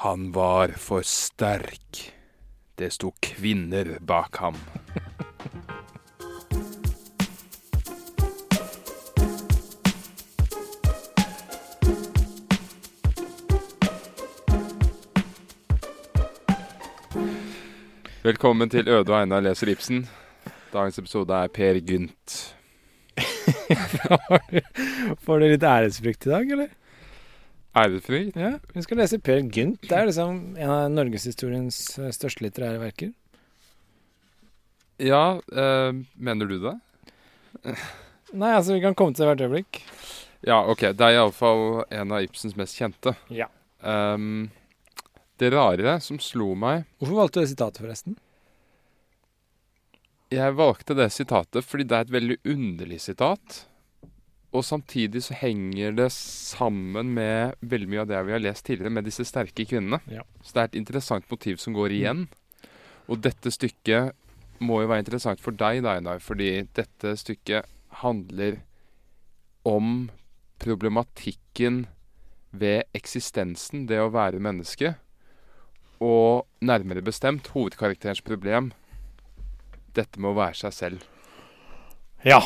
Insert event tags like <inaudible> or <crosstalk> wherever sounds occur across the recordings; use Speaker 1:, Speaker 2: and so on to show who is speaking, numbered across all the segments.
Speaker 1: Han var for sterk. Det sto kvinner bak ham. Velkommen til Øde og Einar leser Ibsen. Dagens episode er Per Gynt. <laughs>
Speaker 2: Får du litt æresfrykt i dag, eller?
Speaker 1: Ærefri?
Speaker 2: Ja, vi skal lese Per Gynt. Det er liksom en av norgeshistoriens eh, største litterære verker.
Speaker 1: Ja, øh, mener du det? <laughs>
Speaker 2: Nei, altså, vi kan komme til det hvert øyeblikk.
Speaker 1: Ja, ok. Det er iallfall en av Ibsens mest kjente.
Speaker 2: Ja.
Speaker 1: Um, det rare som slo meg
Speaker 2: Hvorfor valgte du det sitatet, forresten?
Speaker 1: Jeg valgte det sitatet fordi det er et veldig underlig sitat. Og samtidig så henger det sammen med veldig mye av det vi har lest tidligere, med disse sterke kvinnene.
Speaker 2: Ja.
Speaker 1: Så det er et interessant motiv som går igjen. Og dette stykket må jo være interessant for deg, da, Einar, fordi dette stykket handler om problematikken ved eksistensen, det å være menneske. Og nærmere bestemt hovedkarakterens problem. Dette med å være seg selv.
Speaker 2: Ja.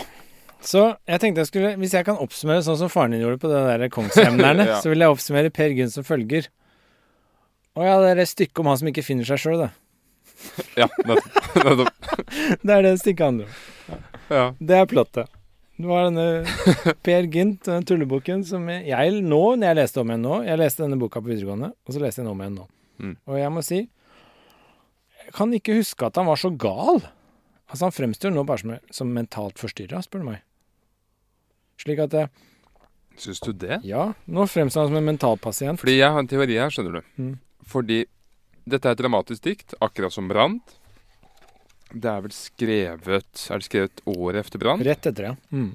Speaker 2: Så jeg tenkte jeg skulle, hvis jeg kan oppsummere sånn som faren din gjorde på det der Kongshemnerne, <laughs>
Speaker 1: Ja.
Speaker 2: så vil jeg oppsummere Per Gynt som følger. Å ja, det er et stykket om han som ikke finner seg sjøl, <laughs> det.
Speaker 1: Ja, nettopp. <laughs>
Speaker 2: Det er det stykket handler om.
Speaker 1: Ja.
Speaker 2: Det er plottet. Det var denne Per Gynt, den tulleboken, som jeg nå, når jeg leste om igjen nå Jeg leste denne boka på videregående, og så leste jeg den om igjen nå.
Speaker 1: Mm.
Speaker 2: Og jeg må si Jeg kan ikke huske at han var så gal. Altså, han fremstår nå bare som, som mentalt forstyrra, spør du meg. Slik at jeg,
Speaker 1: Syns du det?
Speaker 2: Ja, nå fremstår han som en mentalpasient.
Speaker 1: Fordi jeg har en teori her, skjønner du.
Speaker 2: Mm.
Speaker 1: Fordi dette er et dramatisk dikt, akkurat som Brand. Det er vel skrevet Er det skrevet året etter Brand?
Speaker 2: Rett etter, ja. Mm.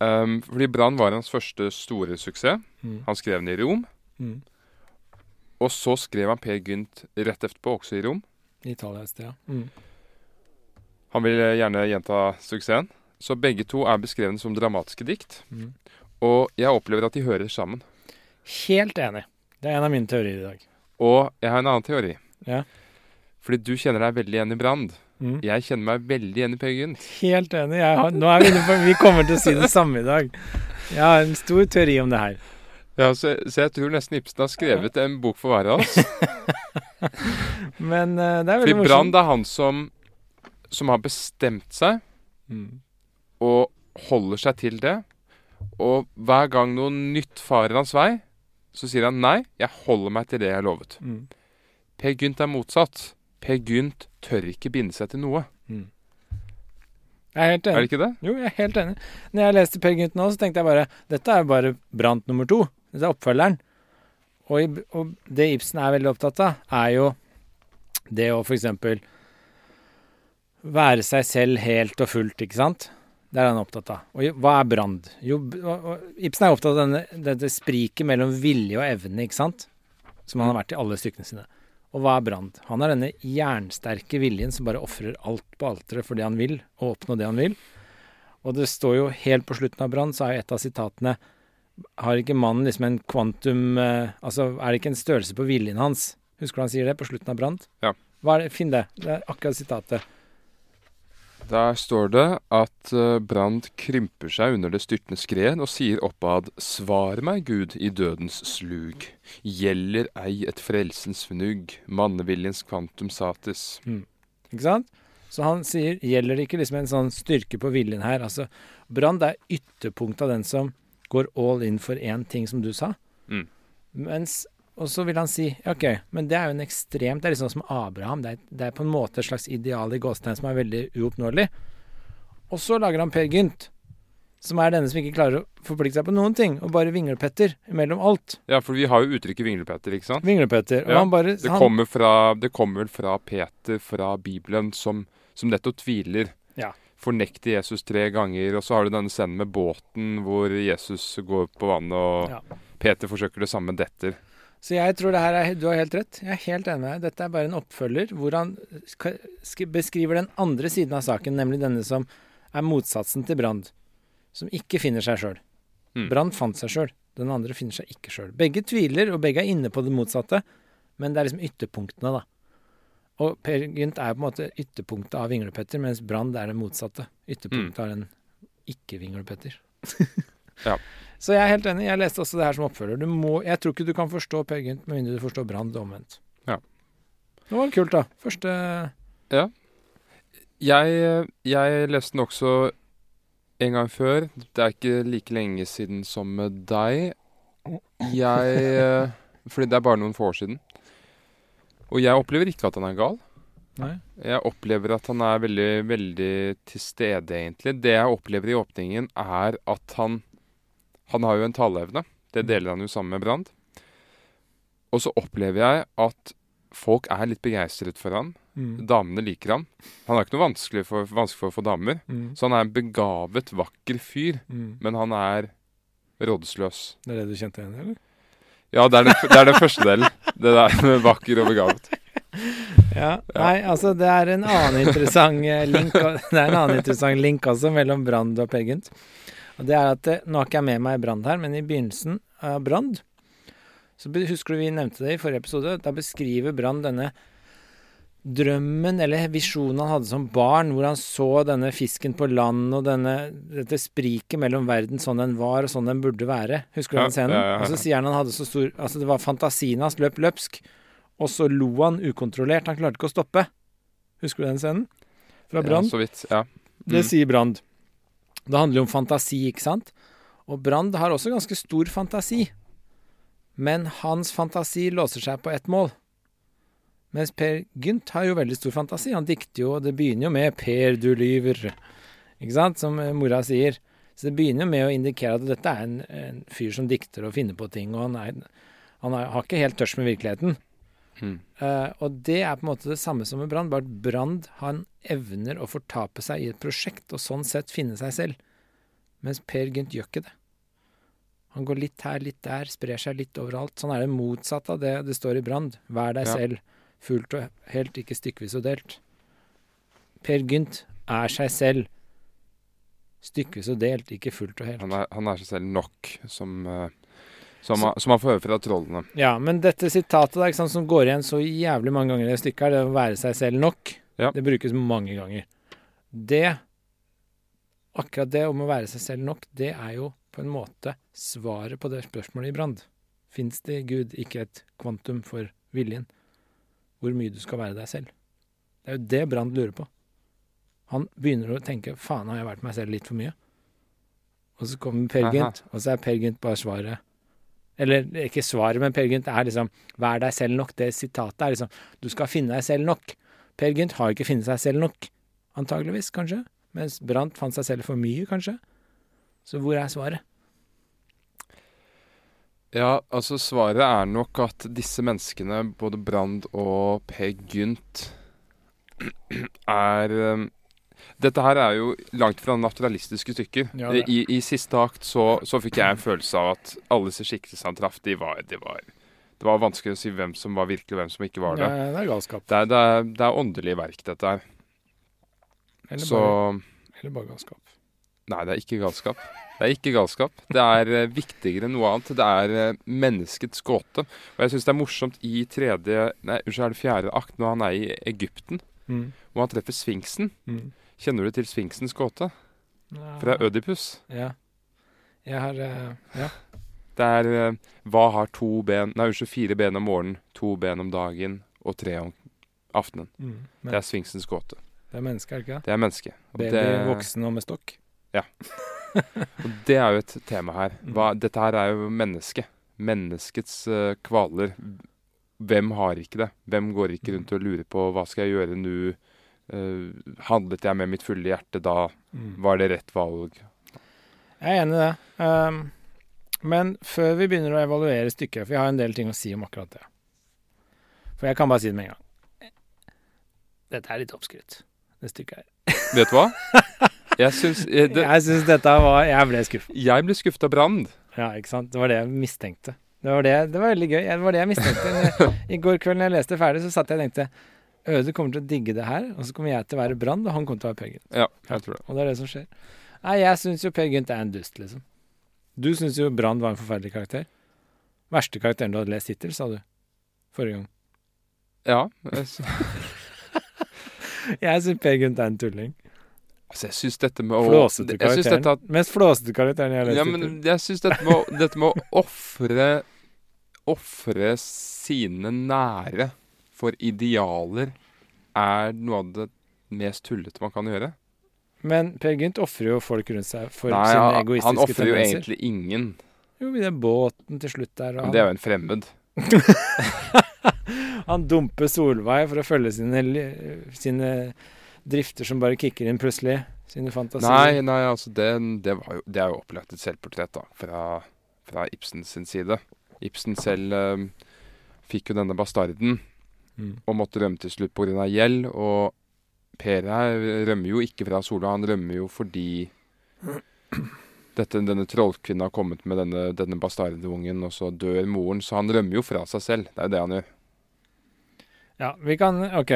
Speaker 1: Um, fordi Brand var hans første store suksess.
Speaker 2: Mm.
Speaker 1: Han skrev den i Rom.
Speaker 2: Mm.
Speaker 1: Og så skrev han Per Gynt rett etterpå, også i Rom.
Speaker 2: I Italia et sted, ja. Mm.
Speaker 1: Han ville gjerne gjenta suksessen. Så begge to er beskrevet som dramatiske dikt.
Speaker 2: Mm.
Speaker 1: Og jeg opplever at de hører sammen.
Speaker 2: Helt enig. Det er en av mine teorier i dag.
Speaker 1: Og jeg har en annen teori.
Speaker 2: Ja.
Speaker 1: Fordi du kjenner deg veldig igjen i Brand.
Speaker 2: Mm.
Speaker 1: Jeg kjenner meg veldig igjen i Peer Gynt.
Speaker 2: Helt enig. Har, nå er vi inne på Vi kommer til å si det samme i dag. Jeg har en stor teori om det her.
Speaker 1: Ja, så, så jeg tror nesten Ibsen har skrevet en bok for hver av oss. <laughs>
Speaker 2: Men uh, det er veldig
Speaker 1: Fordi
Speaker 2: veldig
Speaker 1: Brand er han som, som har bestemt seg
Speaker 2: Mm.
Speaker 1: Og holder seg til det. Og hver gang noe nytt farer hans vei, så sier han nei, jeg holder meg til det jeg lovet.
Speaker 2: Mm.
Speaker 1: Per Gynt er motsatt. Per Gynt tør ikke binde seg til noe.
Speaker 2: Mm. Jeg er helt enig.
Speaker 1: Er det ikke det?
Speaker 2: Jo, jeg er helt enig. Når jeg leste Per Gynt nå, så tenkte jeg bare dette er jo bare Brant nummer to. Dette er oppfølgeren. Og, og det Ibsen er veldig opptatt av, er jo det å eksempel være seg selv helt og fullt, ikke sant? Det er han opptatt av. Og hva er brand? Jo, Ibsen er opptatt av denne, dette spriket mellom vilje og evne, ikke sant? Som han har vært i alle stykkene sine. Og hva er brand? Han er denne jernsterke viljen som bare ofrer alt på alteret for det han vil, og oppnå det han vil. Og det står jo helt på slutten av Brand, så er jo et av sitatene Har ikke mannen liksom en kvantum eh, Altså, er det ikke en størrelse på viljen hans? Husker du han sier det på slutten av Brand?
Speaker 1: Ja.
Speaker 2: Finn det. Det er akkurat sitatet.
Speaker 1: Der står det at uh, Brand krymper seg under det styrtende skred og sier oppad Svar meg, Gud, i dødens slug. Gjelder ei et frelsens fnugg, manneviljens kvantum satis.
Speaker 2: Ikke sant? Så han sier, gjelder det ikke liksom en sånn styrke på viljen her? Altså, Brand er ytterpunktet av den som går all in for én ting, som du sa.
Speaker 1: Mm.
Speaker 2: Mens, og så vil han si OK, men det er jo en ekstremt Det er liksom som Abraham. Det er, det er på en måte et slags ideal i gåstegn som er veldig uoppnåelig. Og så lager han Per Gynt, som er denne som ikke klarer å forplikte seg på noen ting, og bare vinglepetter mellom alt.
Speaker 1: Ja, for vi har jo uttrykket vinglepetter, ikke sant?
Speaker 2: Vinglepetter. Og
Speaker 1: Ja,
Speaker 2: han bare
Speaker 1: Det
Speaker 2: han,
Speaker 1: kommer, fra, det kommer fra Peter fra Bibelen, som, som nettopp tviler.
Speaker 2: Ja.
Speaker 1: Fornekter Jesus tre ganger. Og så har du denne scenen med båten hvor Jesus går på vannet, og
Speaker 2: Ja.
Speaker 1: Peter forsøker det samme, detter.
Speaker 2: Så jeg tror det her er Du har helt rett. Jeg er helt enig med deg. Dette er bare en oppfølger hvor han sk- sk- beskriver den andre siden av saken, nemlig denne som er motsatsen til Brand. Som ikke finner seg sjøl.
Speaker 1: Mm.
Speaker 2: Brand fant seg sjøl. Den andre finner seg ikke sjøl. Begge tviler, og begge er inne på det motsatte, men det er liksom ytterpunktene, da. Og Per Gynt er på en måte ytterpunktet av Vinglepetter, mens Brand er det motsatte. Ytterpunktet av en ikke-Vinglepetter. <laughs>
Speaker 1: Ja.
Speaker 2: Så jeg er helt enig. Jeg leste også det her som oppfølger. Du må, jeg tror ikke du kan forstå Per Gynt med mindre du forstår Brann omvendt.
Speaker 1: Ja.
Speaker 2: Det var kult, da. Første
Speaker 1: Jeg, jeg leste den også en gang før. Det er ikke like lenge siden som med deg. Jeg eh, Fordi det er bare noen få år siden. Og jeg opplever ikke at han er gal.
Speaker 2: Nei.
Speaker 1: Jeg opplever at han er veldig, veldig til stede, egentlig. Det jeg opplever i åpningen, er at han Han har jo en taleevne. Det deler han jo sammen med Brand. Og så opplever jeg at folk er litt begeistret for han.
Speaker 2: Mm.
Speaker 1: Damene liker han. Han har ikke noe vanskelig for, vanskelig for å få damer.
Speaker 2: Mm.
Speaker 1: Så han er en begavet, vakker fyr.
Speaker 2: Mm.
Speaker 1: Men han er rådsløs.
Speaker 2: Det er det du kjente igjen eller?
Speaker 1: Ja, det er den, det er den første delen. Det der med vakker og begavet. <laughs>
Speaker 2: Ja. Nei, altså det er en annen interessant eh, link Det er en annen interessant link også mellom Brand og Per Gynt. Og det er at eh, Nå har ikke jeg med meg Brand her, men i begynnelsen av Brand så Husker du vi nevnte det i forrige episode? Da beskriver Brand denne drømmen eller visjonen han hadde som barn, hvor han så denne fisken på land og denne, dette spriket mellom verden sånn den var og sånn den burde være. Husker du den scenen?
Speaker 1: ja, ja, ja.
Speaker 2: Og så sier han han hadde så stor Altså det var fantasien hans løp løpsk. Og så lo han ukontrollert. Han klarte ikke å stoppe. Husker du den scenen? Fra
Speaker 1: Ja,
Speaker 2: Brand?
Speaker 1: så vidt. Ja.
Speaker 2: Det
Speaker 1: Mm.
Speaker 2: sier Brand. Det handler jo om fantasi, ikke sant? Og Brand har også ganske stor fantasi. Men hans fantasi låser seg på ett mål. Mens Per Gynt har jo veldig stor fantasi. Han dikter jo, og det begynner jo med 'Per, du lyver', ikke sant? Som eh, mora sier. Så det begynner jo med å indikere at dette er en, en fyr som dikter og finner på ting, og han, er, han har ikke helt tørs med virkeligheten.
Speaker 1: Mm.
Speaker 2: Eh, og det er på en måte det samme som med Brand, bare at Brand han evner å fortape seg i et prosjekt, og sånn sett finne seg selv. Mens Per Gynt gjør ikke det. Han går litt her, litt der, sprer seg litt overalt. Sånn er det motsatt av det det står i Brand. Vær deg
Speaker 1: Ja.
Speaker 2: selv, fullt og helt, ikke stykkevis og delt. Per Gynt er seg selv. Stykkevis og delt, ikke fullt og helt.
Speaker 1: Han, er, han er seg selv nok, som, eh, som, som han får høre fra trollene.
Speaker 2: Ja, men dette sitatet der, ikke sant, som går igjen så jævlig mange ganger i det stykket her, det å være seg selv nok,
Speaker 1: Ja.
Speaker 2: det brukes mange ganger. Det, akkurat det om å være seg selv nok, det er jo på en måte svaret på det spørsmålet i Brand. Fins det i Gud ikke et kvantum for viljen? Hvor mye du skal være deg selv? Det er jo det Brand lurer på. Han begynner å tenke 'faen, har jeg vært meg selv litt for mye'? Og så kommer Per. Gynt, og så er Per Gynt bare svaret eller ikke svaret, men Per Gynt er liksom 'vær deg selv nok'. Det sitatet er liksom 'du skal finne deg selv nok'. Per Gynt har ikke funnet seg selv nok. Antageligvis, kanskje. Mens Brandt fant seg selv for mye, kanskje. Så hvor er svaret?
Speaker 1: Ja, altså svaret er nok at disse menneskene, både Brand og Per Gynt, <clears throat> er um, Dette her er jo langt fra naturalistiske stykker.
Speaker 2: Ja.
Speaker 1: I, I siste akt så, så fikk jeg en følelse av at alle disse skikkelsene han traff, de var, de var Det var vanskelig å si hvem som var virkelig, og hvem som ikke var det.
Speaker 2: Ja, det er galskap.
Speaker 1: Det er, det er, det er åndelige verk, dette her.
Speaker 2: Eller,
Speaker 1: Så
Speaker 2: bare, eller bare galskap.
Speaker 1: Nei, det er ikke galskap. Det er ikke galskap. Det er eh, viktigere enn noe annet. Det er eh, menneskets gåte. Og jeg syns det er morsomt i tredje Nei, unnskyld, er det fjerde akt, når han er i Egypten,
Speaker 2: Mm.
Speaker 1: hvor han treffer sfinksen.
Speaker 2: Mm.
Speaker 1: Kjenner du til Sfinksens gåte? Fra Ødipus?
Speaker 2: Ja. Jeg har eh, Ja.
Speaker 1: Det er eh, Hva har to ben Nei, unnskyld, fire ben om morgenen, to ben om dagen og tre om aftenen.
Speaker 2: Mm.
Speaker 1: Det er Sfinksens gåte.
Speaker 2: det er menneske, er det ikke det?
Speaker 1: Det er mennesket. Og
Speaker 2: Baby,
Speaker 1: det,
Speaker 2: voksen og med stokk. Ja. <laughs>
Speaker 1: og det er jo et tema her.
Speaker 2: Mm.
Speaker 1: Hva, dette her er jo mennesket. Menneskets uh, kvaler. Hvem har ikke det? Hvem går ikke rundt og lurer på hva skal jeg gjøre nå? Eh, handlet jeg med mitt fulle hjerte da?
Speaker 2: Mm.
Speaker 1: Var det rett valg?
Speaker 2: Jeg er enig i det. Um, men før vi begynner å evaluere stykket, for jeg har en del ting å si om akkurat det For jeg kan bare si det med en gang. Dette er litt oppskrytt, det stykket her. <laughs>
Speaker 1: Vet du hva? Jeg syns eh, det,
Speaker 2: Jeg syns dette var Jeg ble skuffet.
Speaker 1: Jeg ble skuffet av Brand.
Speaker 2: Ja, ikke sant. Det var det jeg mistenkte. Det var, det, det var veldig gøy. Det var det jeg mistenkte. <laughs> I går kveld når jeg leste ferdig, så satt jeg og tenkte Øde kommer til å digge det her, og så kommer jeg til å være Brann, og han kommer til å være Per Gynt.
Speaker 1: Ja, jeg tror det.
Speaker 2: Og det er det som skjer. Nei, jeg syns jo Per Gynt er en dust, liksom. Du syns jo Brann var en forferdelig karakter. Verste karakteren du hadde lest hittil, sa du. Forrige gang.
Speaker 1: Ja. Jeg, <laughs>
Speaker 2: Jeg syns Per Gynt er en tulling.
Speaker 1: altså, jeg syns dette med å
Speaker 2: Flåsete karakteren.
Speaker 1: at
Speaker 2: Mest flåsete karakteren jeg har lest
Speaker 1: Ja, men jeg syns dette med å, dette med å <laughs> ofre Ofre sine nære for idealer er noe av det mest tullete man kan gjøre.
Speaker 2: Men Per Gynt ofrer jo folk rundt seg for
Speaker 1: Nei,
Speaker 2: sine
Speaker 1: han,
Speaker 2: egoistiske
Speaker 1: han ofrer jo egentlig ingen.
Speaker 2: Jo, i den båten til slutt der.
Speaker 1: Men det er jo en fremmed. <laughs>
Speaker 2: Han dumper Solveig for å følge sine, sine drifter som bare kicker inn plutselig. Sine fantasier.
Speaker 1: Nei, nei, altså det, det, var jo, det er jo opplagt et selvportrett da, fra, fra Ibsen sin side. Ibsen selv um, fikk jo denne bastarden
Speaker 2: Mm.
Speaker 1: og måtte rømme til slutt pga. gjeld. Og Per her rømmer jo ikke fra Sola, han rømmer jo fordi dette, denne trollkvinnen har kommet med denne, denne bastardungen, og så dør moren. Så han rømmer jo fra seg selv. Det er jo det han gjør.
Speaker 2: Ja, vi kan OK.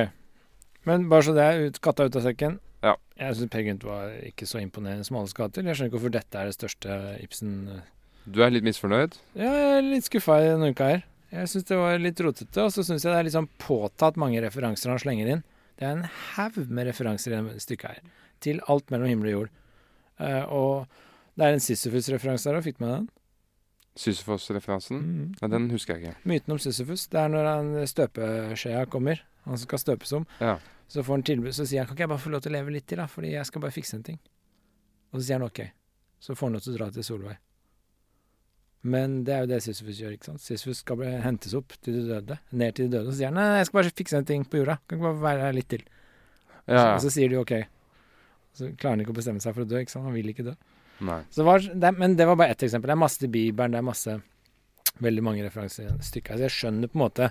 Speaker 2: Men bare så det er ut, katta ut av sekken.
Speaker 1: Ja.
Speaker 2: Jeg syns Peer Gynt var ikke så imponerende som alle skal til. Jeg skjønner ikke hvorfor dette er det største Ibsen
Speaker 1: Du er litt misfornøyd?
Speaker 2: Ja, jeg er litt skuffa i denne uka her. Jeg syns det var litt rotete, og så syns jeg det er litt sånn påtatt mange referanser han slenger inn. Det er en haug med referanser i dette stykket her. Til alt mellom himmel og jord. Uh, og det er en Sisyfus-referanse der òg, fikk du med den?
Speaker 1: Sisyfos-referansen?
Speaker 2: Mm.
Speaker 1: Nei, den husker jeg ikke.
Speaker 2: Myten om Sisyfus. Det er når han støpeskjea kommer, han som skal støpes om.
Speaker 1: Ja.
Speaker 2: Så får han tilbud, så sier han kan ikke jeg bare få lov til å leve litt til, da, fordi jeg skal bare fikse en ting. Og så sier han ok. Så får han lov til å dra til Solveig. Men det er jo det Sisyfus gjør, ikke sant. Sisyfus skal bli hentes opp til de døde, ned til de døde. Og så sier han nei, jeg skal bare fikse en ting på jorda. Kan ikke bare være her litt til.
Speaker 1: Ja,
Speaker 2: Og så sier de ok. Så klarer han ikke å bestemme seg for å dø, ikke sant. Han vil ikke dø. Var, det, men det var bare ett eksempel. Det er masse til Bibelen, det er masse Veldig mange referanser i stykket. Altså jeg skjønner på en måte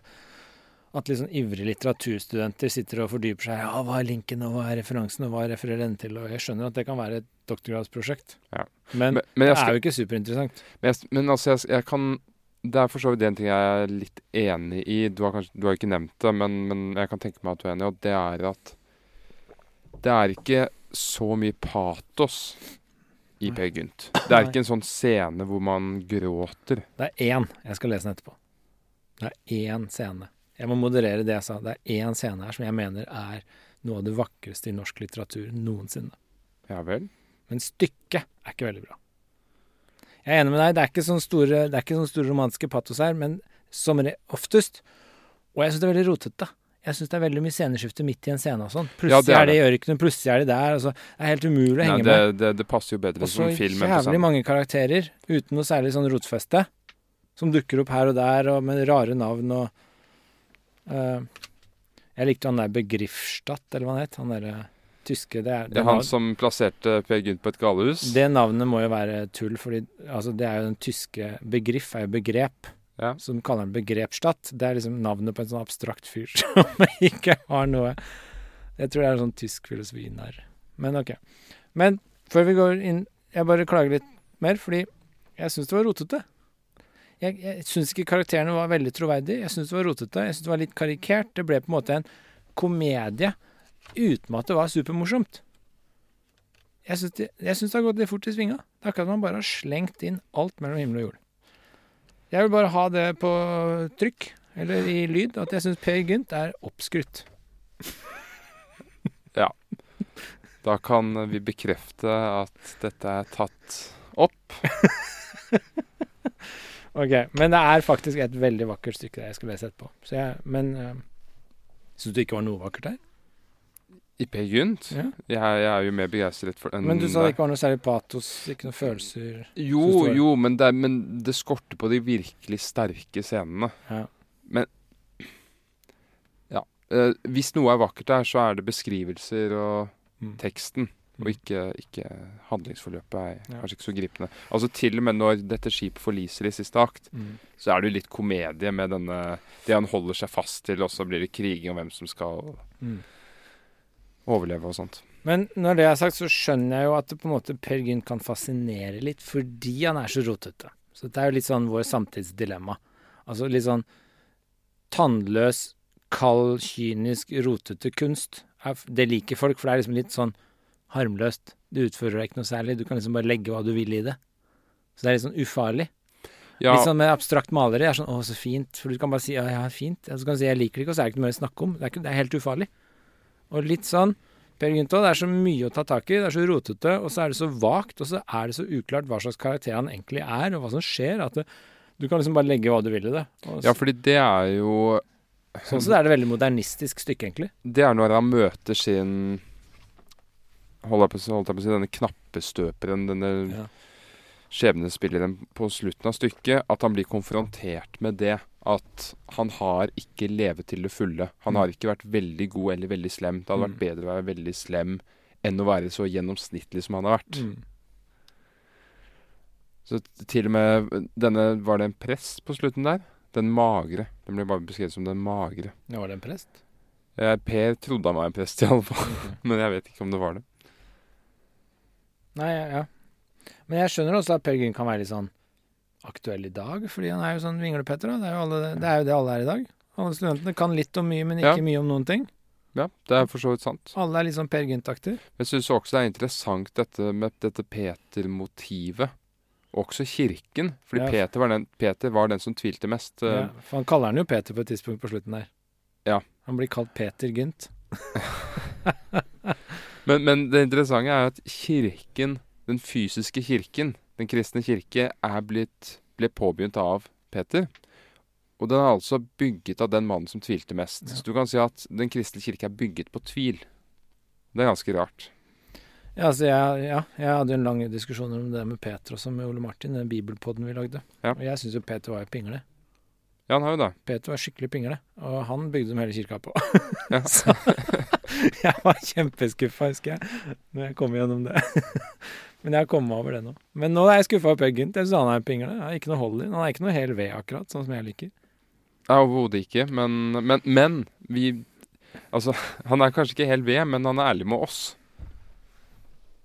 Speaker 2: at sånn ivrige litteraturstudenter sitter og fordyper seg. Ja, hva er linken, og hva er referansen, og hva refererer den til? Og jeg skjønner at det kan være et doktorgradsprosjekt.
Speaker 1: Ja.
Speaker 2: Men,
Speaker 1: Men, men
Speaker 2: det
Speaker 1: skal
Speaker 2: er jo ikke superinteressant.
Speaker 1: Men, jeg, men altså, jeg, jeg kan Det er for så vidt en ting jeg er litt enig i. Du har kanskje Du har ikke nevnt det, men, men jeg kan tenke meg at du er enig, og det er at det er ikke så mye patos i. Per Gynt. Det er ikke en sånn scene hvor man gråter.
Speaker 2: Det er én. Jeg skal lese den etterpå. Det er én scene. Jeg må moderere det jeg sa. Det er én scene her som jeg mener er noe av det vakreste i norsk litteratur noensinne.
Speaker 1: Ja vel?
Speaker 2: Men stykket er ikke veldig bra. Jeg er enig med deg, det er ikke sånne store, det ikke sånne store romantiske patos her, men som oftest. Og jeg syns det er veldig rotete. Jeg syns det er veldig mye sceneskifte midt i en scene og sånn.
Speaker 1: Ja,
Speaker 2: Plutselig
Speaker 1: det er
Speaker 2: det i ørkenen, plutselig er de der. Altså, det er helt umulig å
Speaker 1: Nei,
Speaker 2: henge
Speaker 1: det,
Speaker 2: med.
Speaker 1: det, det passer jo bedre
Speaker 2: Og så
Speaker 1: som film. Og så
Speaker 2: jævlig mange karakterer uten noe særlig sånn rotfeste. Som dukker opp her og der, og med rare navn og Jeg likte han der Begrifstadt, eller hva han het. Han derre tyske det er,
Speaker 1: Det er han som plasserte Per Gynt på et galehus.
Speaker 2: Det navnet må jo være tull, fordi altså, det er jo den tyske Begriff er jo begrep.
Speaker 1: Ja.
Speaker 2: Som kaller den Begrepsstadt. Det er liksom navnet på en sånn abstrakt fyr <laughs> som ikke har noe Jeg tror det er en sånn tysk filosofi. Men ok. Men før vi går inn Jeg bare klager litt mer, fordi jeg syns det var rotete. Jeg, jeg syns ikke karakterene var veldig troverdige. Jeg syns det var rotete. Jeg syns det var litt karikert. Det ble på en måte en komedie uten at det var supermorsomt. Jeg syns det, det har gått litt fort i svinga. Det er akkurat som man bare har slengt inn alt mellom himmel og jord. Jeg vil bare ha det på trykk, eller i lyd, at jeg syns Per Gynt er oppskrytt. <laughs>
Speaker 1: Da kan vi bekrefte at dette er tatt opp. <laughs>
Speaker 2: Ok, Men det er faktisk et veldig vakkert stykke der jeg skal lese etterpå. Så jeg, men uh, syns du ikke var noe vakkert der?
Speaker 1: I Per Gynt?
Speaker 2: Ja.
Speaker 1: Jeg, jeg er jo mer begeistret for den
Speaker 2: Men du sa det ikke var noe særlig patos, ikke noe følelser
Speaker 1: Jo, jo, men det, men det skorter på de virkelig sterke scenene.
Speaker 2: Ja.
Speaker 1: Ja. Uh, hvis noe er vakkert der, så er det beskrivelser og
Speaker 2: Mm.
Speaker 1: teksten. Og ikke, ikke handlingsforløpet er
Speaker 2: Ja.
Speaker 1: kanskje ikke så gripende. Altså Til og med når dette skipet forliser i siste akt,
Speaker 2: Mm.
Speaker 1: så er det jo litt komedie med denne Det han holder seg fast til, og så blir det kriging om hvem som skal
Speaker 2: Mm.
Speaker 1: overleve og sånt.
Speaker 2: Men når det er sagt, så skjønner jeg jo at det på en måte Per Gynt kan fascinere litt fordi han er så rotete. Så det er jo litt sånn vår samtidsdilemma. Altså litt sånn tannløs, kald, kynisk, rotete kunst. Det liker folk, for det er liksom litt sånn harmløst. Du utfører deg ikke noe særlig. Du kan liksom bare legge hva du vil i det. Så det er litt sånn ufarlig.
Speaker 1: Ja,
Speaker 2: Litt sånn med abstrakt maleri. Det er sånn 'Å, så fint'. For du kan bare si 'Ja, ja, fint'. Og så kan du si 'Jeg liker det ikke', og så er det ikke noe mer å snakke om. Det er, ikke, det er helt ufarlig. Og litt sånn Per Gynt. Det er så mye å ta tak i. Det er så rotete, og så er det så vagt, og så er det så uklart hva slags karakter han egentlig er, og hva som skjer. At det, du kan liksom bare legge hva du vil i det. Og
Speaker 1: ja, fordi det er jo
Speaker 2: sånn sett er det veldig modernistisk stykke, egentlig.
Speaker 1: Det er når han møter sin Holdt jeg på, holdt jeg på å si denne knappestøperen, denne
Speaker 2: Ja.
Speaker 1: skjebnespilleren på slutten av stykket, at han blir konfrontert med det. At han har ikke levet til det fulle. Han
Speaker 2: Mm.
Speaker 1: har ikke vært veldig god eller veldig slem. Det hadde
Speaker 2: Mm.
Speaker 1: vært bedre å være veldig slem enn å være så gjennomsnittlig som han har vært.
Speaker 2: Mm.
Speaker 1: Så til og med denne Var det en prest på slutten der? Den magre. Den ble bare beskrevet som den magre.
Speaker 2: Ja, var det en prest?
Speaker 1: Eh, per trodde han var en prest, i alle fall. <laughs> Men jeg vet ikke om det var det.
Speaker 2: Nei, ja. Men jeg skjønner også at Per Gynt kan være litt sånn aktuell i dag, fordi han er jo sånn vinglepetter. Det er jo, alle, det er jo det alle er i dag. Alle studentene kan litt om mye, men ikke
Speaker 1: Ja.
Speaker 2: mye om noen ting.
Speaker 1: Ja, det er for så vidt sant.
Speaker 2: Alle er litt sånn Per Gynt-aktig.
Speaker 1: Jeg syns også det er interessant dette med dette Peter-motivet. Også kirken. Fordi
Speaker 2: Ja.
Speaker 1: Peter, var den, Peter var den som tvilte mest. eh,
Speaker 2: Ja, for han kaller han jo Peter på et tidspunkt på slutten der.
Speaker 1: Ja.
Speaker 2: Han blir kalt Peter Gynt. <laughs> <laughs>
Speaker 1: Men, men det interessante er at kirken, den fysiske kirken, den kristne kirke, er blitt, ble påbegynt av Peter. Og den er altså bygget av den mannen som tvilte mest.
Speaker 2: Ja.
Speaker 1: Så du kan si at den kristne kirke er bygget på tvil. Det er ganske rart.
Speaker 2: Ja, altså jeg, ja, jeg hadde en lang diskusjon om det med Peter også, med Ole Martin, den bibelpodden vi lagde.
Speaker 1: Ja.
Speaker 2: Og jeg syns jo Peter var jo pingle.
Speaker 1: Ja, han har jo det.
Speaker 2: Peter var skikkelig pingle, og han bygde de hele kirka på.
Speaker 1: Ja. <laughs> <laughs> <laughs>
Speaker 2: Jeg var kjempeskuffa, husker jeg, når jeg kom gjennom det. <laughs> Men jeg har kommet meg over det nå. Men nå er jeg skuffa over Per Gynt. Jeg syns han er pingle. Han er ikke noe hold i. Han er ikke noe hel ved, akkurat, sånn som jeg liker.
Speaker 1: Ja, Overhodet ikke. Men, men, men vi Altså, <laughs> han er kanskje ikke helt ved, men han er ærlig med oss.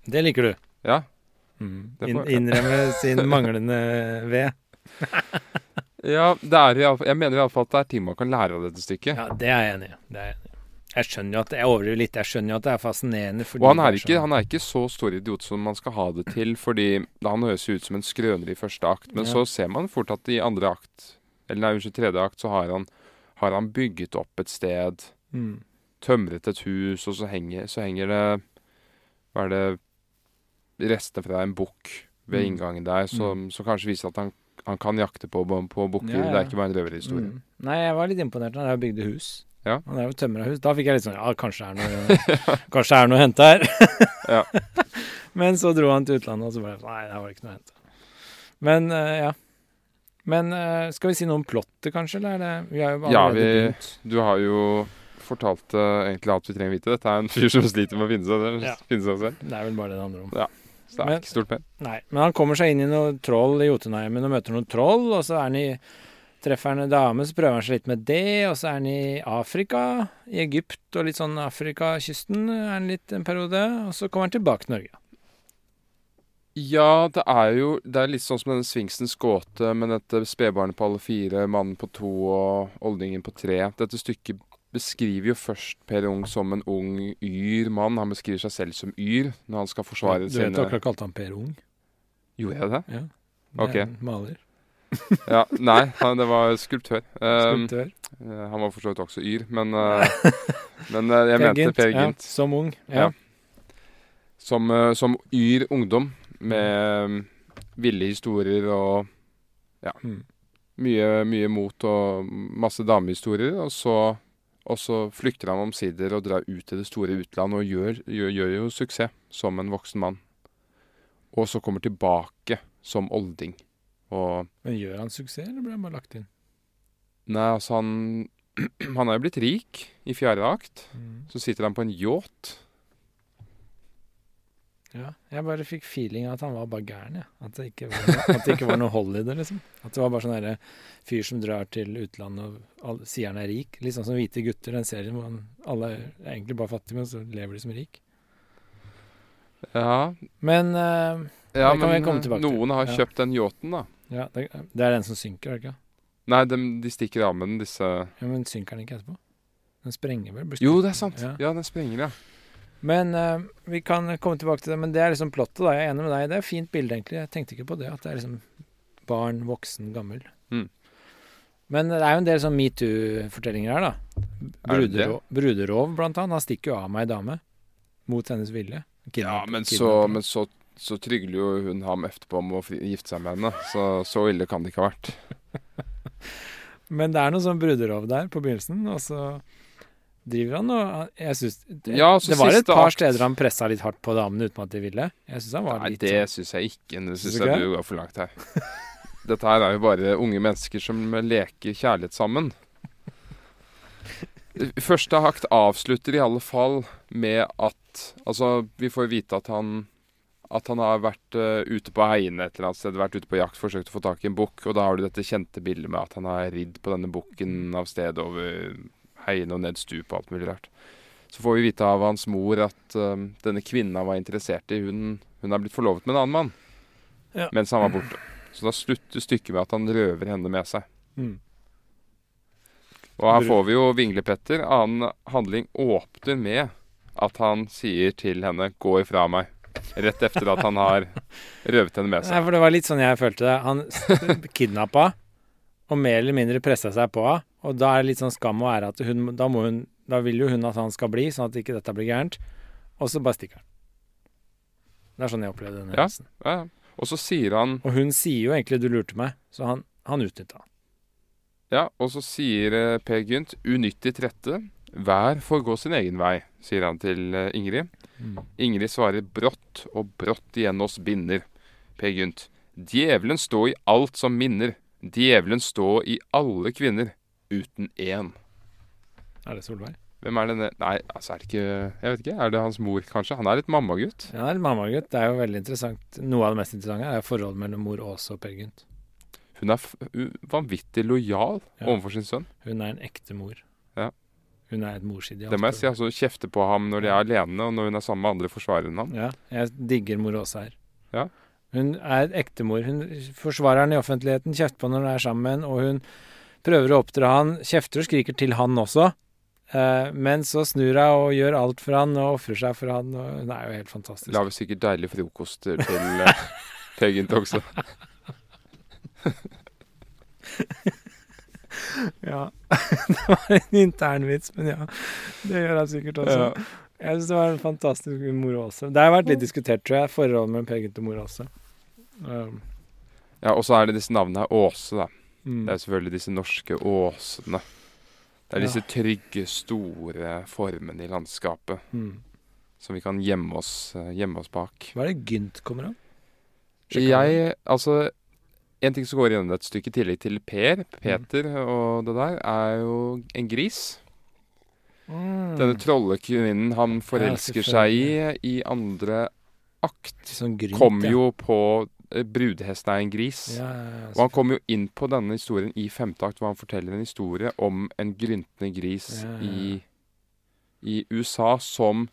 Speaker 2: Det liker du.
Speaker 1: Ja.
Speaker 2: Mm.
Speaker 1: In,
Speaker 2: innrømme sin manglende ved.
Speaker 1: Ja, det er jeg mener iallfall at det er ting man kan lære av dette stykket.
Speaker 2: Ja, det er jeg enig i. Jeg skjønner jo at Jeg overdriver litt. Jeg skjønner jo at det er fascinerende. Fordi
Speaker 1: Og han er, ikke, han er ikke så stor idiot som man skal ha det til, fordi han høres jo ut som en skrøner i første akt, men
Speaker 2: Ja.
Speaker 1: så ser man fort at i andre akt, eller nei, unnskyld, tredje akt, så har han, har han bygget opp et sted,
Speaker 2: mm.
Speaker 1: tømret et hus, og så henger, så henger det Hva er det Rester fra en bukk ved
Speaker 2: Mm.
Speaker 1: inngangen der, som, som kanskje viser at han, han kan jakte på, på bukker.
Speaker 2: Ja, ja.
Speaker 1: Det er ikke bare en røverhistorie.
Speaker 2: Mm. Nei, jeg var litt imponert når jeg bygde hus.
Speaker 1: Ja.
Speaker 2: Han er jo tømrer av hus. Da fikk jeg litt sånn Ja, kanskje det er noe, <laughs> kanskje er noe å hente her.
Speaker 1: Ja. <laughs>
Speaker 2: Men så dro han til utlandet, og så bare Nei, der var det ikke noe å hente. Men uh, ja. Men uh, skal vi si noe om plottet, kanskje? Eller er det Vi har jo allerede
Speaker 1: Ja, vi-
Speaker 2: begynt.
Speaker 1: Du har jo fortalt uh, egentlig alt vi trenger å vite. Dette er en fyr som sliter med å finne seg,
Speaker 2: Ja.
Speaker 1: finne seg selv.
Speaker 2: Det er vel bare det det handler om.
Speaker 1: Så det er
Speaker 2: Men-
Speaker 1: ikke stort mer.
Speaker 2: Nei, men han kommer seg inn i noe troll i Jotunheimen og møter noen troll, og så er han i Treffer han en dame, så prøver han seg litt med det, og så er han i Afrika, i Egypt og litt sånn Afrikakysten er han litt en periode, og så kommer han tilbake til Norge.
Speaker 1: Ja, det er jo Det er litt sånn som denne Sfinksens gåte med dette spedbarnet på alle fire, mannen på to og oldingen på tre. Dette stykket beskriver jo først Per Ung som en ung yr mann. Han beskriver seg selv som yr når han skal forsvare
Speaker 2: du vet
Speaker 1: sine
Speaker 2: akkurat kalte han Per Ung?
Speaker 1: Gjorde jeg det?
Speaker 2: Ja. Det
Speaker 1: er
Speaker 2: er en Maler. <laughs>
Speaker 1: Ja, Nei, han, det var skulptør. Um,
Speaker 2: Skulptør.
Speaker 1: eh, han var for så vidt også yr, men, eh, <laughs> men eh, jeg mente Per
Speaker 2: Ja, som ung. Ja.
Speaker 1: Som, som yr ungdom med mm, ville historier og ja,
Speaker 2: Mm.
Speaker 1: mye, mye mot og masse damehistorier. Og så, og så flykter han omsider og drar ut til det store utland og gjør, gjør, gjør jo suksess som en voksen mann. Og så kommer tilbake som olding. Og
Speaker 2: Men gjør han suksess, eller blir han bare lagt inn?
Speaker 1: Nei, altså han <clears throat> Han er jo blitt rik i fjerde akt. Så sitter han på en yacht.
Speaker 2: Ja, jeg bare fikk feeling av at han var bare gæren, jeg. At, at det ikke var noe hold i det, liksom. At det var bare sånn derre fyr som drar til utlandet og all, sier han er rik. Litt sånn som Hvite gutter, den serien hvor han, alle er egentlig bare fattige, men så lever de som rik.
Speaker 1: Ja,
Speaker 2: Men uh,
Speaker 1: ja men noen har
Speaker 2: Ja.
Speaker 1: kjøpt den yachten, da.
Speaker 2: Ja, det, det er den som synker, er det ikke?
Speaker 1: Nei, de, de stikker av med den, disse
Speaker 2: Ja, Men synker den ikke etterpå? Den sprenger vel?
Speaker 1: Jo, det er sant.
Speaker 2: Ja.
Speaker 1: Ja, den sprenger, ja.
Speaker 2: Men uh, vi kan komme tilbake til det. Men det er liksom plottet, da. Jeg er enig med deg. Det er et fint bilde, egentlig. Jeg tenkte ikke på det. At det er liksom barn, voksen, gammel.
Speaker 1: Mm.
Speaker 2: Men det er jo en del sånn metoo-fortellinger her, da.
Speaker 1: Er?
Speaker 2: Bruderov, bruderov, blant annet. Han stikker jo av med ei dame. Mot hennes vilje.
Speaker 1: Ja, men så, men så, så trygler jo hun ham etterpå om å gifte seg med henne. Så så ille kan det ikke ha vært. <laughs>
Speaker 2: Men det er noe sånn bruderov der på begynnelsen, og så driver han og Jeg syns det,
Speaker 1: Ja,
Speaker 2: det var et par steder han pressa litt hardt på damene uten at de ville. Jeg synes han var
Speaker 1: Nei,
Speaker 2: litt
Speaker 1: det
Speaker 2: sånn
Speaker 1: syns jeg ikke. Det
Speaker 2: Syns
Speaker 1: jeg du går for langt her. Dette her er jo bare unge mennesker som leker kjærlighet sammen. Første akt avslutter i alle fall med at Altså, vi får vite at han at han har vært uh, ute på heiene et eller annet sted, vært ute på jakt, forsøkt å få tak i en bukk. Og da har du dette kjente bildet med at han har ridd på denne bukken av sted over heiene og ned stup og alt mulig rart. Så får vi vite av hans mor at uh, denne kvinnen han var interessert i, hun, hun er blitt forlovet med en annen mann
Speaker 2: Ja.
Speaker 1: mens han var borte. Så da slutter stykket med at han røver henne med seg.
Speaker 2: mm.
Speaker 1: Og her får vi jo Vinglepetter. Annen handling åpner med at han sier til henne 'gå ifra meg'. Rett etter at han har røvet henne med seg.
Speaker 2: Nei, for det var litt sånn jeg følte det. Han kidnappa og mer eller mindre pressa seg på henne. Og da er det litt sånn skam og ære at hun da, hun da vil jo hun at han skal bli, sånn at ikke dette blir gærent. Og så bare stikker han. Det er sånn jeg opplevde den hendelsen.
Speaker 1: Ja. ja. Og så sier han
Speaker 2: Og hun sier jo egentlig 'du lurte meg', så han, han utnytta.
Speaker 1: Ja, og så sier eh, Per Gynt 'unyttig trette'. Hver får gå sin egen vei, sier han til eh, Ingrid. Ingrid svarer brått, og brått igjen oss binder. Per Gynt. Djevelen stå i alt som minner. Djevelen stå i alle kvinner, uten én.
Speaker 2: Er det Solveig?
Speaker 1: Hvem er denne Nei, altså er det ikke Jeg vet ikke. Er det hans mor, kanskje? Han er litt mammagutt.
Speaker 2: Ja, er litt mammagutt. Det er jo veldig interessant. Noe av det mest interessante er forholdet mellom mor Åse og Per Gynt.
Speaker 1: Hun er vanvittig lojal
Speaker 2: Ja.
Speaker 1: overfor sin sønn.
Speaker 2: Hun er en ekte mor.
Speaker 1: Ja.
Speaker 2: Hun er et morsideal.
Speaker 1: Det må jeg si. altså Kjefte på ham når de er alene, og når hun er sammen med andre, forsvarer enn ham.
Speaker 2: Ja, jeg digger mor Åse her.
Speaker 1: Ja.
Speaker 2: Hun er ektemor. Hun forsvarer han i offentligheten, kjefter på når hun er sammen, og hun prøver å oppdra han, kjefter og skriker til han også. Eh, men så snur hun og gjør alt for han og ofrer seg for han. Og hun er jo helt fantastisk.
Speaker 1: Lager sikkert deilige frokoster til Peggynt Per Gynt også. <laughs>
Speaker 2: Ja. <laughs> det var en internvits, men ja. Det gjør han sikkert også.
Speaker 1: Ja.
Speaker 2: Jeg syns det var en fantastisk mor Åse. Det har vært litt diskutert, tror jeg, forholdet mellom Per Gynt og mor også. Um,
Speaker 1: Ja, og så er det disse navnene her. Åse, da.
Speaker 2: mm.
Speaker 1: Det er selvfølgelig disse norske åsene. Det er
Speaker 2: Ja.
Speaker 1: disse trygge, store formene i landskapet
Speaker 2: Mm.
Speaker 1: som vi kan gjemme oss, eh, gjemme oss bak.
Speaker 2: Hva er det Gynt kommer av?
Speaker 1: Jeg, altså En ting som går gjennom et stykke i tillegg til Per, Peter og det der, er jo en gris.
Speaker 2: Mm.
Speaker 1: Denne trollekvinnen han forelsker seg i i andre akt,
Speaker 2: Sånn grynt,
Speaker 1: kommer jo på eh, Brudhesten er en gris.
Speaker 2: Ja, ja,
Speaker 1: Og han kommer jo inn på denne historien i femte akt, hvor han forteller en historie om en gryntende gris i, i USA som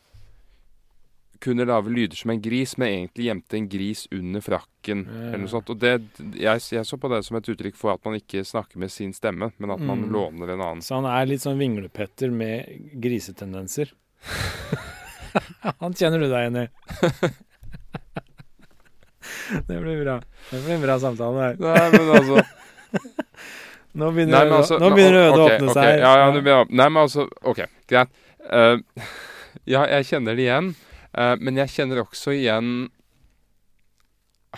Speaker 1: kunne lage lyder som en gris, men egentlig gjemte en gris under frakken.
Speaker 2: Ja,
Speaker 1: eller noe sånt. Og det, jeg, jeg så på det som et uttrykk for at man ikke snakker med sin stemme, men at man
Speaker 2: Mm.
Speaker 1: låner en annen.
Speaker 2: Så han er litt sånn vinglepetter med grisetendenser. <laughs> han kjenner du deg igjen i. det blir bra. Det blir en bra samtale her.
Speaker 1: Nei, men altså <laughs>
Speaker 2: Nå begynner,
Speaker 1: Nei, altså
Speaker 2: nå begynner øynene å åpne
Speaker 1: ok,
Speaker 2: seg.
Speaker 1: Ja, ja, begynner Nei, men altså OK, greit. Uh, <laughs> ja, jeg kjenner det igjen. Eh, men jeg kjenner også igjen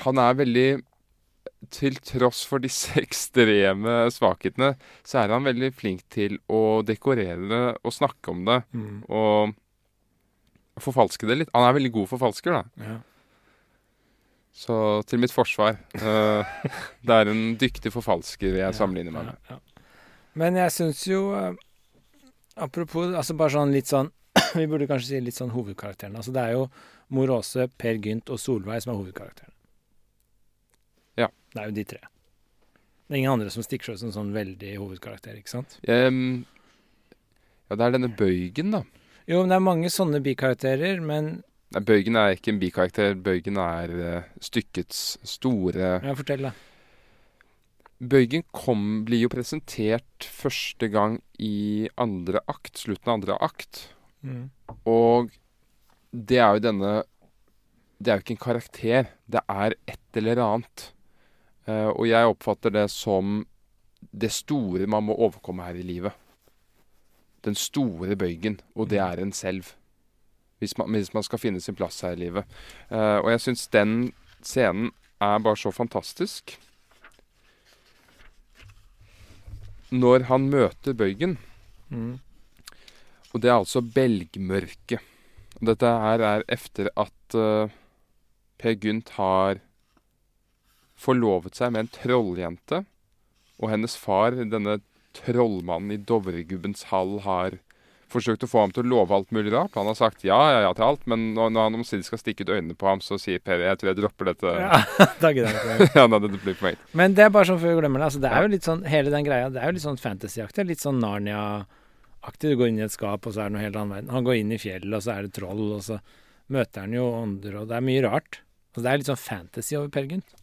Speaker 1: Han er veldig Til tross for disse <laughs> ekstreme svakhetene, så er han veldig flink til å dekorere det og snakke om det.
Speaker 2: Mm.
Speaker 1: Og forfalske det litt. Han er veldig god forfalsker, da.
Speaker 2: Ja.
Speaker 1: Så til mitt forsvar eh, <laughs> Det er en dyktig forfalsker jeg sammenligner meg med.
Speaker 2: Ja, ja. Men jeg syns jo eh, Apropos altså bare sånn litt sånn <clears throat> Vi burde kanskje si litt sånn hovedkarakterene. Altså det er jo Mor Aase, Per Gynt og Solveig som er hovedkarakterene.
Speaker 1: Ja.
Speaker 2: Det er jo de tre. Det er ingen andre som stikker seg ut som sånn veldig hovedkarakter, ikke sant?
Speaker 1: Um, ja, det er denne Bøygen, da.
Speaker 2: Jo, men det er mange sånne bikarakterer, men
Speaker 1: Nei, Bøygen er ikke en bikarakter. Bøygen er uh, stykkets store
Speaker 2: Ja, fortell, da.
Speaker 1: Bøygen kom, blir jo presentert første gang i andre akt, slutten av andre akt.
Speaker 2: Mm.
Speaker 1: Og det er jo denne Det er jo ikke en karakter. Det er et eller annet. Uh, og jeg oppfatter det som det store man må overkomme her i livet. Den store bøygen, og det er en selv. Hvis man, hvis man skal finne sin plass her i livet. Uh, og jeg syns den scenen er bare så fantastisk. Når han møter bøygen,
Speaker 2: Mm.
Speaker 1: Og det er altså belgmørket. Og Dette her er efter at uh, Per Gynt har forlovet seg med en trolljente, og hennes far, denne trollmannen i Dovregubbens hall, har forsøkt å få ham til å love alt mulig rart. Han har sagt ja, ja, ja til alt, men når, når han omsider skal stikke ut øynene på ham, så sier Per jeg tror jeg dropper dette.
Speaker 2: Ja, <laughs> det <laughs>
Speaker 1: ja, nei, det blir for meg.
Speaker 2: Men det er bare sånn før vi glemmer det. Altså, det er jo litt sånn, hele den greia, det er jo litt sånn fantasyaktig. Litt sånn Narnia-aktig. Du går inn i et skap, og så er det noe helt annet verden. Han går inn i fjellet, og så er det troll, og så møter han jo ånder, og det er mye rart. Så det er litt sånn fantasy over Peer Gynt.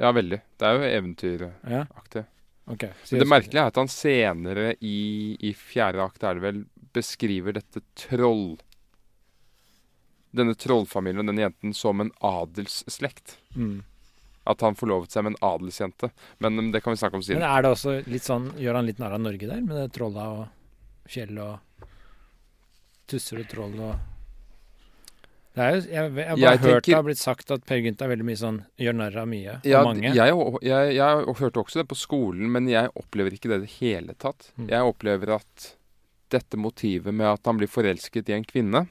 Speaker 1: Ja, veldig. Det er jo eventyraktig.
Speaker 2: Ja, Okay,
Speaker 1: Men det merkelige er at han senere i, i fjerde akt er det vel beskriver dette troll Denne trollfamilien og denne jenten som en adelsslekt.
Speaker 2: Mm.
Speaker 1: At han forlovet seg med en adelsjente. Men det kan vi snakke om siden.
Speaker 2: Men er det også litt sånn Gjør han litt narr av Norge der, med det trolla og fjell og tusser og troll og det er jo, jeg, jeg har bare
Speaker 1: Jeg
Speaker 2: hørt det har blitt sagt at Per Gynt er veldig mye sånn gjør narr av mye.
Speaker 1: Ja,
Speaker 2: mange.
Speaker 1: jeg, jeg, jeg hørte også det på skolen, men jeg opplever ikke det i det hele tatt.
Speaker 2: Mm.
Speaker 1: Jeg opplever at dette motivet med at han blir forelsket i en kvinne,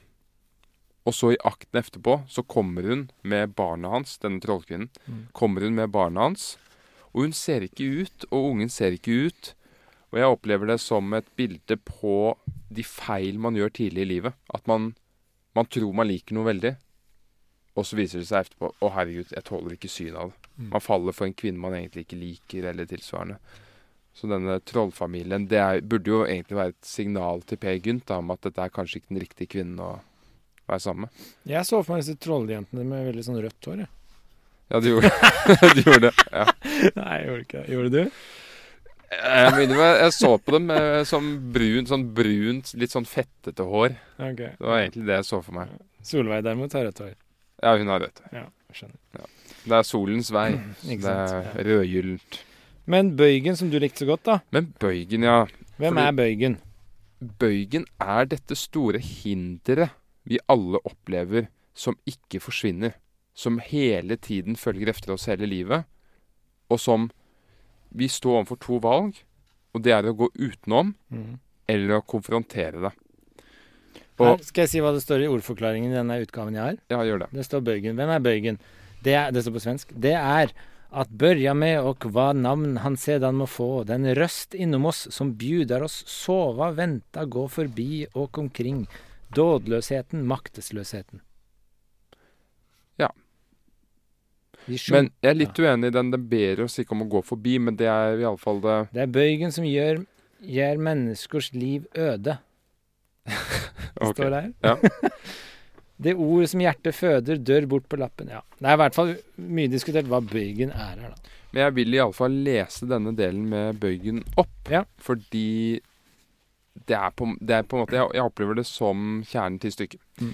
Speaker 1: og så i akten etterpå så kommer hun med barna hans, denne trollkvinnen,
Speaker 2: Mm.
Speaker 1: kommer hun med barna hans, og hun ser ikke ut, og ungen ser ikke ut. Og jeg opplever det som et bilde på de feil man gjør tidlig i livet. At man, man tror man liker noe veldig, og så viser det seg etterpå å herregud, jeg tåler ikke synet av det.
Speaker 2: Mm.
Speaker 1: Man faller for en kvinne man egentlig ikke liker, eller tilsvarende. Så denne trollfamilien Det er, burde jo egentlig være et signal til Per Gynt da, om at dette er kanskje ikke den riktige kvinnen å være sammen med.
Speaker 2: Jeg så for meg disse trolljentene med veldig sånn rødt hår. Jeg.
Speaker 1: Ja, du gjorde, du <laughs> gjorde det. Ja. <laughs>
Speaker 2: Nei, jeg gjorde ikke det. Gjorde du?
Speaker 1: Jeg, mener, jeg- så på dem eh, som brun, sånn brunt, litt sånn fettete hår.
Speaker 2: Okay.
Speaker 1: Det var egentlig det jeg så for meg.
Speaker 2: Solveig derimot har rødt hår.
Speaker 1: Ja, hun har rødt.
Speaker 2: Ja, jeg skjønner.
Speaker 1: Det er solens vei.
Speaker 2: Mm,
Speaker 1: det er rødgyllent.
Speaker 2: Men Bøygen, som du likte så godt, da.
Speaker 1: Men bøygen, ja.
Speaker 2: Hvem
Speaker 1: Fordi-
Speaker 2: er Bøygen?
Speaker 1: Bøygen er dette store hinderet vi alle opplever som ikke forsvinner. Som hele tiden følger etter oss hele livet. Og som vi står overfor to valg, og det er å gå utenom
Speaker 2: mm.
Speaker 1: eller å konfrontere det.
Speaker 2: Her skal jeg si hva det står i ordforklaringen i denne utgaven jeg har.
Speaker 1: Ja, gjør det.
Speaker 2: Det står Bøygen. Hvem er Bøygen? Det, er, det står på svensk. Det er at börja med och hva namn han sedan må få, den röst inom oss som bjuder oss sova, vänta, gå forbi och omkring, dådlösheten, maktesløsheten.
Speaker 1: Ja.
Speaker 2: Vi sjunk-
Speaker 1: Men jeg er litt uenig i den. Den ber oss ikke om å gå forbi, men det er iallfall det
Speaker 2: det er bøygen som gjør, gjør menneskers liv øde. <laughs> Det
Speaker 1: Ok.
Speaker 2: står der.
Speaker 1: Ja. <laughs>
Speaker 2: det ord som hjertet føder, dør bort på lappen. Ja. Det er i hvert fall mye diskutert hva bøygen er her, da.
Speaker 1: Men jeg vil iallfall lese denne delen med bøygen opp.
Speaker 2: Ja.
Speaker 1: Fordi det er, på, det er på en måte jeg, jeg opplever det som kjernen til stykket.
Speaker 2: Mm.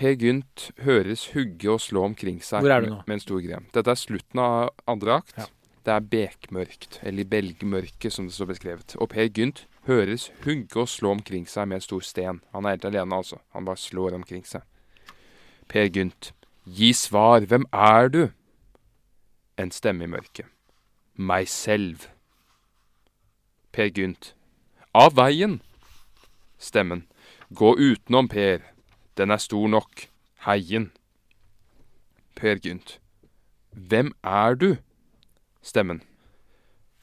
Speaker 1: Per Gynt høres hugge og slå omkring seg
Speaker 2: Hvor er du
Speaker 1: med,
Speaker 2: nå?
Speaker 1: med en stor gren. Dette er slutten av andre akt.
Speaker 2: Ja.
Speaker 1: Det er bekmørkt, eller belgmørke som det står beskrevet. Og Per Gynt høres hugge og slå omkring seg med en stor sten. Han er helt alene, altså. Han bare slår omkring seg. Per Gynt. Gi svar, hvem er du? En stemme i mørket. Meg selv. Per Gynt. Av veien. Stemmen. Gå utenom, Per. Den er stor nok. Heien. Per Gynt. Hvem er du? Stemmen.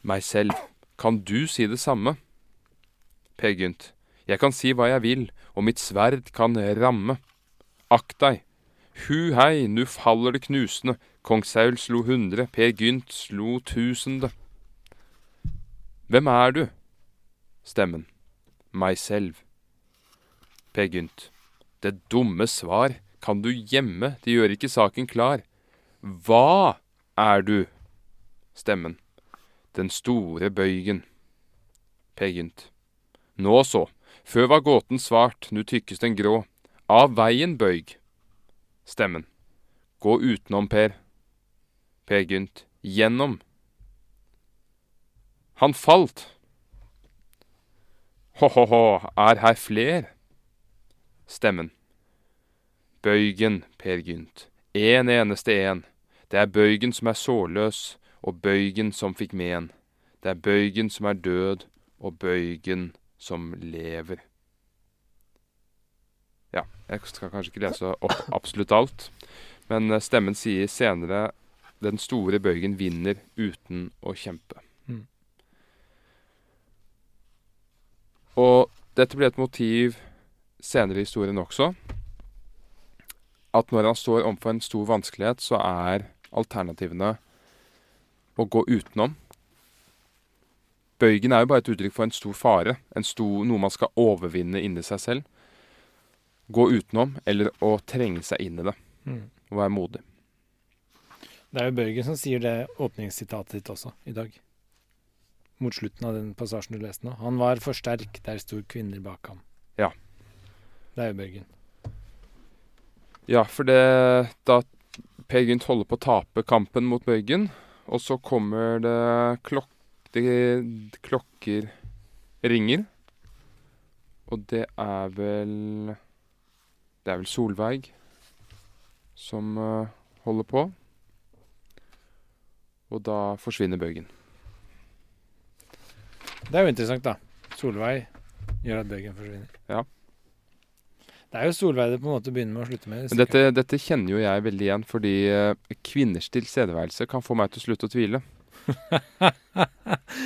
Speaker 1: Meg selv. Kan du si det samme? Per Gynt. Jeg kan si hva jeg vil, og mitt sverd kan ramme. Akt deg. Hu hei, nu faller det knusende. Kong Saul slo hundre, Per Gynt slo tusende. Hvem er du? Stemmen. Meg selv. Per Gynt. Det dumme svar. Kan du gjemme, det gjør ikke saken klar. Hva er du? Stemmen. Den store bøygen. Per Gynt. Nå så, før var gåten svart, nu tykkes den grå. Av veien, bøyg. Stemmen. Gå utenom, Per. Per Gynt. Gjennom. Han falt. Hå-hå-hå, er her fler? Stemmen. Bøygen, Per Gynt. En eneste en. Det er bøygen som er sårløs, og bøygen som fikk men. Det er bøygen som er død, og bøygen som lever. Ja, jeg skal kanskje ikke lese opp absolutt alt, men eh, stemmen sier senere den store bøygen vinner uten å kjempe.
Speaker 2: Mm.
Speaker 1: Og dette ble et motiv senere i historien også. At når han står overfor en stor vanskelighet, så er alternativene å gå utenom. Bøygen er jo bare et uttrykk for en stor fare, en stor, noe man skal overvinne inni seg selv. Gå utenom, eller å trenge seg inn i det.
Speaker 2: Mm.
Speaker 1: Og være modig.
Speaker 2: Det er jo Børgen som sier det åpningssitatet ditt også, i dag. Mot slutten av den passasjen du leste nå. Han var for sterk, der sto kvinner bak ham.
Speaker 1: Ja.
Speaker 2: Det er jo Børgen.
Speaker 1: Ja, for det Da Per Gynt holder på å tape kampen mot Bøygen, og så kommer det klok det, klokker ringer. Og det er vel Det er vel Solveig som uh, holder på. Og da forsvinner Bøgen.
Speaker 2: Det er jo interessant, da. Solveig gjør at Bøgen forsvinner.
Speaker 1: Ja.
Speaker 2: Det er jo Solveig det på en måte begynner med å slutte med.
Speaker 1: Dette, dette kjenner jo jeg veldig igjen, fordi eh, kvinners tilstedeværelse kan få meg til å slutte å tvile. <laughs>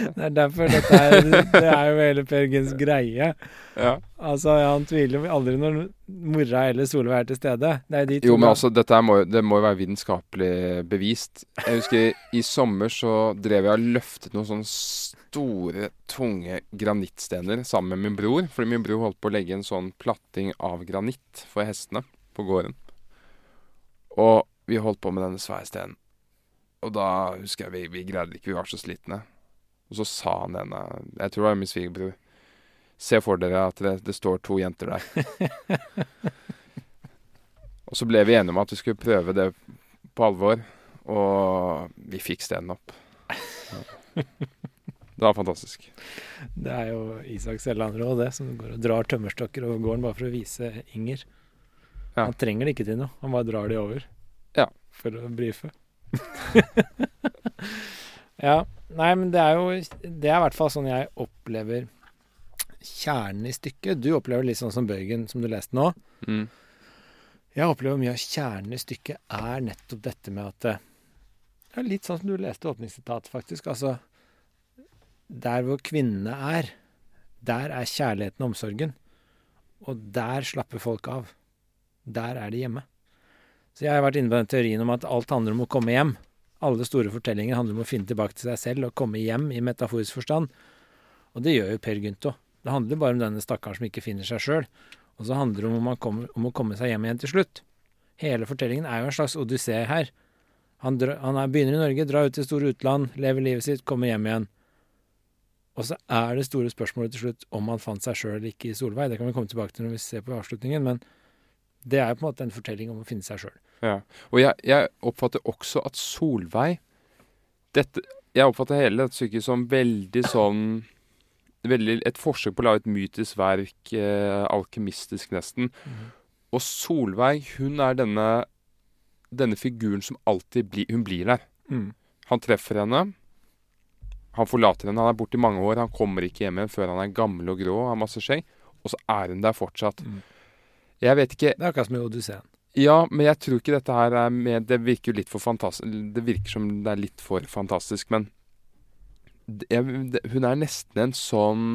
Speaker 2: Det er derfor dette er, <laughs> det er jo hele Per Gyns greie.
Speaker 1: Ja.
Speaker 2: Altså, Han tviler jo aldri når mora eller Solveig er til stede. Det er de to
Speaker 1: Jo, men altså, dette må, det må jo være vitenskapelig bevist. Jeg husker i sommer så drev jeg og løftet noen sånne store, tunge granittstener sammen med min bror. Fordi min bror holdt på å legge en sånn platting av granitt for hestene på gården. Og vi holdt på med denne svære stenen. Og da husker jeg vi, vi greide ikke, vi var så slitne. Og så sa han denne jeg tror det var min svigerbror, se for dere at det, det står to jenter der. <laughs> Og så ble vi enige om at vi skulle prøve det på alvor, og vi fikk stenen opp. Ja. <laughs> Det var fantastisk.
Speaker 2: Det er jo Isak Selland Raa, det, som går og drar tømmerstokker over gården bare for å vise Inger.
Speaker 1: Ja.
Speaker 2: Han trenger det ikke til noe, han bare drar de over.
Speaker 1: Ja.
Speaker 2: For å brife. <laughs> ja. Nei, men det er jo Det er i hvert fall sånn jeg opplever kjernen i stykket. Du opplever litt sånn som Bøygen, som du leste nå.
Speaker 1: Mm.
Speaker 2: Jeg opplever mye av kjernen i stykket er nettopp dette med at eh, Det er litt sånn som du leste åpningssitatet, faktisk. Altså Der hvor kvinnene er, der er kjærligheten og omsorgen. Og der slapper folk av. Der er de hjemme. Så jeg har vært inne på den teorien om at alt handler om å komme hjem. Alle store fortellinger handler om å finne tilbake til seg selv og komme hjem i metaforisk forstand. Og det gjør jo Per Gynt. Det handler bare om denne stakkaren som ikke finner seg sjøl. Og så handler det om, å komme, om å komme seg hjem igjen til slutt. Hele fortellingen er jo en slags odyssé her. Han, drar, han er, begynner i Norge, drar ut til store utland, lever livet sitt, kommer hjem igjen. Og så er det store spørsmålet til slutt om han fant seg sjøl eller ikke i Solveig. Det kan vi komme tilbake til når vi ser på avslutningen, men det er jo på en måte en fortelling om å finne seg sjøl.
Speaker 1: Ja. Og jeg, jeg oppfatter også at Solveig dette, Jeg oppfatter hele dette stykket som veldig sånn veldig et forsøk på å lage et mytisk verk, eh, alkymistisk nesten. Og Solveig, hun er denne, denne figuren som alltid blir Hun blir der.
Speaker 2: Mm.
Speaker 1: Han treffer henne. Han forlater henne. Han er borte i mange år. Han kommer ikke hjem igjen før han er gammel og grå og har masse skjegg. Og så er hun der fortsatt.
Speaker 2: Mm.
Speaker 1: Jeg vet ikke
Speaker 2: Det er akkurat som i Odysseen.
Speaker 1: Ja, men jeg tror ikke dette her er med Det virker jo litt for fantastisk Det virker som det er litt for fantastisk, men jeg, det, Hun er nesten en sånn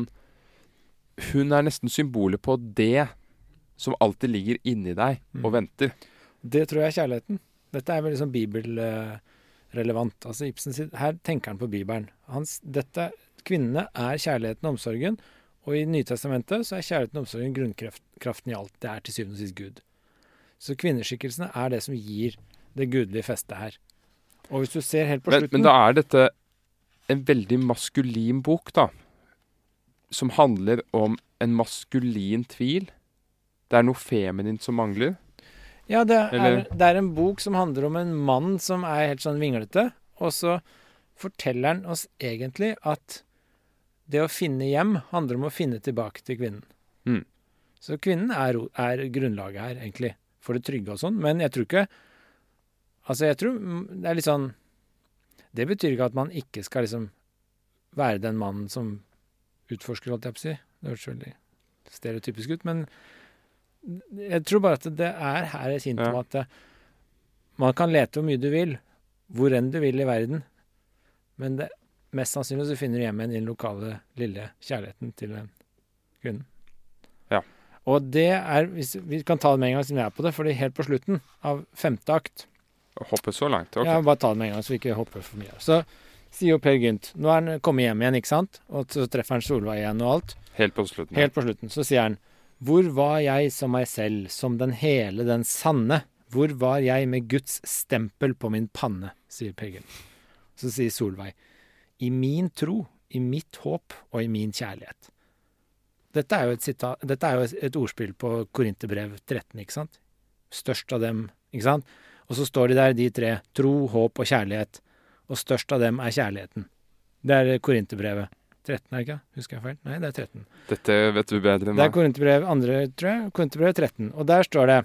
Speaker 1: Hun er nesten symbolet på det som alltid ligger inni deg og
Speaker 2: Mm.
Speaker 1: venter.
Speaker 2: Det tror jeg er kjærligheten. Dette er vel liksom bibel... sånn bibelrelevant. Altså Ibsen Her tenker han på Bibelen. Hans, dette, kvinnene er kjærligheten og omsorgen, og i Nytestamentet så er kjærligheten og omsorgen grunnkraften i alt. Det er til syvende og sist Gud. Så kvinneskikkelsene er det som gir det gudelige festet her. Og hvis du ser helt på
Speaker 1: Men,
Speaker 2: slutten
Speaker 1: men da er dette en veldig maskulin bok, da. Som handler om en maskulin tvil. Det er noe feminint som mangler.
Speaker 2: Ja, det er, det er en bok som handler om en mann som er helt sånn vinglete, og så forteller han oss egentlig at det å finne hjem handler om å finne tilbake til kvinnen.
Speaker 1: Mm.
Speaker 2: Så kvinnen er, er grunnlaget her, egentlig, for det trygge og sånn, men jeg tror ikke Altså, jeg tror det er litt sånn Det betyr ikke at man ikke skal liksom være den mannen som utforsker, holdt jeg på å si. Det hørtes veldig stereotypisk ut, men jeg tror bare at det er her et hint om at eh, man kan lete hvor mye du vil, hvor enn du vil i verden, men det, mest sannsynlig så finner du hjem igjen i den lokale, lille kjærligheten til den kvinnen.
Speaker 1: Ja.
Speaker 2: Og det er Vi kan ta det med en gang siden vi er på det, fordi helt på slutten av femte akt
Speaker 1: Hoppe så langt. Okay.
Speaker 2: Ja, bare ta det med en gang, så vi ikke hopper for mye. Så sier jo Per Gynt Nå er han kommet hjem igjen, ikke sant? Og så treffer han Solveig igjen og alt.
Speaker 1: Helt på slutten.
Speaker 2: Helt på slutten så sier han Hvor var jeg som meg selv, som den hele, den sanne? Hvor var jeg med Guds stempel på min panne? sier Peggen. Så sier Solveig I min tro, i mitt håp og i min kjærlighet. Dette er jo et, sitat, er jo et ordspill på Korinterbrev 13, ikke sant? Størst av dem, ikke sant? Og så står de der, de tre. Tro, håp og kjærlighet. Og størst av dem er kjærligheten. Det er Korinterbrevet. 13, er det ikke? Husker jeg feil? Nei, det er 13.
Speaker 1: Dette vet du bedre enn
Speaker 2: Det er
Speaker 1: meg.
Speaker 2: Korinterbrev 2, tror jeg. Korinterbrev 13. Og der står det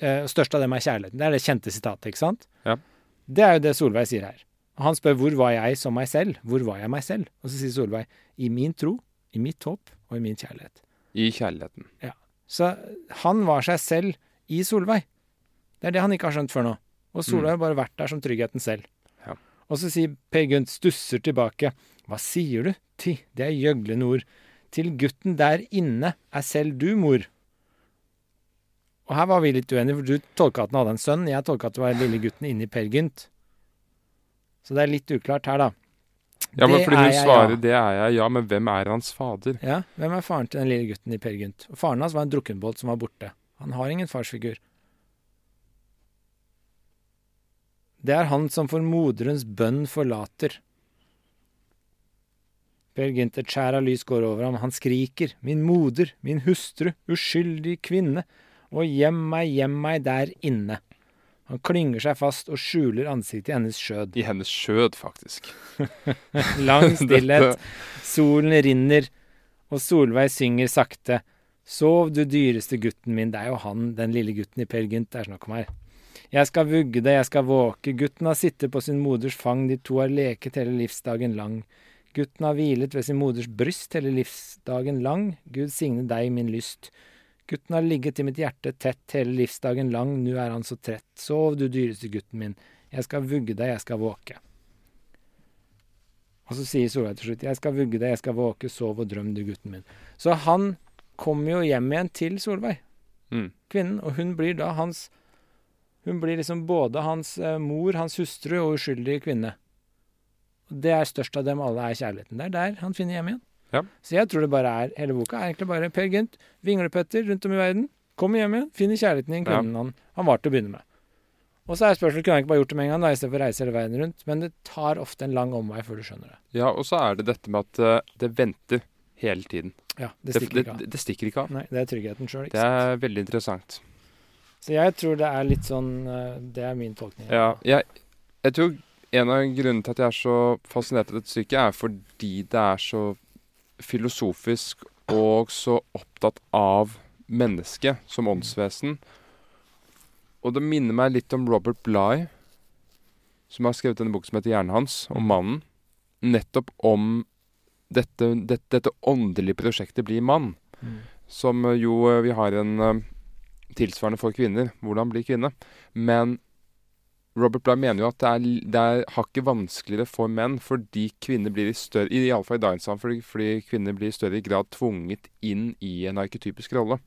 Speaker 2: eh, størst av dem er kjærligheten. Det er det kjente sitatet, ikke sant?
Speaker 1: Ja.
Speaker 2: Det er jo det Solveig sier her. Og han spør hvor var jeg som meg selv? Hvor var jeg meg selv? Og så sier Solveig i min tro, i mitt håp og i min kjærlighet.
Speaker 1: I kjærligheten. Ja.
Speaker 2: Så han var seg selv i Solveig. Det er det han ikke har skjønt før nå. Og Solveig har bare vært der som tryggheten selv.
Speaker 1: Ja.
Speaker 2: Og så sier Per Gynt, stusser tilbake. Hva sier du? Ti, det er gjøglende ord. Til gutten der inne er selv du mor. Og her var vi litt uenige, for du tolka at han hadde en sønn. Jeg tolka at det var lille gutten inni Per Gynt. Så det er litt uklart her, da.
Speaker 1: Ja, men fordi hun svarer
Speaker 2: ja.
Speaker 1: 'det er jeg', ja, men hvem er hans fader?
Speaker 2: Ja, Hvem er faren til den lille gutten i Per Gynt? Faren hans var en drukkenbolt som var borte. Han har ingen farsfigur. Det er han som for moderens bønn forlater. Et skjær av lys går over ham. Han skriker, min moder, min hustru, uskyldig kvinne, og gjem meg, gjem meg der inne. Han klynger seg fast og skjuler ansiktet i hennes skjød.
Speaker 1: I hennes skjød, faktisk. <laughs>
Speaker 2: Lang <laughs> stillhet. Solen rinner, og Solveig synger sakte. Sov, du dyreste gutten min. Det er jo han, den lille gutten i Per Gynt det er snakk om her. Jeg skal vugge deg, jeg skal våke. Gutten har sittet på sin moders fang, de to har leket hele livsdagen lang. Gutten har hvilet ved sin moders bryst hele livsdagen lang. Gud signe deg, min lyst. Gutten har ligget i mitt hjerte tett hele livsdagen lang, nu er han så trett. Sov, du dyreste gutten min. Jeg skal vugge deg, jeg skal våke. Og så sier Solveig til slutt, jeg skal vugge deg, jeg skal våke, sov og drøm, du gutten min. Så han kommer jo hjem igjen til Solveig,
Speaker 1: Mm.
Speaker 2: kvinnen, og hun blir da hans Hun blir liksom både hans eh, mor, hans hustru og uskyldige kvinne. Det er størst av dem alle er kjærligheten. Det er der han finner hjem igjen.
Speaker 1: Ja.
Speaker 2: Så jeg tror det bare er Hele boka er egentlig bare Per Gynt, vinglepetter rundt om i verden. Kommer hjem igjen, finner kjærligheten i en
Speaker 1: Ja.
Speaker 2: han, han var til å begynne med. Og så er spørsmålet, kunne han ikke bare gjort det med en gang, da, istedenfor å reise hele verden rundt? Men det tar ofte en lang omvei før du skjønner det.
Speaker 1: Ja, og så er det dette med at eh, det venter hele tiden.
Speaker 2: Ja, det stikker ikke av.
Speaker 1: det, det stikker ikke av.
Speaker 2: Nei, det er tryggheten sjøl,
Speaker 1: Det
Speaker 2: sant.
Speaker 1: er veldig interessant.
Speaker 2: Så jeg tror det er litt sånn eh, Det er min tolkning.
Speaker 1: Ja, jeg, jeg tror en av grunnene til at jeg er så fascinert av dette stykket, er fordi det er så filosofisk og så opptatt av mennesket som åndsvesen. Og det minner meg litt om Robert Bligh, som har skrevet en bok som heter 'Hjernen hans', om mannen. Nettopp om dette, dette, dette åndelige prosjektet 'Bli mann'. Som eh, jo eh, vi har en eh, tilsvarende for kvinner. Hvordan bli kvinne. Men Robert Bligh mener jo at det er, det er hakket vanskeligere for menn fordi kvinner blir i større Iallfall i dagens samfunn fordi, kvinner blir i større grad tvunget inn i en arketypisk rolle.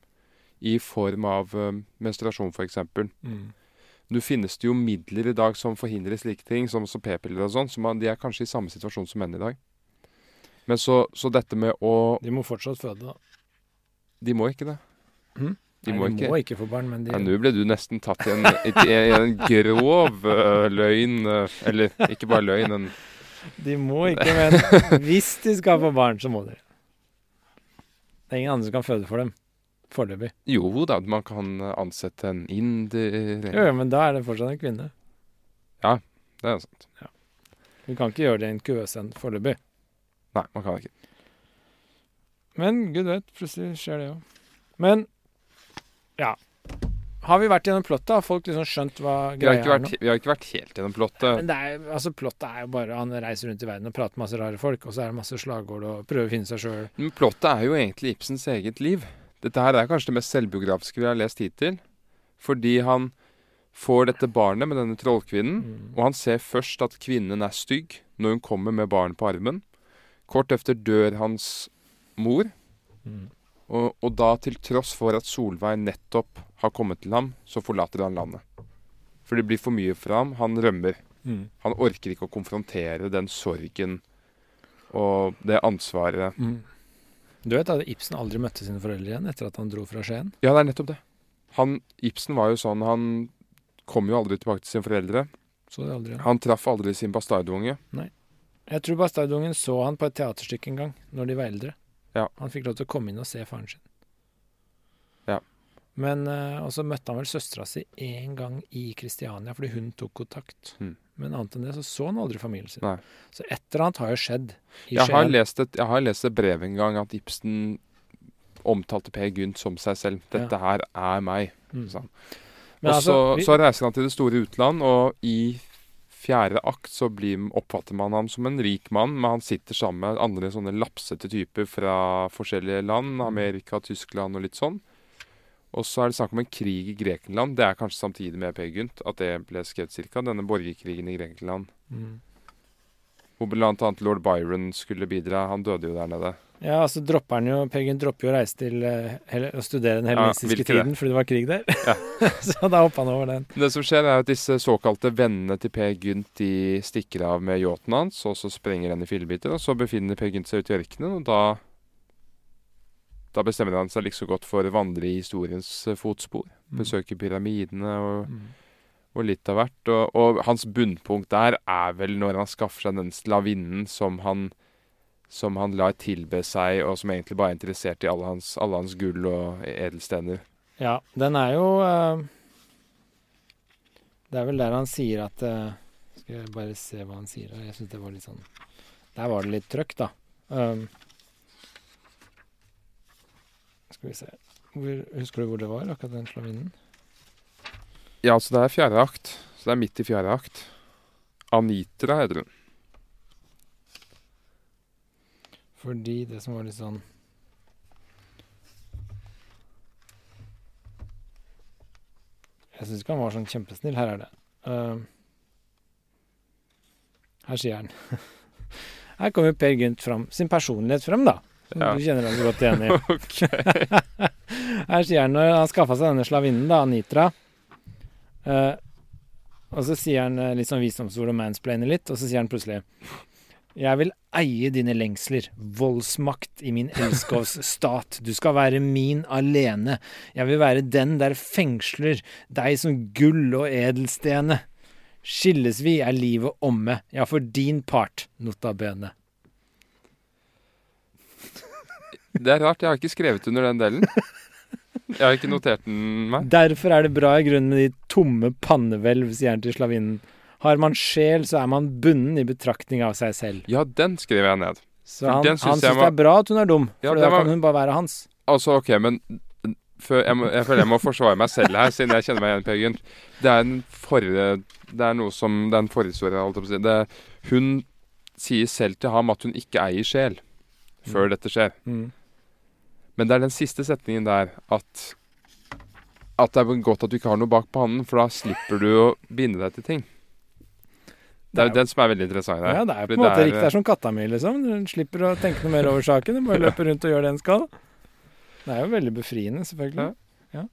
Speaker 1: I form av uh, menstruasjon, f.eks.
Speaker 2: Mm.
Speaker 1: Nå finnes det jo midler i dag som forhindrer slike ting, som, p-piller og sånn. Så de er kanskje i samme situasjon som menn i dag. Men så, så dette med å
Speaker 2: De må fortsatt føde, da.
Speaker 1: De må ikke det.
Speaker 2: Mhm.
Speaker 1: De
Speaker 2: Nei, de
Speaker 1: ikke.
Speaker 2: må ikke få barn, men de
Speaker 1: Ja, Nå ble du nesten tatt i en, i, i en grov uh, løgn. Uh, eller ikke bare løgn, men
Speaker 2: De må ikke, men hvis de skal få barn, så må de. Det er ingen andre som kan føde for dem. Foreløpig.
Speaker 1: Jo da, man kan ansette en inder
Speaker 2: Jo, men da er det fortsatt en kvinne.
Speaker 1: Ja, Det er sant.
Speaker 2: Du kan ikke gjøre det i en køsend foreløpig.
Speaker 1: Nei, man kan ikke.
Speaker 2: Men gud vet, plutselig skjer det jo. Men ja. Har vi vært gjennom plottet? Har folk liksom skjønt hva
Speaker 1: Vi har
Speaker 2: greia
Speaker 1: ikke
Speaker 2: er nå?
Speaker 1: vi har ikke vært helt gjennom plottet.
Speaker 2: Men det er, altså Plottet er jo bare Han reiser rundt i verden og prater med masse rare folk, og så er det masse slagord og prøver å finne seg sjøl.
Speaker 1: Men plottet er jo egentlig Ibsens eget liv. Dette her er kanskje det mest selvbiografiske vi har lest hittil. Fordi han får dette barnet med denne trollkvinnen,
Speaker 2: Mm.
Speaker 1: og han ser først at kvinnen er stygg når hun kommer med barn på armen. Kort efter dør hans mor,
Speaker 2: Mm.
Speaker 1: Og, og da til tross for at Solveig nettopp har kommet til ham, så forlater han landet. For det blir for mye for ham. Han rømmer.
Speaker 2: Mm.
Speaker 1: Han orker ikke å konfrontere den sorgen og det ansvaret.
Speaker 2: Mm. Du vet at Ibsen aldri møtte sine foreldre igjen etter at han dro fra Skien?
Speaker 1: Ja, det er nettopp det. Han, Ibsen var jo sånn Han kom jo aldri tilbake til sine foreldre.
Speaker 2: Så det aldri ja.
Speaker 1: Han traff aldri sin bastardunge.
Speaker 2: Jeg tror bastardungen så han på et teaterstykke en gang, når de var eldre.
Speaker 1: Ja.
Speaker 2: Han fikk lov til å komme inn og se faren sin.
Speaker 1: Ja.
Speaker 2: Men eh, Og så møtte han vel søstera si én gang i Kristiania, fordi hun tok kontakt.
Speaker 1: Mm.
Speaker 2: Men annet enn det så så han aldri familien sin.
Speaker 1: Nei.
Speaker 2: Så et eller annet har jo skjedd
Speaker 1: Jeg har, lest et, jeg har lest et brev en gang at Ibsen omtalte Per Gynt som seg selv. Dette her er meg.
Speaker 2: Mm.
Speaker 1: Sånn.
Speaker 2: Men
Speaker 1: og
Speaker 2: altså,
Speaker 1: så,
Speaker 2: vi-
Speaker 1: så reiser han til det store utland, og i fjerde akt så blir, oppfatter man ham som en rik mann, men han sitter sammen med andre sånne lapsete typer fra forskjellige land, Amerika, Tyskland og litt sånn. Og så er det snakk om en krig i Grekenland. Det er kanskje samtidig med Peer Gynt at det ble skrevet cirka. Denne borgerkrigen i Grekenland.
Speaker 2: Mm.
Speaker 1: Hvor bl.a. lord Byron skulle bidra. Han døde jo der nede.
Speaker 2: Ja, altså dropper han jo Peer Gynt dropper jo å reise til eh, å studere den helenistiske
Speaker 1: ja,
Speaker 2: tiden fordi det var krig der.
Speaker 1: Ja. <laughs>
Speaker 2: så da hoppa han over den.
Speaker 1: Det som skjer, er at disse såkalte vennene til Per Gynt de stikker av med yachten hans, og så sprenger den i fillebiter, og så befinner Per Gynt seg ute i ørkenen, og da Da bestemmer han seg liksom godt for å vandre i historiens eh, fotspor. Besøke pyramidene og,
Speaker 2: Mm.
Speaker 1: og litt av hvert. Og, og hans bunnpunkt der er vel når han skaffer seg den slavinnen som han som han lar tilbe seg, og som egentlig bare er interessert i alle hans, alle hans gull og edelstener.
Speaker 2: Ja, den er jo uh, Det er vel der han sier at uh, Skal jeg bare se hva han sier her. Jeg syns det var litt sånn Der var det litt trøkk, da. Um, skal vi se hvor, Husker du hvor det var, akkurat den slavinnen?
Speaker 1: Ja, altså det er fjerde akt. Så det er midt i fjerde akt. Anitra heter hun.
Speaker 2: Fordi det som var litt sånn Jeg syns ikke han var sånn kjempesnill. Her er det. Uh, her sier han <laughs> Her kommer Per Gynt fram, sin personlighet frem, da. Som
Speaker 1: Ja.
Speaker 2: du kjenner deg godt igjen i. <laughs> Her sier han når han skaffa seg denne slavinnen, da, Anitra Uh, Og så sier han eh, litt sånn visdomsord og mansplainer litt, og så sier han plutselig Jeg vil eie dine lengsler, voldsmakt i min elskovs stat. Du skal være min alene. Jeg vil være den der fengsler deg som gull og edelstene. Skilles vi, er livet omme. Ja, for din part, nota bene.
Speaker 1: Det er rart, jeg har ikke skrevet under den delen. Jeg har ikke notert den meg.
Speaker 2: Derfor er det bra i grunnen med de tomme pannehvelv, sier han til slavinnen. Har man sjel, så er man bunden i betraktning av seg selv.
Speaker 1: Ja, den skriver jeg ned.
Speaker 2: Så han,
Speaker 1: den
Speaker 2: syns det er bra at hun er dum,
Speaker 1: Ja,
Speaker 2: for da kan hun bare være hans.
Speaker 1: Altså, OK, men jeg, må, jeg føler jeg må forsvare meg selv her, siden jeg kjenner meg igjen, Per Gynt. Det er en forre Det er noe som Det er en forhistorie, holdt jeg på å si. Det, hun sier selv til ham at hun ikke eier sjel før dette skjer.
Speaker 2: Mm.
Speaker 1: Men det er den siste setningen der at At det er godt at du ikke har noe bak pannen, for da slipper du å binde deg til ting. Det er jo den som er veldig interessant der.
Speaker 2: Ja, det er på en måte riktig. Det er som katta mi, liksom. Du slipper å tenke noe mer over saken. Du bare <laughs> løper rundt og gjør det en skal. Det er jo veldig befriende, selvfølgelig. Ja.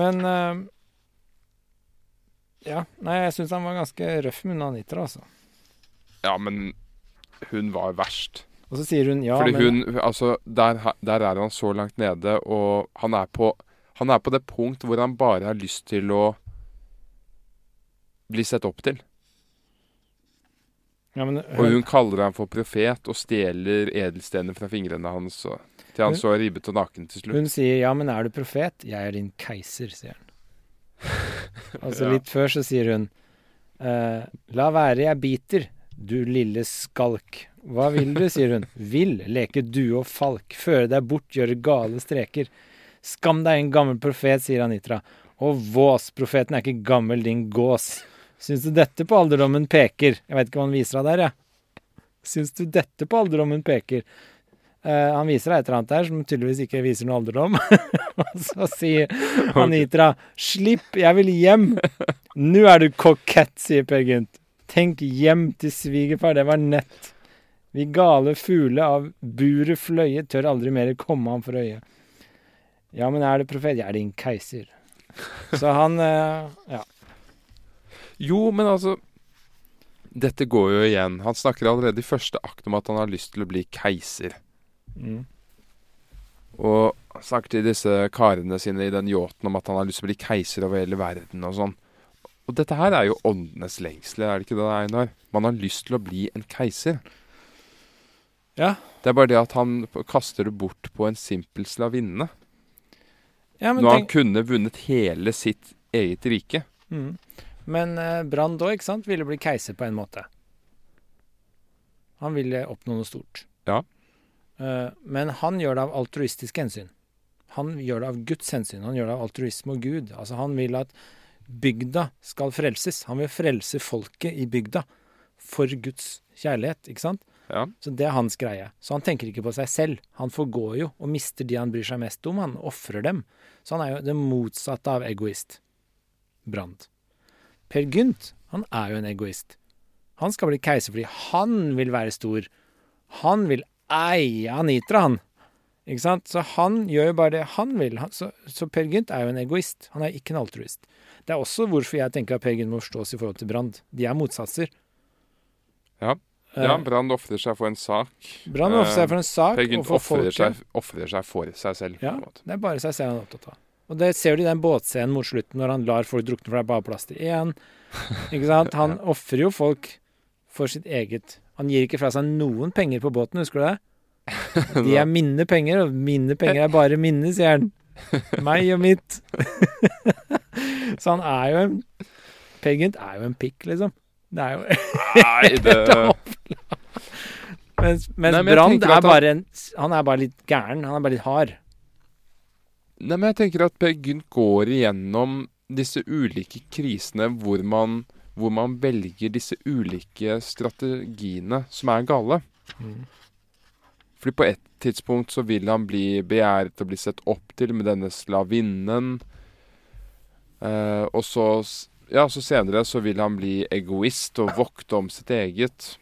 Speaker 2: Men uh, Ja. Nei, jeg syns han var ganske røff med hun Anitra, altså.
Speaker 1: Ja, men hun var verst.
Speaker 2: Og så sier hun ja,
Speaker 1: Fordi
Speaker 2: men
Speaker 1: hun Altså, der, der er han så langt nede, og han er på Han er på det punkt hvor han bare har lyst til å bli sett opp til.
Speaker 2: Ja, men,
Speaker 1: Og hun kaller ham for profet og stjeler edelstener fra fingrene hans. Og, til han
Speaker 2: Hun-
Speaker 1: så ribbet og naken til slutt.
Speaker 2: Hun sier ja, men er du profet? Jeg er din keiser, sier han. <laughs> Altså
Speaker 1: Ja.
Speaker 2: litt før så sier hun eh, La være, jeg biter, du lille skalk. Hva vil du, sier hun. <laughs> Vil leke due og falk, føre deg bort, gjøre gale streker. Skam deg, en gammel profet, sier Anitra. Og vås, profeten er ikke gammel, din gås. Syns du dette på alderdommen peker? Jeg vet ikke hva han viser deg der, jeg. Syns du dette på alderdommen peker? Uh, han viser deg et eller annet der som tydeligvis ikke viser noe alderdom. <laughs> Og så sier Anitra 'Slipp, jeg vil hjem'. 'Nå er du kokett', sier Per Gynt. 'Tenk hjem til svigerfar, det var nett'. Vi gale fugle av buret fløye tør aldri mer komme ham for øye. Ja, men er det profet? Jeg er din keiser. Så han uh, Ja.
Speaker 1: Jo, men altså Dette går jo igjen. Han snakker allerede i første akt om at han har lyst til å bli keiser.
Speaker 2: Mm.
Speaker 1: Og snakker til disse karene sine i den yachten om at han har lyst til å bli keiser over hele verden og sånn. Og dette her er jo åndenes lengsel, er det ikke det, Einar? Man har lyst til å bli en keiser.
Speaker 2: Ja.
Speaker 1: Det er bare det at han kaster det bort på en simpel slavinne.
Speaker 2: ja men
Speaker 1: Når han kunne vunnet hele sitt eget rike.
Speaker 2: mm. Men eh, Brand òg, ikke sant, ville bli keiser på en måte. Han ville oppnå noe stort.
Speaker 1: Ja.
Speaker 2: Eh, men han gjør det av altruistiske hensyn. Han gjør det av Guds hensyn. Han gjør det av altruisme og Gud. Altså Han vil at bygda skal frelses. Han vil frelse folket i bygda for Guds kjærlighet, ikke sant?
Speaker 1: Ja.
Speaker 2: Så det er hans greie. Så han tenker ikke på seg selv. Han forgår jo og mister de han bryr seg mest om. Han ofrer dem. Så han er jo det motsatte av egoist. Brand. Per Gynt, han er jo en egoist. Han skal bli keiser fordi han vil være stor. Han vil eie Anitra, han. Ikke sant? Så han gjør jo bare det han vil. Så, så Per Gynt er jo en egoist. Han er ikke en altruist. Det er også hvorfor jeg tenker at Per Gynt må forstås i forhold til Brand. De er motsatser.
Speaker 1: Ja.
Speaker 2: Eh,
Speaker 1: Ja, Brand ofrer seg for en sak.
Speaker 2: Brand ofrer seg for en sak
Speaker 1: Per
Speaker 2: og
Speaker 1: Gynt ofrer seg, seg for seg selv.
Speaker 2: Ja, det er bare seg selv han er opptatt av. Og det ser du i den båtscenen mot slutten, når han lar folk drukne, for det er bare plass til én. Ikke sant? Han <laughs> ofrer jo folk for sitt eget Han gir ikke fra seg noen penger på båten, husker du det? <laughs> De er mine penger, og mine penger er bare mine, sier han. Meg og mitt. <laughs> Så han er jo en Per Gynt er jo en pikk, liksom. Det er jo
Speaker 1: Nei, det
Speaker 2: Mens, mens
Speaker 1: Brann
Speaker 2: er bare en Han er bare litt gæren. Han er bare litt hard.
Speaker 1: Nei, men jeg tenker at Per Gynt går igjennom disse ulike krisene hvor man, hvor man velger disse ulike strategiene som er gale. Fordi på et tidspunkt så vil han bli begjæret og bli sett opp til med denne slavinnen. Eh, og så, ja, så senere så vil han bli egoist og vokte om sitt eget.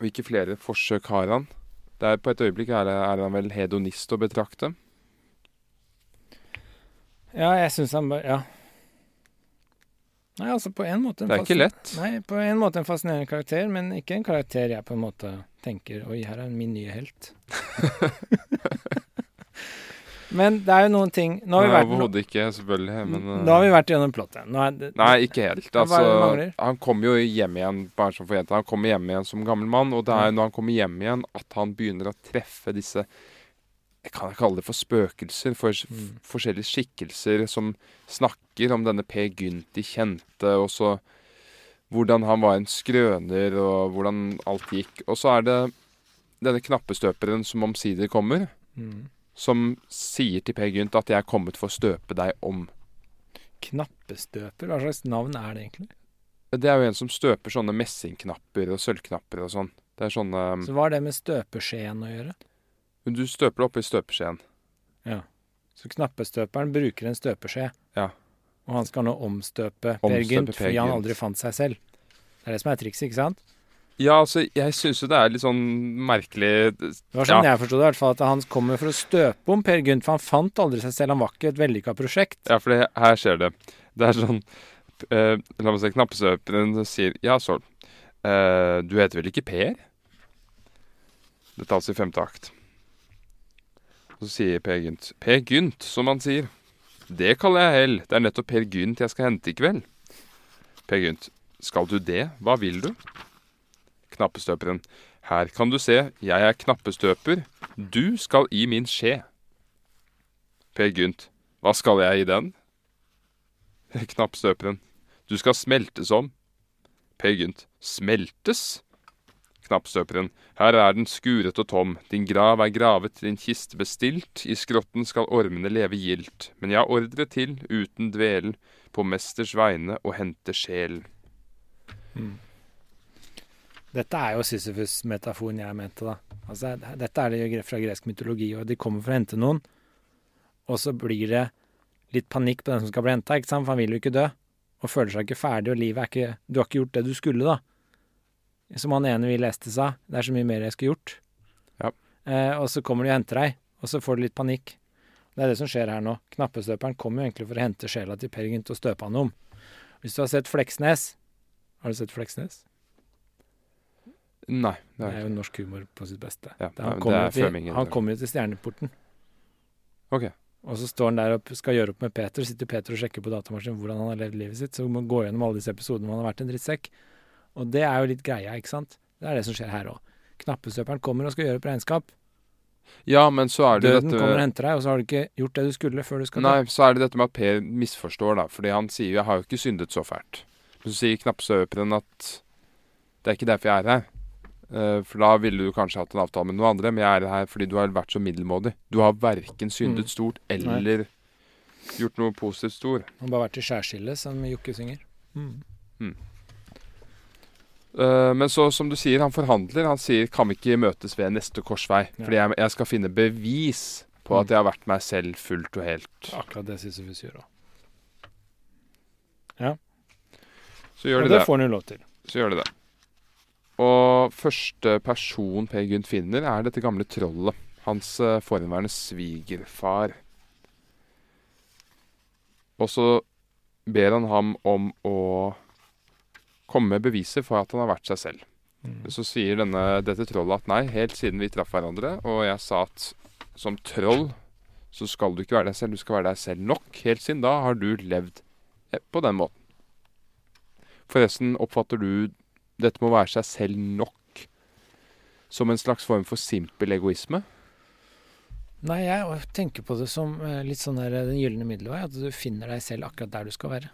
Speaker 1: Hvilke flere forsøk har han? Det er På et øyeblikk er, er han vel hedonist å betrakte.
Speaker 2: Ja, jeg syns han bare Ja. Nei, altså på en måte en
Speaker 1: Det er ikke lett.
Speaker 2: Nei, på en måte en fascinerende karakter, men ikke en karakter jeg på en måte tenker Oi, her er min nye helt. <laughs> men det er jo noen ting Nå har vi vært,
Speaker 1: Overhodet ikke, selvfølgelig. Men
Speaker 2: nå har vi vært gjennom plottet. Nå er det,
Speaker 1: Nei, ikke helt. Altså, han kommer jo hjem igjen bare som for jenta. Han kommer hjem igjen som gammel mann, og det er jo når han kommer hjem igjen at han begynner å treffe disse jeg kan ikke kalle det for spøkelser, for
Speaker 2: Mm.
Speaker 1: forskjellige skikkelser som snakker om denne Per Gynt de kjente, og så hvordan han var en skrøner, og hvordan alt gikk. Og så er det denne knappestøperen som omsider kommer,
Speaker 2: Mm.
Speaker 1: som sier til Per Gynt at 'jeg er kommet for å støpe deg om'.
Speaker 2: Knappestøper, hva slags navn er det egentlig?
Speaker 1: Det er jo en som støper sånne messingknapper og sølvknapper og sånn. Det er sånne
Speaker 2: Så hva har det med støpeskjeen å gjøre?
Speaker 1: Men du støper det oppi støpeskjeen.
Speaker 2: Så knappestøperen bruker en støpeskje,
Speaker 1: Ja.
Speaker 2: og han skal nå omstøpe Per
Speaker 1: Omstøpe
Speaker 2: Gynt fordi han aldri fant seg selv. Det er det som er trikset, ikke sant?
Speaker 1: Ja, altså, jeg syns jo det er litt sånn merkelig
Speaker 2: Det var sånn
Speaker 1: Ja.
Speaker 2: jeg forsto det, i hvert fall, at han kommer for å støpe om Per Gynt, for han fant aldri seg selv. Han var ikke et vellykka prosjekt.
Speaker 1: Ja, for det, her skjer det. Det er sånn eh, La meg se, knappestøperen sier Ja, så eh, Du heter vel ikke Per? Dette er altså i femte akt. Så sier Per Gynt Per Gynt, som han sier. Det kaller jeg hell. Det er nettopp Per Gynt jeg skal hente i kveld. Per Gynt. Skal du det? Hva vil du? Knappestøperen. Her kan du se, jeg er knappestøper. Du skal i min skje. Per Gynt. Hva skal jeg i den? Knappstøperen. Du skal smeltes om. Per Gynt. Smeltes? Knappstøperen. Her er den skuret og tom. Din grav er gravet, din kiste bestilt. I skrotten skal ormene leve gildt. Men jeg har ordre til, uten dvelen, på mesters vegne å hente sjelen.
Speaker 2: Dette er jo Sisyfus-metaforen jeg mente, da. Altså, dette er det fra gresk mytologi, og de kommer for å hente noen, og så blir det litt panikk på den som skal bli henta, ikke sant, for han vil jo ikke dø, og føler seg ikke ferdig, og livet er ikke Du har ikke gjort det du skulle, da. Som han ene vi leste sa, det er så mye mer jeg skulle gjort.
Speaker 1: Ja.
Speaker 2: Eh, og så kommer de og henter deg, og så får du litt panikk. Det er det som skjer her nå. Knappestøperen kommer jo egentlig for å hente sjela til Per Gynt og støpe han om. Hvis du har sett Fleksnes Har du sett Fleksnes?
Speaker 1: Nei. Det
Speaker 2: Det
Speaker 1: er
Speaker 2: er jo norsk humor på sitt beste.
Speaker 1: Ja,
Speaker 2: han kommer
Speaker 1: er
Speaker 2: jo til, jo til Stjerneporten,
Speaker 1: Ok.
Speaker 2: og så står han der og skal gjøre opp med Peter. Sitter Peter og sjekker på datamaskinen hvordan han har levd livet sitt. Så må han gå gjennom alle disse episodene hvor han har vært en drittsekk. Og det er jo litt greia, ikke sant? Det er det som skjer her òg. Knappestøperen kommer og skal gjøre opp regnskap.
Speaker 1: Ja, men så er det
Speaker 2: Døden
Speaker 1: dette
Speaker 2: kommer og henter deg, og så har du ikke gjort det du skulle før du skal
Speaker 1: Nei, så er det dette med at Per misforstår, da. Fordi han sier jo 'jeg har jo ikke syndet så fælt'. Men så sier knappestøperen at det er ikke derfor jeg er her. Eh, for da ville du kanskje hatt en avtale med noen andre, men jeg er her fordi du har vært så middelmådig. Du har verken syndet
Speaker 2: Mm.
Speaker 1: stort eller gjort noe positivt stort.
Speaker 2: Han har bare vært i skjærsilde, som Jokke synger. Mm.
Speaker 1: Eh, men så, som du sier, han forhandler. Han sier 'kan vi ikke møtes ved neste korsvei'?
Speaker 2: Ja.
Speaker 1: Fordi jeg, jeg skal finne bevis på at
Speaker 2: Mm.
Speaker 1: jeg har vært meg selv fullt og helt.
Speaker 2: Akkurat det Sisyfus gjør òg.
Speaker 1: Så gjør
Speaker 2: Og
Speaker 1: de
Speaker 2: det
Speaker 1: det.
Speaker 2: får han jo lov til.
Speaker 1: Så gjør de det. Og første person Per Gynt finner, er dette gamle trollet. Hans uh, forhenværende svigerfar. Og så ber han ham om å komme med beviser for at han har vært seg selv.
Speaker 2: Mm.
Speaker 1: Så sier denne, dette trollet at nei, helt siden vi traff hverandre, og jeg sa at som troll så skal du ikke være deg selv, du skal være deg selv nok. Helt siden da har du levd eh, på den måten. Forresten, oppfatter du dette med å være seg selv nok som en slags form for simpel egoisme?
Speaker 2: Nei, jeg tenker på det som eh, litt sånn der den gylne middelvei, at du finner deg selv akkurat der du skal være.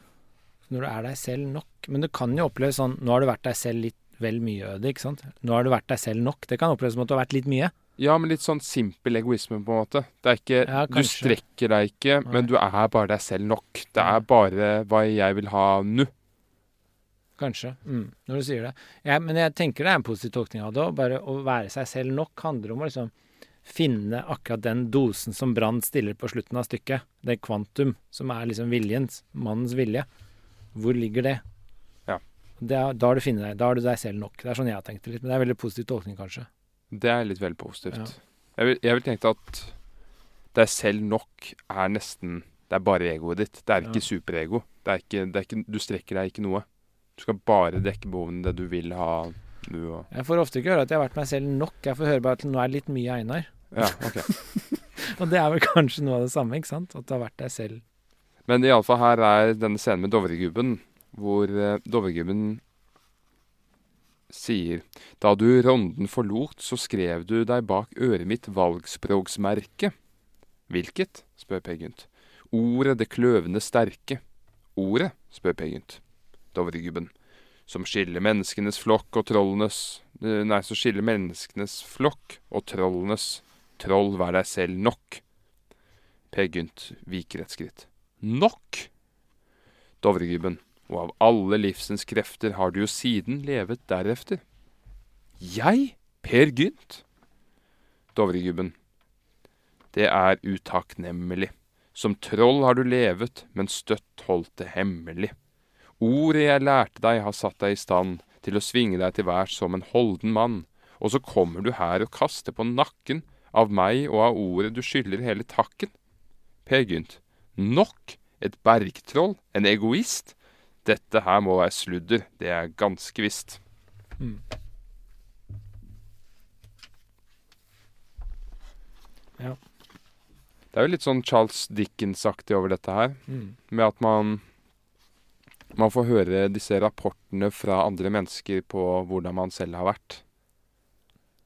Speaker 2: Når du er deg selv nok. Men det kan jo oppleves sånn Nå har du vært deg selv litt vel mye, Øde, ikke sant? Nå har du vært deg selv nok. Det kan oppleves som at du har vært litt mye.
Speaker 1: Ja, men litt sånn simpel egoisme, på en måte. Det er ikke,
Speaker 2: Ja,
Speaker 1: du strekker deg ikke, men du er bare deg selv nok. Det er bare hva jeg vil ha nå.
Speaker 2: Kanskje. Mm, når du sier det. Ja, men jeg tenker det er en positiv tolkning av det òg. Bare å være seg selv nok handler om å liksom finne akkurat den dosen som Brann stiller på slutten av stykket. Det kvantum som er liksom viljens, mannens vilje. Hvor ligger det?
Speaker 1: Ja.
Speaker 2: Det er, da har du funnet deg. Da har du deg selv nok. Det er sånn jeg har tenkt det litt. Men det er en veldig positiv tolkning, kanskje.
Speaker 1: Det er litt vel positivt.
Speaker 2: Ja.
Speaker 1: Jeg, vil, jeg vil tenke at deg selv nok er nesten Det er bare egoet ditt. Det er ikke
Speaker 2: Ja.
Speaker 1: superego. Det er ikke, det er ikke, du strekker deg ikke noe. Du skal bare dekke behovene det du vil ha, du og
Speaker 2: Jeg får ofte ikke høre at jeg har vært meg selv nok. Jeg får høre bare at nå er det litt mye Einar.
Speaker 1: Ja, OK. <laughs>
Speaker 2: Og det er vel kanskje noe av det samme, ikke sant? At du har vært deg selv.
Speaker 1: Men iallfall her er denne scenen med Dovregubben, hvor uh, Dovregubben sier Da du ronden forlot, så skrev du deg bak øret mitt valgspråksmerke. Hvilket? spør Per Gynt. Ordet det kløvende sterke. Ordet? spør Per Gynt. Dovregubben. som skiller menneskenes flokk og trollenes eh, Nei, som skiller menneskenes flokk og trollenes. Troll, vær deg selv nok. Per Gynt viker et skritt. Nok? Dovregubben, og av alle livsens krefter har du jo siden levet derefter. Jeg? Per Gynt? Dovregubben. Det er utakknemlig. Som troll har du levet, men støtt holdt det hemmelig. Ordet jeg lærte deg, har satt deg i stand til å svinge deg til værs som en holden mann, og så kommer du her og kaster på nakken av meg og av ordet du skylder hele takken. Per Gynt. Nok! Et bergtroll? En egoist? Dette her må være sludder, det er ganske visst.
Speaker 2: Ja.
Speaker 1: Det er jo litt sånn Charles Dickens-aktig over dette her,
Speaker 2: Mm.
Speaker 1: med at man man får høre disse rapportene fra andre mennesker på hvordan man selv har vært.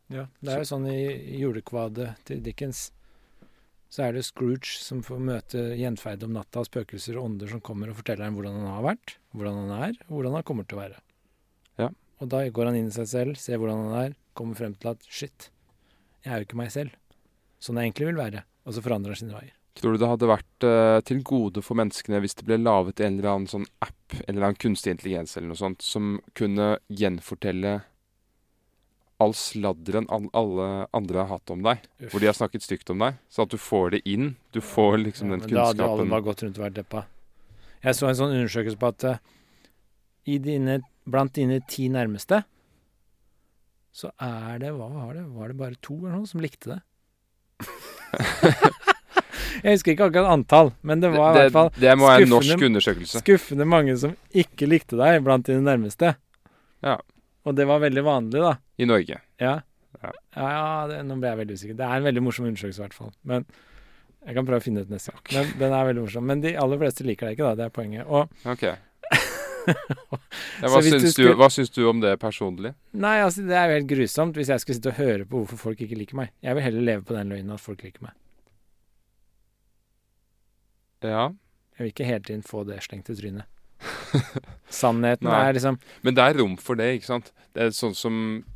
Speaker 2: Ja, det er jo sånn i julekvadet til Dickens. Så er det Scrooge som får møte gjenferd om natta av spøkelser og ånder som kommer og forteller ham hvordan han har vært, hvordan han er, og hvordan han kommer til å være.
Speaker 1: Ja.
Speaker 2: Og da går han inn i seg selv, ser hvordan han er, kommer frem til at shit, jeg er jo ikke meg selv. Sånn jeg egentlig vil være. Og så forandrer han sine veier.
Speaker 1: Tror du det hadde vært uh, til gode for menneskene hvis det ble laget en eller annen sånn app eller annen kunstig intelligens eller noe sånt som kunne gjenfortelle all sladderen alle andre har hatt om deg,
Speaker 2: Uff.
Speaker 1: hvor de har snakket stygt om deg, så at du får det inn? Du får liksom
Speaker 2: Ja,
Speaker 1: den
Speaker 2: kunnskapen. Da hadde alle bare gått rundt og vært deppa. Jeg så en sånn undersøkelse på at uh, i dine, blant dine ti nærmeste så er det Hva var det? Var det bare to eller noe som likte det? <laughs> jeg husker ikke akkurat antall, men det var i hvert fall
Speaker 1: det må skuffende, en norsk undersøkelse.
Speaker 2: skuffende mange som ikke likte deg blant dine nærmeste.
Speaker 1: Ja.
Speaker 2: Og det var veldig vanlig, da.
Speaker 1: I Norge.
Speaker 2: Ja.
Speaker 1: Ja.
Speaker 2: Ja, det, nå ble jeg veldig usikker. Det er en veldig morsom undersøkelse, i hvert fall. Men jeg kan prøve å finne ut neste gang. Men den er veldig morsom. Men de aller fleste liker det ikke, da. Det er poenget. Og
Speaker 1: Ok. <laughs> Ja, hva, syns du,
Speaker 2: skulle-
Speaker 1: hva syns du om det personlig?
Speaker 2: Nei, altså, det er jo helt grusomt hvis jeg skulle sitte og høre på hvorfor folk ikke liker meg. Jeg vil heller leve på den løgnen at folk liker meg.
Speaker 1: Ja.
Speaker 2: Jeg vil ikke hele tiden få det slengt i trynet. <laughs> Sannheten
Speaker 1: Nei.
Speaker 2: er liksom
Speaker 1: Men det er rom for det, ikke sant? Det er sånn som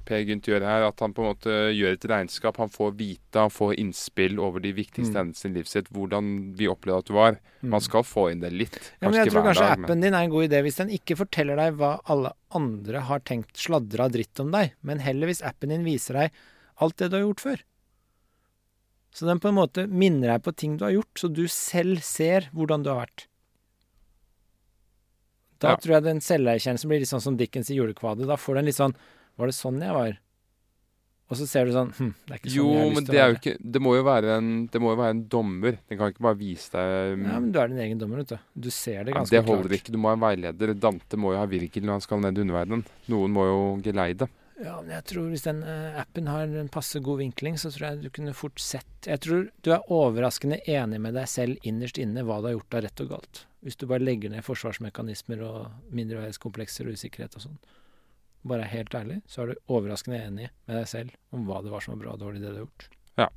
Speaker 1: Per Gynt gjør her, at han på en måte gjør et regnskap. Han får vite, han får innspill over de viktigste
Speaker 2: Mm.
Speaker 1: hendelsene i livet sitt. Hvordan vi opplever at du var. Man skal få inn det litt.
Speaker 2: Ja, men jeg tror kanskje
Speaker 1: dag, men
Speaker 2: appen din er en god idé hvis den ikke forteller deg hva alle andre har tenkt sladra dritt om deg, men heller hvis appen din viser deg alt det du har gjort før. Så den på en måte minner deg på ting du har gjort, så du selv ser hvordan du har vært. Da
Speaker 1: Ja.
Speaker 2: tror jeg den selverkjennelsen blir litt sånn som Dickens i julekvadet. Da får du en litt sånn Var det sånn jeg var? Og så ser du sånn Hm, det er ikke sånn
Speaker 1: Jo,
Speaker 2: jeg har lyst til
Speaker 1: det
Speaker 2: å
Speaker 1: være. jo men Det må jo være en, det må jo være en dommer. Den kan ikke bare vise deg
Speaker 2: Ja, men du er din egen dommer, vet du. Du ser det
Speaker 1: Ja,
Speaker 2: ganske
Speaker 1: det holder
Speaker 2: klart.
Speaker 1: ikke. Du må ha en veileder. Dante må jo ha Virgil når han skal ned i underverdenen. Noen må jo geleide.
Speaker 2: Ja, men jeg tror hvis den eh, appen har en passe god vinkling, så tror jeg du kunne fort sett Jeg tror du er overraskende enig med deg selv innerst inne hva du har gjort av rett og galt. Hvis du bare legger ned forsvarsmekanismer og mindreverdighetskomplekser og usikkerhet og sånn. Bare er helt ærlig, så er du overraskende enig med deg selv om hva det var som var bra og dårlig det du har gjort.
Speaker 1: Ja.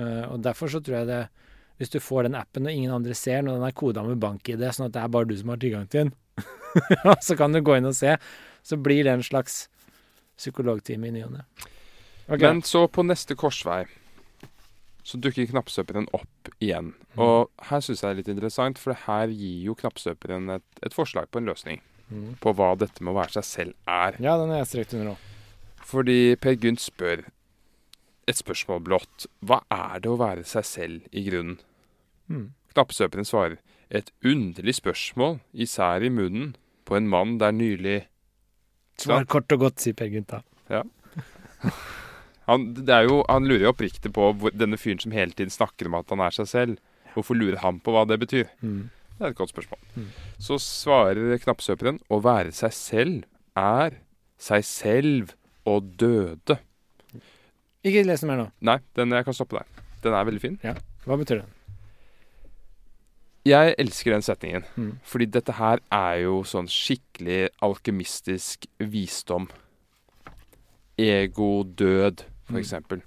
Speaker 2: Uh, og derfor så tror jeg det Hvis du får den appen og ingen andre ser, når den er koda med bank-ID, sånn at det er bare du som har tilgang til den, <laughs> så kan du gå inn og se, så blir det en slags psykologtime i ny og ne. Okay.
Speaker 1: Men så på neste korsvei så dukker knappstøperen opp igjen.
Speaker 2: Mm.
Speaker 1: Og her syns jeg det er litt interessant, for her gir jo knappstøperen et, et forslag på en løsning
Speaker 2: Mm.
Speaker 1: på hva dette med å være seg selv er.
Speaker 2: Ja, den er jeg strekt under òg.
Speaker 1: Fordi Per Gynt spør et spørsmål blått. Hva er det å være seg selv i grunnen?
Speaker 2: Mm.
Speaker 1: Knappstøperen svarer et underlig spørsmål, især i munnen, på en mann der nylig
Speaker 2: Svar kort og godt, sier Per Gynta. Ja.
Speaker 1: han, det er jo, han lurer jo oppriktig på hvor, denne fyren som hele tiden snakker om at han er seg selv. Hvorfor lurer han på hva det betyr?
Speaker 2: Mm.
Speaker 1: Det er et godt spørsmål.
Speaker 2: Mm.
Speaker 1: Så svarer knappsøperen å være seg selv er seg selv og døde.
Speaker 2: Ikke les mer nå.
Speaker 1: Nei, den jeg kan stoppe der. Den er veldig fin.
Speaker 2: Hva betyr den?
Speaker 1: Jeg elsker den setningen,
Speaker 2: Mm.
Speaker 1: fordi dette her er jo sånn skikkelig alkymistisk visdom. Ego, død, for
Speaker 2: Mm.
Speaker 1: eksempel.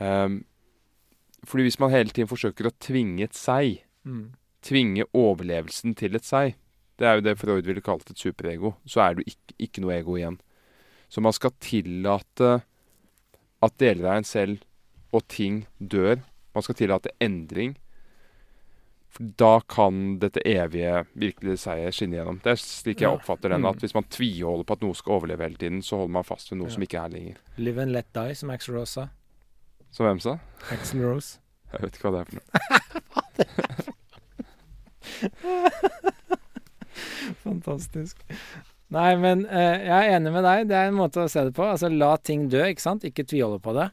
Speaker 1: Um, fordi hvis man hele tiden forsøker å tvinge et seg,
Speaker 2: Mm.
Speaker 1: tvinge overlevelsen til et seg, Det er jo det Freud ville kalt et superego. Så er det ikke, ikke noe ego igjen. Så man skal tillate at deler av en selv og ting dør. Man skal tillate endring. For da kan dette evige virkelige seier skinne gjennom. Det er slik jeg
Speaker 2: Ja.
Speaker 1: oppfatter den.
Speaker 2: Mm.
Speaker 1: At hvis man tviholder på at noe skal overleve hele tiden, så holder man fast ved noe
Speaker 2: Ja.
Speaker 1: som ikke er lenger.
Speaker 2: Live and let die, som Axel Rose sa.
Speaker 1: Som hvem sa?
Speaker 2: Axel Rose.
Speaker 1: Jeg vet ikke hva det er for noe. <laughs>
Speaker 2: Fantastisk. Nei, men uh, jeg er enig med deg. Det er en måte å se det på. Altså la ting dø, ikke sant. Ikke tviholde på det.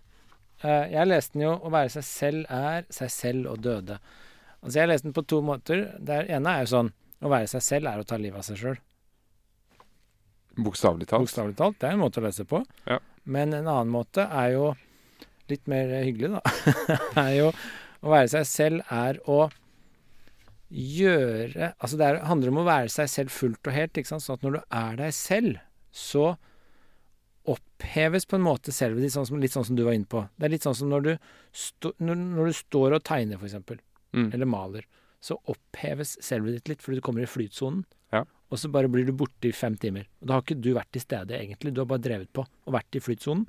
Speaker 2: Uh, jeg leste den jo 'Å være seg selv er seg selv og døde'. Altså Jeg har lest den på to måter. Det ene er jo sånn Å være seg selv er å ta livet av seg sjøl.
Speaker 1: Bokstavelig talt.
Speaker 2: Bokstavelig talt. Det er en måte å lese på.
Speaker 1: Ja.
Speaker 2: Men en annen måte er jo litt mer hyggelig, da. <laughs> er jo å være seg selv er å gjøre Altså det er, handler om å være seg selv fullt og helt. Ikke sant? Sånn at når du er deg selv, så oppheves på en måte selvet ditt, sånn litt sånn som du var inne på. Det er litt sånn som når du, sto, når, når du står og tegner, eksempel,
Speaker 1: Mm.
Speaker 2: eller maler. Så oppheves selvet ditt litt fordi du kommer i flytsonen.
Speaker 1: Ja.
Speaker 2: Og så bare blir du borte i fem timer. Og da har ikke du vært til stede, egentlig. Du har bare drevet på og vært i flytsonen.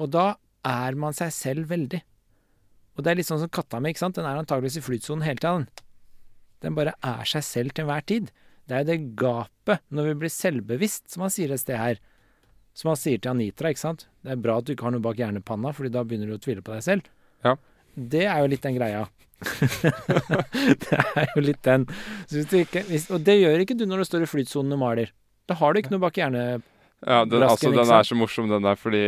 Speaker 2: Og da er man seg selv veldig. Og det er litt sånn som katta mi, ikke sant. Den er antageligvis i flytsonen hele tida, den. Bare er seg selv til enhver tid. Det er jo det gapet når vi blir selvbevisst, som han sier et sted her. Som han sier til Anitra, ikke sant. Det er bra at du ikke har noe bak hjernepanna, fordi da begynner du å tvile på deg selv.
Speaker 1: Ja.
Speaker 2: Det er jo litt den greia. <laughs> det er jo litt den. Ikke, og det gjør ikke du når du står i flytsonen og maler. Da har du ikke noe bak hjernebrasken.
Speaker 1: Ja, den, altså, den er så morsom, den der, fordi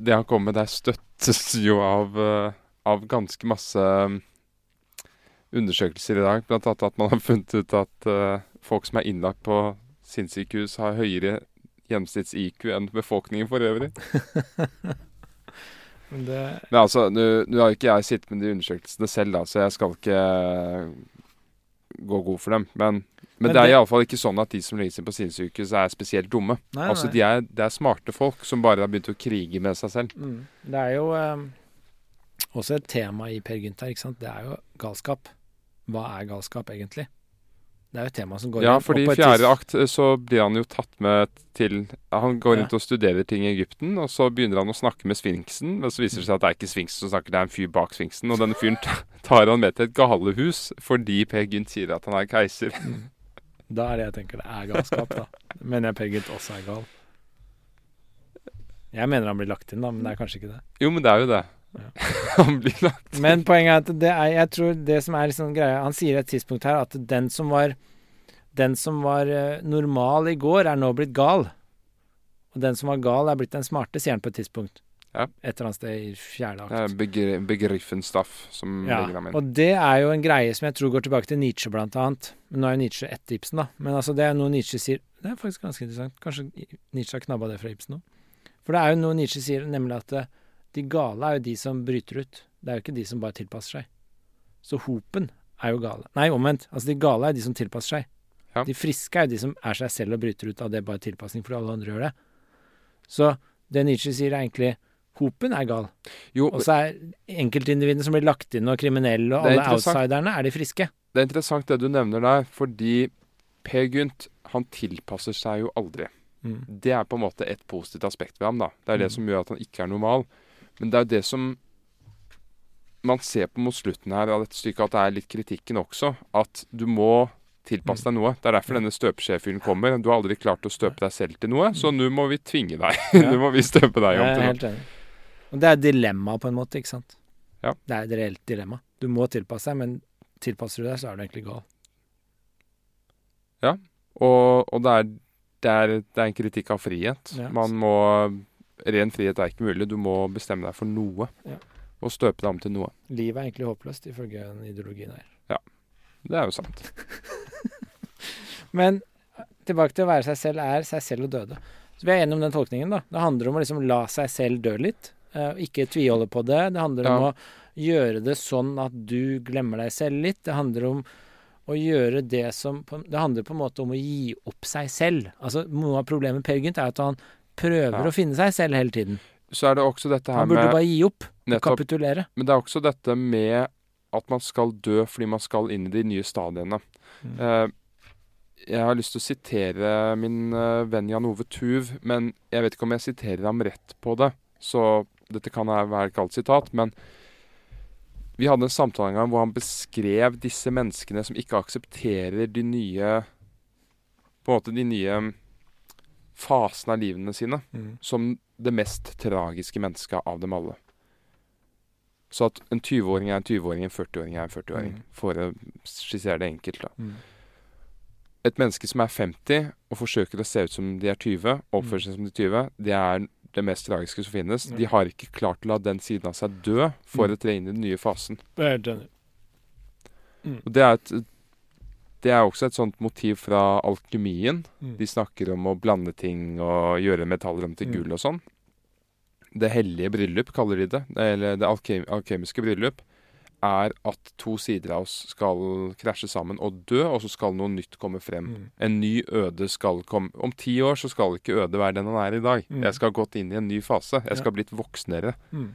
Speaker 1: det han kommer med der, støttes jo av, eh, av ganske masse um, undersøkelser i dag. Blant annet at man har funnet ut at uh, folk som er innlagt på sinnssykehus, har høyere gjennomsnitts-IQ enn befolkningen for øvrig. <laughs>
Speaker 2: Men det,
Speaker 1: Men altså, nå har jo ikke jeg sittet med de undersøkelsene selv, da, så jeg skal ikke eh, gå god for dem. Men, men,
Speaker 2: Men
Speaker 1: det er iallfall ikke sånn at de som legges inn på sinnssykehus, er spesielt dumme.
Speaker 2: nei,
Speaker 1: Altså,
Speaker 2: nei.
Speaker 1: de er, det er smarte folk som bare har begynt å krige med seg selv.
Speaker 2: Mm. Det er jo eh, også et tema i Per Gynt her, ikke sant. Det er jo galskap. Hva er galskap, egentlig? Det er jo et tema som går
Speaker 1: Ja, fordi i fjerde akt eh, så blir han jo tatt med til Han går
Speaker 2: Ja.
Speaker 1: rundt og studerer ting i Egypten, og så begynner han å snakke med sfinksen, men så viser det seg at det er ikke sfinksen som snakker, det er en fyr bak sfinksen, og denne fyren <laughs> tar han med til et galehus fordi Per Gynt sier at han er keiser.
Speaker 2: Da er det jeg tenker det er galskap, da. Mener jeg Per Gynt også er gal. Jeg mener han blir lagt inn, da, men det er kanskje ikke det.
Speaker 1: Jo, men det er jo det. <laughs> Han blir lagt
Speaker 2: Men poenget er at det er Jeg tror det som er liksom greia Han sier et tidspunkt her at den som var Den som var eh, normal i går, er nå blitt gal. Og den som var gal, er blitt den smarte, sier han på et tidspunkt.
Speaker 1: Ja.
Speaker 2: Et eller annet sted i fjerde akt.
Speaker 1: Det er begr staff som
Speaker 2: Ja,
Speaker 1: legger ham inn.
Speaker 2: og det er jo en greie som jeg tror går tilbake til Nietzsche, blant annet. Men nå er jo Nietzsche etter Ibsen, da. Men altså, det er noe Nietzsche sier Det er faktisk ganske interessant. Kanskje Nietzsche har knabba det fra Ibsen òg. For det er jo noe Nietzsche sier, nemlig at eh, de gale er jo de som bryter ut. Det er jo ikke de som bare tilpasser seg. Så hopen er jo gale. Nei, omvendt. Altså, de gale er de som tilpasser seg.
Speaker 1: Ja.
Speaker 2: De friske er jo de som er seg selv og bryter ut av det bare tilpasning fordi alle andre gjør det. Så det Nietzsche sier, er egentlig Hopen er gal. Og så er enkeltindividene som blir lagt inn, og kriminelle, og alle outsiderne, er de friske.
Speaker 1: det er interessant det du nevner der, fordi Per Gynt, han tilpasser seg jo aldri.
Speaker 2: Mm.
Speaker 1: Det er på en måte et positivt aspekt ved ham, da. Det er det
Speaker 2: Mm.
Speaker 1: som gjør at han ikke er normal. Men det er jo det som man ser på mot slutten her av dette stykket, at det er litt kritikken også. At du må tilpasse deg noe. Det er derfor denne støpeskjefyren kommer. Du har aldri klart å støpe deg selv til noe, så nå må vi tvinge deg. <laughs>
Speaker 2: Ja.
Speaker 1: nå må vi støpe deg om til noe.
Speaker 2: Og det er dilemma på en måte, ikke sant?
Speaker 1: Ja.
Speaker 2: Det er et reelt dilemma. Du må tilpasse deg, men tilpasser du deg, så er du egentlig gal.
Speaker 1: Og, og det, er, det, er, det er en kritikk av frihet.
Speaker 2: Ja.
Speaker 1: Man må Ren frihet er ikke mulig. Du må bestemme deg for noe.
Speaker 2: Ja.
Speaker 1: Og støpe deg om til noe.
Speaker 2: Livet er egentlig håpløst, ifølge den ideologien her.
Speaker 1: Det er jo sant. <laughs>
Speaker 2: Men tilbake til å være seg selv er seg selv og døde. Så vi er enige om den tolkningen, da. Det handler om å liksom la seg selv dø litt. Uh, ikke tviholde på det. Det handler om å gjøre det sånn at du glemmer deg selv litt. Det handler om å gjøre det som Det handler på en måte om å gi opp seg selv. Altså Noe av problemet med Per Gynt er at han prøver
Speaker 1: Ja.
Speaker 2: å finne seg selv hele tiden.
Speaker 1: Så er det også dette her med
Speaker 2: Han burde
Speaker 1: med
Speaker 2: bare gi opp
Speaker 1: nettopp,
Speaker 2: kapitulere.
Speaker 1: Men det er også dette med at man skal dø fordi man skal inn i de nye stadiene.
Speaker 2: Mm.
Speaker 1: Uh, Jeg har lyst til å sitere min uh, venn Jan Ove Tuv, men jeg vet ikke om jeg siterer ham rett på det. Så dette kan være et kaldt sitat, men vi hadde en samtale en gang hvor han beskrev disse menneskene som ikke aksepterer de nye På en måte de nye fasene av livene sine, som det mest tragiske mennesket av dem alle. Så at en 20-åring er en 20-åring, en 40-åring er en 40-åring.
Speaker 2: Mm.
Speaker 1: For å skissere det enkelt, da.
Speaker 2: Mm.
Speaker 1: Et menneske som er 50 og forsøker å se ut som de er 20, oppfører seg som de er 20, det er det mest tragiske som finnes. De har ikke klart å la den siden av seg dø for
Speaker 2: Mm.
Speaker 1: å tre inn i den nye fasen.
Speaker 2: Det er helt enig.
Speaker 1: Og det er, et, det er også et sånt motiv fra alkymien.
Speaker 2: Mm.
Speaker 1: De snakker om å blande ting og gjøre metaller om til
Speaker 2: Mm.
Speaker 1: gull og sånn. Det hellige bryllup, kaller de det. Eller det alke alkemiske bryllup. Er at to sider av oss skal krasje sammen og dø, og så skal noe nytt komme frem.
Speaker 2: Mm.
Speaker 1: En ny øde skal komme Om ti år så skal ikke øde være den han er i dag.
Speaker 2: Mm.
Speaker 1: Jeg skal ha gått inn i en ny fase. Jeg skal ha blitt voksnere.
Speaker 2: Mm.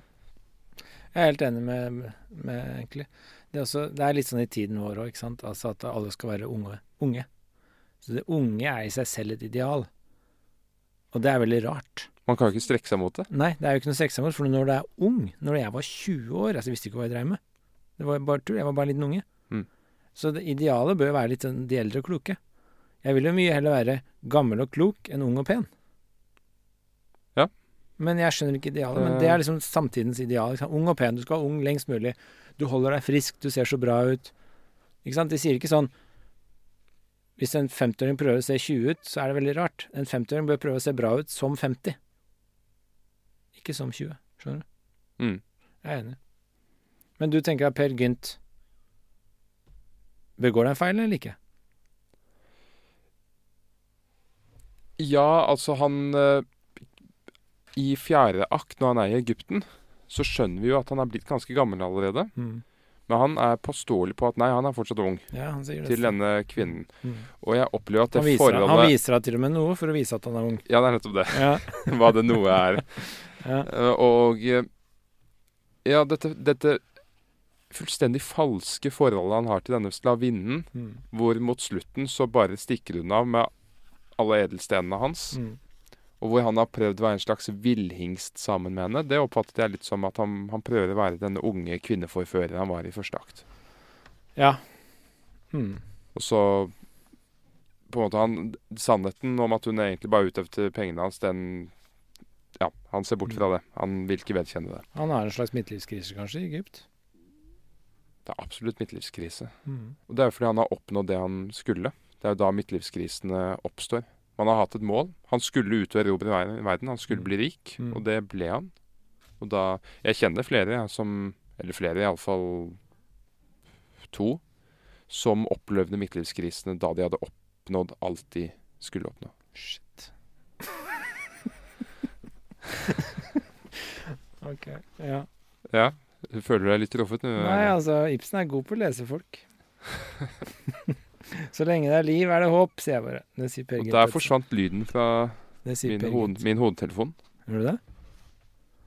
Speaker 2: Jeg er helt enig med, med egentlig. Det er, også, det er litt sånn i tiden vår òg. Altså at alle skal være unge. unge. Så det unge er i seg selv et ideal. Og det er veldig rart.
Speaker 1: Man kan jo ikke strekke seg mot det.
Speaker 2: Nei, det er jo ikke noe strekke seg mot, for når du er ung Når jeg var 20 år, altså jeg visste ikke hva jeg dreiv med. Det var bare tull. Jeg var bare en liten unge.
Speaker 1: Mm.
Speaker 2: Så det idealet bør jo være litt sånn de eldre og kloke. Jeg vil jo mye heller være gammel og klok enn ung og pen.
Speaker 1: Ja.
Speaker 2: Men jeg skjønner ikke idealet. Men
Speaker 1: Eh.
Speaker 2: det er liksom samtidens ideal. Ung og pen. Du skal være ung lengst mulig. Du holder deg frisk, du ser så bra ut. Ikke sant? De sier ikke sånn Hvis en 50-åring prøver å se 20 ut, så er det veldig rart. En 50-åring bør prøve å se bra ut som 50. Ikke som 20. Skjønner du?
Speaker 1: Mm.
Speaker 2: Jeg er enig. Men du tenker at Per Gynt begår den feilen eller ikke?
Speaker 1: Ja, altså han eh, I fjerde akt, når han er i Egypten, så skjønner vi jo at han er blitt ganske gammel allerede. Men han er påståelig på at nei, han er fortsatt ung
Speaker 2: Ja, han sier det.
Speaker 1: til denne kvinnen.
Speaker 2: Mm.
Speaker 1: Og jeg opplever at det
Speaker 2: Han viser,
Speaker 1: forholdet
Speaker 2: han viser deg til og med noe for å vise at han er ung.
Speaker 1: Ja, det er nettopp det.
Speaker 2: Ja. <laughs>
Speaker 1: Hva det noe er. <laughs>
Speaker 2: ja.
Speaker 1: Eh, Og eh, ja, dette, dette fullstendig falske forholdet han har til denne slavinnen,
Speaker 2: Mm.
Speaker 1: hvor mot slutten så bare stikker hun av med alle edelstenene hans,
Speaker 2: Mm.
Speaker 1: Og hvor han har prøvd å være en slags villhingst sammen med henne, det oppfattet jeg litt som at han, han prøver å være denne unge kvinneforføreren han var i første akt.
Speaker 2: ja. Hmm.
Speaker 1: Og så på en måte han, Sannheten om at hun egentlig bare er ute etter pengene hans, den Ja, han ser bort fra det. Han vil ikke vedkjenne det.
Speaker 2: Han har en slags midtlivskrise kanskje i Egypt?
Speaker 1: Det er absolutt midtlivskrise.
Speaker 2: Mm.
Speaker 1: Og det er jo fordi han har oppnådd det han skulle. Det er jo da midtlivskrisene oppstår. Man har hatt et mål. Han skulle ut og erobre ver- verden. Han skulle
Speaker 2: Mm.
Speaker 1: bli rik,
Speaker 2: Mm.
Speaker 1: og det ble han. Og da Jeg kjenner flere ja, som Eller flere, iallfall to, som opplevde midtlivskrisene da de hadde oppnådd alt de skulle oppnå.
Speaker 2: Shit. <laughs> ok. Ja.
Speaker 1: Ja, Føler du deg litt truffet?
Speaker 2: Nei, altså, Ibsen er god på å lese folk. <laughs> Så lenge det er liv, er det håp, sier jeg bare. Det sier Per
Speaker 1: Og der forsvant lyden fra min, hod, min hodetelefon.
Speaker 2: Gjør du det?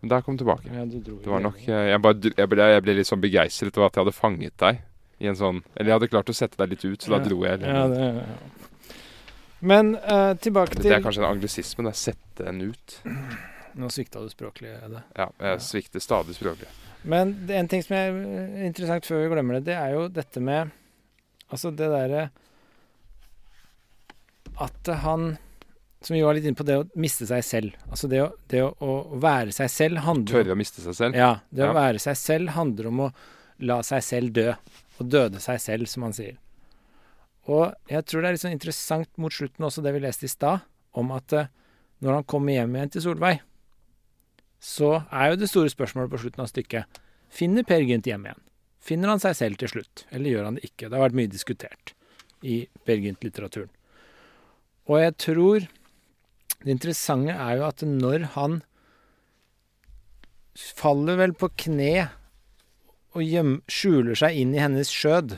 Speaker 1: Men der kom tilbake.
Speaker 2: Ja, du dro
Speaker 1: Det var nok eh, Jeg, bare, jeg, ble, jeg ble litt sånn begeistret over at jeg hadde fanget deg i en sånn Eller jeg hadde klart å sette deg litt ut, så da
Speaker 2: Ja.
Speaker 1: dro jeg.
Speaker 2: Ja, det, ja. Men uh, tilbake
Speaker 1: det, er kanskje en anglisisme. det, Sette en ut. <clears throat>
Speaker 2: Nå svikta du språklig, Edde.
Speaker 1: Ja, jeg svikter stadig språklig.
Speaker 2: Men det, en ting som er eh, interessant før vi glemmer det, det er jo dette med Altså det derre At han Som vi var litt inne på, det å miste seg selv. Altså det å, det å, å være seg selv handler
Speaker 1: Tørre å miste seg selv.
Speaker 2: Ja. Det å være seg selv handler om å la seg selv dø. Og døde seg selv, som han sier. Og jeg tror det er litt sånn interessant mot slutten også, det vi leste i stad, om at eh, når han kommer hjem igjen til Solveig, så er jo det store spørsmålet på slutten av stykket Finner Per Gynt hjem igjen? Finner han seg selv til slutt, eller gjør han det ikke? Det har vært mye diskutert i Per Gynt-litteraturen. Og jeg tror det interessante er jo at når han faller vel på kne og gjem, skjuler seg inn i hennes skjød.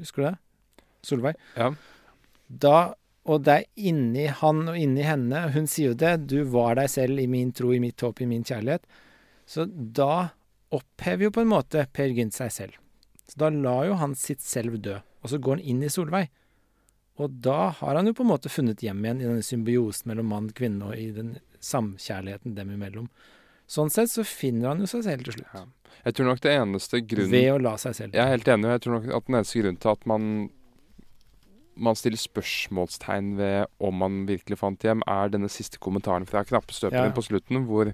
Speaker 2: Husker du det? Solveig?
Speaker 1: Ja.
Speaker 2: Da, og det er inni han og inni henne, hun sier jo det, du var deg selv i min tro, i mitt håp, i min kjærlighet. Så da opphever jo på en måte Per Gynt seg selv. Så da lar jo han sitt selv dø, og så går han inn i Solveig. Og da har han jo på en måte funnet hjem igjen i denne symbiosen mellom mann og kvinne, og i den samkjærligheten dem imellom. Sånn sett så finner han jo seg selv til slutt.
Speaker 1: Ja. Jeg tror nok det eneste grunnen
Speaker 2: Ved å la seg selv.
Speaker 1: Jeg er helt enig. og Jeg tror nok at den eneste grunnen til at man man stiller spørsmålstegn ved om man virkelig fant hjem, er denne siste kommentaren fra knappestøperen
Speaker 2: Ja.
Speaker 1: på slutten, hvor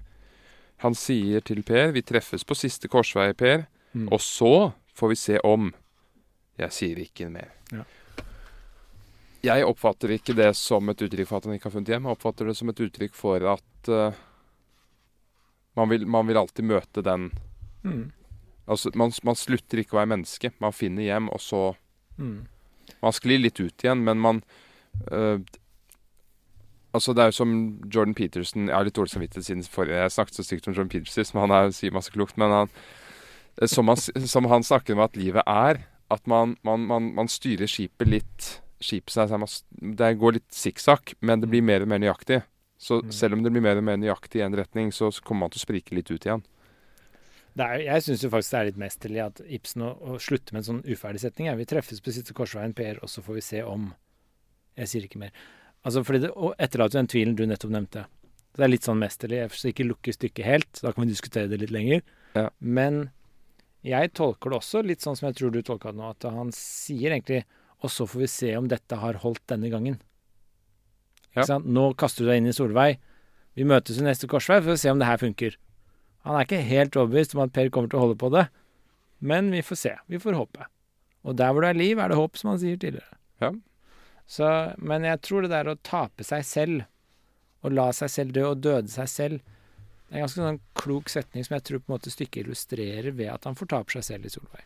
Speaker 1: han sier til Per Vi treffes på siste korsvei, Per,
Speaker 2: Mm.
Speaker 1: og så får vi se om. Jeg sier ikke mer.
Speaker 2: Ja.
Speaker 1: Jeg oppfatter ikke det som et uttrykk for at han ikke har funnet hjem. Jeg oppfatter det som et uttrykk for at uh, man, vil, man vil alltid møte den
Speaker 2: Mm.
Speaker 1: Altså, man, man slutter ikke å være menneske. Man finner hjem, og så
Speaker 2: Mm.
Speaker 1: Man sklir litt ut igjen, men man uh, Altså, det er jo som Jordan Peterson Jeg har litt dårlig samvittighet siden forrige Jeg snakket så stygt om Jordan Peterson, men han er, sier masse klokt. Men han, eh, som, han, som han snakker om at livet er, at man, man, man, man styrer skipet litt Skipet seg, man Det går litt sikksakk, men det blir mer og mer nøyaktig. Så
Speaker 2: Mm.
Speaker 1: selv om det blir mer og mer nøyaktig i en retning, så kommer man til å sprike litt ut igjen.
Speaker 2: Er, jeg syns faktisk det er litt mesterlig at Ibsen å, å slutte med en sånn uferdig setning. er Vi treffes på siste korsveien, Per, og så får vi se om. Jeg sier ikke mer. Altså, fordi det og etterlater den tvilen du nettopp nevnte. Det er litt sånn mesterlig, så ikke lukker stykket helt. Da kan vi diskutere det litt lenger.
Speaker 1: Ja.
Speaker 2: Men jeg tolker det også litt sånn som jeg tror du tolka det nå, at han sier egentlig Og så får vi se om dette har holdt denne gangen.
Speaker 1: Ja.
Speaker 2: Nå kaster du deg inn i Solveig. Vi møtes i neste korsvei for å se om det her funker. Han er ikke helt overbevist om at Per kommer til å holde på det, men vi får se. Vi får håpe. Og der hvor det er liv, er det håp, som han sier tidligere.
Speaker 1: Ja.
Speaker 2: Så, men jeg tror det der å tape seg selv, og la seg selv dø, og døde seg selv, det er en ganske sånn klok setning som jeg tror på en måte stykket illustrerer ved at han fortaper seg selv i Solveig.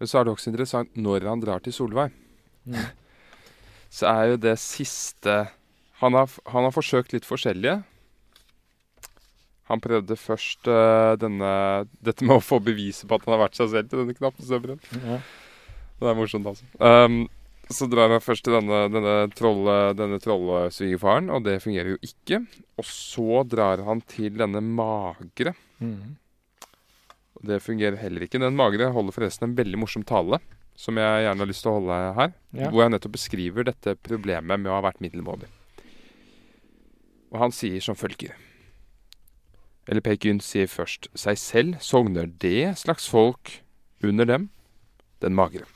Speaker 1: Men så er det også interessant når han drar til Solveig.
Speaker 2: Mm.
Speaker 1: Så er jo det siste Han har, han har forsøkt litt forskjellige. Han prøvde først uh, denne, dette med å få beviset på at han har vært seg selv til denne knappestøperen.
Speaker 2: Ja.
Speaker 1: Det er morsomt, altså. Um, så drar han først til denne, denne, trolle, denne trollesvigerfaren, og det fungerer jo ikke. Og så drar han til denne magre.
Speaker 2: Mm.
Speaker 1: Det fungerer heller ikke. Den magre holder forresten en veldig morsom tale, som jeg gjerne har lyst til å holde her.
Speaker 2: Ja.
Speaker 1: Hvor jeg nettopp beskriver dette problemet med å ha vært middelmådig. Og han sier som følger Eller Per Gynt sier først seg selv sogner det slags folk under dem, den magre.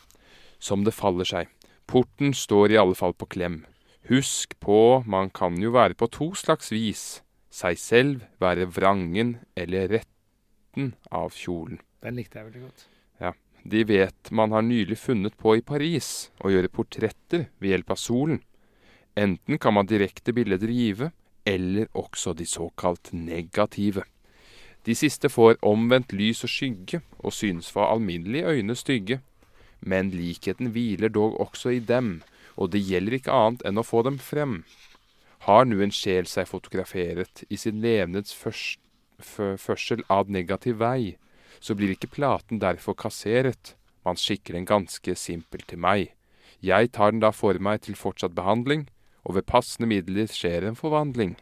Speaker 1: Som det faller seg. Porten står i alle fall på klem. Husk på, man kan jo være på to slags vis. Seg selv være vrangen eller retten av kjolen.
Speaker 2: Den likte jeg veldig godt. Ja.
Speaker 1: De vet man har nylig funnet på i Paris å gjøre portretter ved hjelp av solen. Enten kan man direkte bilder give, eller også de såkalt negative. De siste får omvendt lys og skygge, og synes for alminnelige øyne stygge. Men likheten hviler dog også i dem, og det gjelder ikke annet enn å få dem frem. Har nu en sjel seg fotograferet i sin levneds først, fø- førsel ad negativ vei, så blir ikke platen derfor kasseret. Man skikker den ganske simpelt til meg. Jeg tar den da for meg til fortsatt behandling, og ved passende midler skjer en forvandling.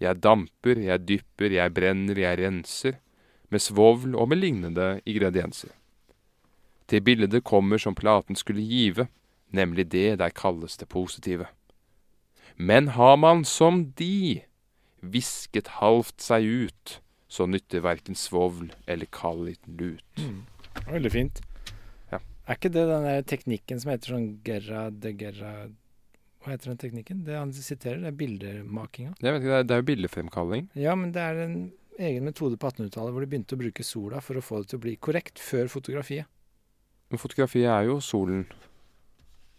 Speaker 1: Jeg damper, jeg dypper, jeg brenner, jeg renser, med svovl og med lignende ingredienser. Til bildet kommer som platen skulle give, nemlig det der kalles det positive. Men har man som de visket halvt seg ut, så nytter verken svovl eller kald liten lut.
Speaker 2: Veldig fint.
Speaker 1: Ja.
Speaker 2: Er ikke det den der teknikken som heter sånn gerra de gerra Hva heter den teknikken? Det han siterer, det er bildemakinga.
Speaker 1: Jeg vet ikke, det er, det er jo bildefremkalling.
Speaker 2: Ja, men det er en egen metode på 1800-tallet hvor de begynte å bruke sola for å få det til å bli korrekt før fotografiet.
Speaker 1: Men fotografiet er jo solen.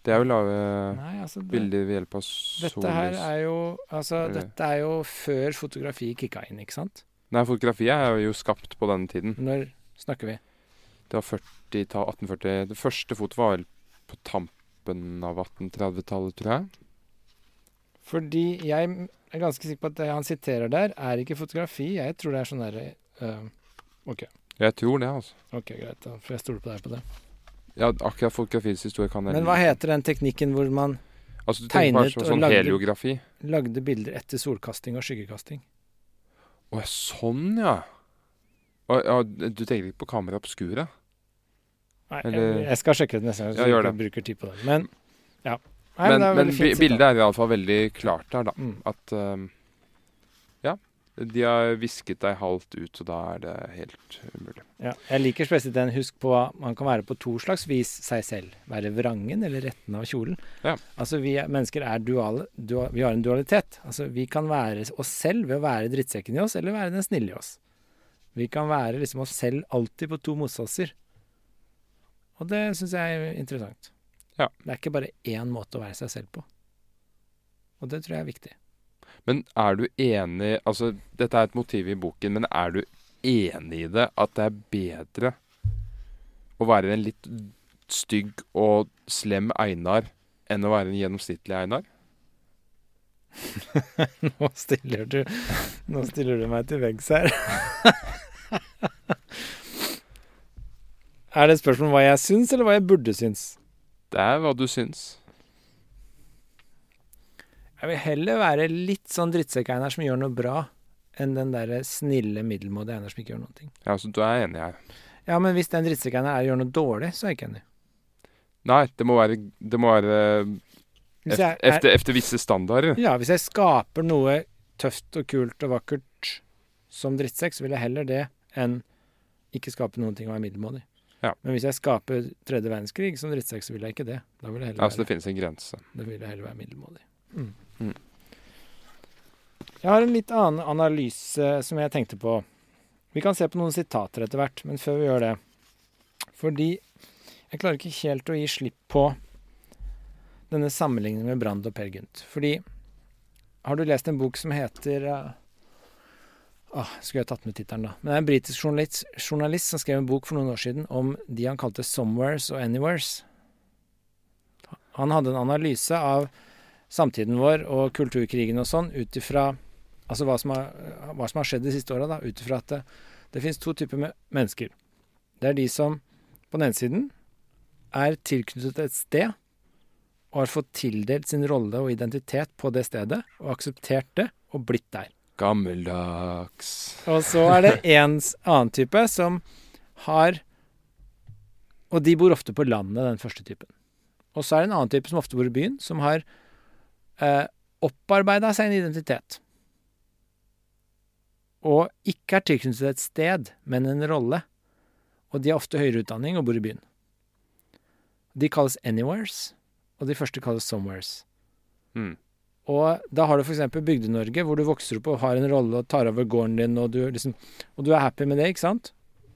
Speaker 1: Det er jo lave
Speaker 2: Nei, altså det,
Speaker 1: bilder ved hjelp av sollys.
Speaker 2: Dette her er jo Altså, dette er jo før fotografiet kicka inn, ikke sant?
Speaker 1: Nei, fotografiet er jo skapt på denne tiden.
Speaker 2: Når snakker vi?
Speaker 1: Det var 40-tall, 1840. Det første fotoet var på tampen av 1830-tallet, tror jeg.
Speaker 2: Fordi jeg er ganske sikker på at det han siterer der, er ikke fotografi. Jeg tror det er sånn derre uh, OK,
Speaker 1: Jeg tror det, altså.
Speaker 2: ok, greit. Da får jeg stole på deg på det.
Speaker 1: Ja, akkurat fotografiets historie kan jeg
Speaker 2: Men hva heter den teknikken hvor man
Speaker 1: Altså, du
Speaker 2: tegnet
Speaker 1: sånn,
Speaker 2: og
Speaker 1: sånn
Speaker 2: lagde-
Speaker 1: heliografi?
Speaker 2: lagde bilder etter solkasting og skyggekasting?
Speaker 1: Å, sånn, ja. Og, ja. Du tenker ikke på kamera obscura?
Speaker 2: Nei,
Speaker 1: Eller-
Speaker 2: jeg, jeg skal sjekke det neste gang, så
Speaker 1: Ja,
Speaker 2: jeg bruker tid på det. Men ja. Nei,
Speaker 1: Men,
Speaker 2: det er
Speaker 1: men
Speaker 2: fint
Speaker 1: bildet er iallfall veldig klart der, da.
Speaker 2: Mm.
Speaker 1: At Ja. De har visket deg halvt ut, og da er det helt umulig.
Speaker 2: Ja, jeg liker spesielt den husk på man kan være på to slags vis seg selv. Være vrangen eller retten av kjolen.
Speaker 1: Ja.
Speaker 2: Altså vi er, mennesker er duale. Dua, vi har en dualitet. Altså vi kan være oss selv ved å være drittsekken i oss, eller være den snille i oss. Vi kan være liksom oss selv alltid på to motsatser. Og det syns jeg er interessant.
Speaker 1: Ja.
Speaker 2: Det er ikke bare én måte å være seg selv på. Og det tror jeg er viktig.
Speaker 1: Men er du enig Altså, dette er et motiv i boken, men er du enig i det? At det er bedre å være en litt stygg og slem Einar enn å være en gjennomsnittlig Einar? <laughs>
Speaker 2: Nå stiller du, nå stiller du meg til veggs her. <laughs> er det et spørsmål om hva jeg syns, eller hva jeg burde syns?
Speaker 1: Det er hva du syns.
Speaker 2: Jeg vil heller være litt sånn drittsekk-Einar som gjør noe bra, enn den derre snille, middelmådige Einar som ikke gjør noen ting.
Speaker 1: Ja, så du er enig her?
Speaker 2: Ja, men hvis den drittsekk-Einar gjør noe dårlig, så er jeg ikke enig.
Speaker 1: Nei, det må være, det må være
Speaker 2: Hvis jeg, er,
Speaker 1: efter, efter visse standarder.
Speaker 2: ja, hvis jeg skaper noe tøft og kult og vakkert som drittsekk, så vil jeg heller det enn ikke skape noen ting og være middelmådig.
Speaker 1: Ja.
Speaker 2: Men hvis jeg skaper tredje verdenskrig som drittsekk, så vil jeg ikke det. Da vil jeg heller
Speaker 1: Altså,
Speaker 2: være
Speaker 1: det finnes en grense.
Speaker 2: Da vil jeg heller være middelmådig. Mm.
Speaker 1: Mm.
Speaker 2: Jeg har en litt annen analyse som jeg tenkte på. Vi kan se på noen sitater etter hvert, men før vi gjør det Fordi jeg klarer ikke helt å gi slipp på denne sammenligningen med Brand og Per Gynt. Fordi Har du lest en bok som heter Åh, skulle jeg tatt med tittelen, da. Men det er en britisk journalist, journalist som skrev en bok for noen år siden om de han kalte 'somewheres' og 'anywheres'. Han hadde en analyse av samtiden vår og kulturkrigen og sånn ut ifra Altså hva som har, hva som har skjedd de siste åra. Ut ifra at det, det fins to typer me mennesker. Det er de som på den ene siden er tilknyttet et sted og har fått tildelt sin rolle og identitet på det stedet, og akseptert det, og blitt der.
Speaker 1: Gammeldags.
Speaker 2: Og så er det <laughs> en annen type som har Og de bor ofte på landet, den første typen. Og så er det en annen type som ofte bor i byen, som har opparbeida seg en identitet. Og ikke er tilknyttet et sted, men en rolle. Og de har ofte høyere utdanning og bor i byen. De kalles anywheres, og de første kalles somewheres.
Speaker 1: Mm.
Speaker 2: Og da har du f.eks. Bygde-Norge, hvor du vokser opp og har en rolle og tar over gården din, og du, liksom, og du er happy med det, ikke sant?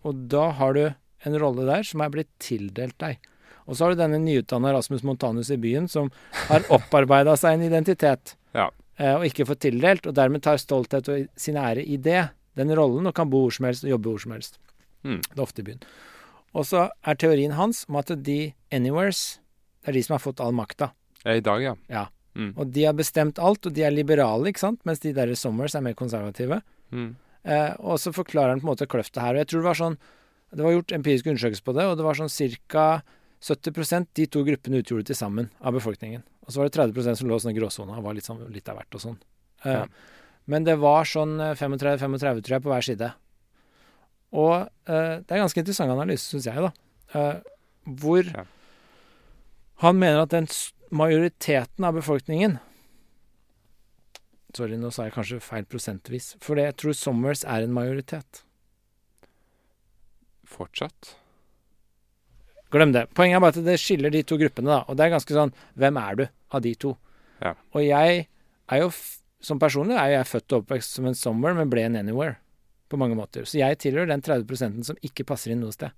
Speaker 2: Og da har du en rolle der som er blitt tildelt deg. Og så har du denne nyutdanna Rasmus Montanus i byen, som har opparbeida seg en identitet, <laughs>
Speaker 1: Ja.
Speaker 2: eh, og ikke fått tildelt, og dermed tar stolthet og sin ære i det, den rollen, og kan bo hvor som helst og jobbe hvor som helst.
Speaker 1: Mm.
Speaker 2: Det er ofte i byen. Og så er teorien hans om at de anywheres, det er de som har fått all makta.
Speaker 1: I dag, ja.
Speaker 2: Ja.
Speaker 1: Mm.
Speaker 2: Og de har bestemt alt, og de er liberale, ikke sant? Mens de der Somers er mer konservative.
Speaker 1: Mm.
Speaker 2: Eh, og så forklarer han på en måte kløfta her. Og jeg tror det var sånn Det var gjort empirisk undersøkelse på det, og det var sånn ca. 70% de to gruppene utgjorde til sammen av befolkningen. Og så var det 30% som lå i gråsona og var litt, sånn, litt av hvert og sånn. Eh,
Speaker 1: Ja.
Speaker 2: Men det var sånn 35-35, tror jeg, på hver side. Og uh, det er ganske interessant analyse, syns jeg, da. Uh, hvor
Speaker 1: Ja.
Speaker 2: han mener at den majoriteten av befolkningen Sorry, nå sa jeg kanskje feil prosentvis. For jeg tror Somers er en majoritet.
Speaker 1: Fortsatt.
Speaker 2: Glem det. Poenget er bare at det skiller de to gruppene, da. Og det er ganske sånn Hvem er du av de to?
Speaker 1: Ja.
Speaker 2: Og jeg er jo Som personlig er jeg født og oppvekst som en somewhere, men ble en anywhere. På mange måter. Så jeg tilhører den 30% som ikke passer inn noe sted.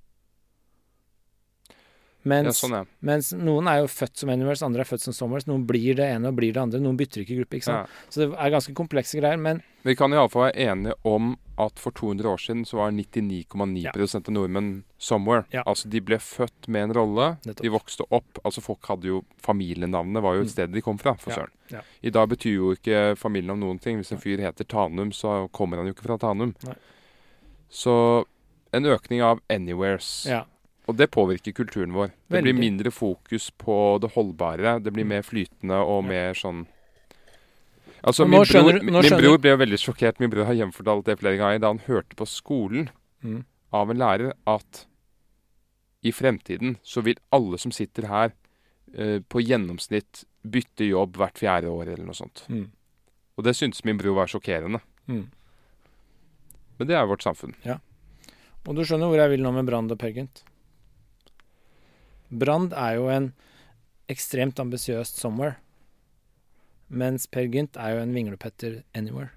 Speaker 2: Mens,
Speaker 1: Ja, sånn, ja.
Speaker 2: mens noen er jo født som anywheres, andre er født som somewheres. Noen blir det ene og blir det andre. Noen bytter ikke gruppe. ikke sant?
Speaker 1: ja.
Speaker 2: Så det er ganske komplekse greier. Men
Speaker 1: Vi kan iallfall være enige om at for 200 år siden så var 99,9
Speaker 2: Ja.
Speaker 1: av nordmenn somewhere. Altså de ble født med en rolle.
Speaker 2: Nettopp.
Speaker 1: De vokste opp. Altså folk hadde jo Familienavnene var jo et
Speaker 2: Mm.
Speaker 1: sted de kom fra, for søren. I dag betyr jo ikke familien om noen ting. Hvis en fyr heter Tanum, så kommer han jo ikke fra Tanum.
Speaker 2: Nei.
Speaker 1: Så en økning av anywheres.
Speaker 2: ja.
Speaker 1: Og det påvirker kulturen vår. Det blir mindre fokus på det holdbare. Det blir
Speaker 2: Mm.
Speaker 1: mer flytende og mer sånn Altså, min,
Speaker 2: skjønner
Speaker 1: bror, min bror ble jo veldig sjokkert. Min bror har hjemfortalt det flere ganger da han hørte på skolen
Speaker 2: Mm.
Speaker 1: av en lærer at i fremtiden så vil alle som sitter her, uh, på gjennomsnitt bytte jobb hvert fjerde år eller noe sånt.
Speaker 2: Mm.
Speaker 1: Og det syntes min bror var sjokkerende.
Speaker 2: Mm.
Speaker 1: Men det er vårt samfunn.
Speaker 2: Og du skjønner hvor jeg vil nå med Brand og Per Gynt? Brand er jo en ekstremt ambisiøst somewhere. Mens Per Gynt er jo en vinglepetter anywhere.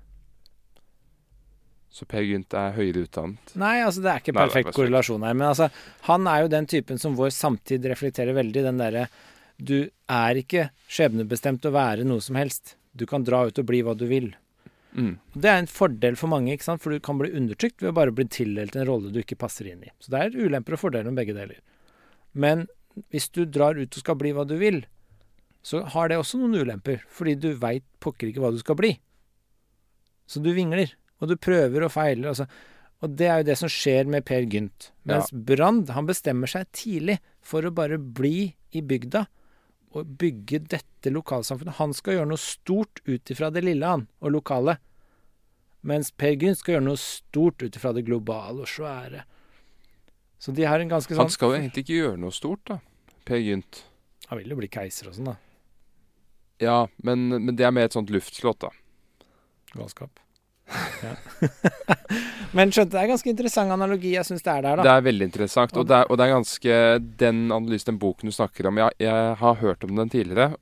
Speaker 1: Så Per Gynt er høyere utdannet.
Speaker 2: Nei, altså det er ikke
Speaker 1: Nei, er
Speaker 2: perfekt korrelasjon her. Men altså, han er jo den typen som vår samtid reflekterer veldig. Den derre Du er ikke skjebnebestemt å være noe som helst. Du kan dra ut og bli hva du vil.
Speaker 1: Mm.
Speaker 2: Det er en fordel for mange, ikke sant? for du kan bli undertrykt ved å bare bli tildelt en rolle du ikke passer inn i. Så det er ulemper og fordeler med begge deler. Men hvis du drar ut og skal bli hva du vil, så har det også noen ulemper, fordi du veit pokker ikke hva du skal bli. Så du vingler, og du prøver og feiler. Altså. Og det er jo det som skjer med Per Gynt. Mens Brand, han bestemmer seg tidlig for å bare bli i bygda og bygge dette lokalsamfunnet. Han skal gjøre noe stort ut ifra det lille, han, og lokale. Mens Per Gynt skal gjøre noe stort ut ifra det globale og svære. Så de har en ganske sånn
Speaker 1: Han skal jo egentlig ikke gjøre noe stort, da. Per Gynt.
Speaker 2: Han vil jo bli keiser og sånn, da.
Speaker 1: Ja, men, men det er mer et sånt luftslott, da.
Speaker 2: Galskap. Ja. <laughs> Men skjønte, det er en ganske interessant analogi jeg syns det er der, da.
Speaker 1: Det er veldig interessant. Og det er, og det er ganske Den analysen, den boken du snakker om, jeg, jeg har hørt om den tidligere.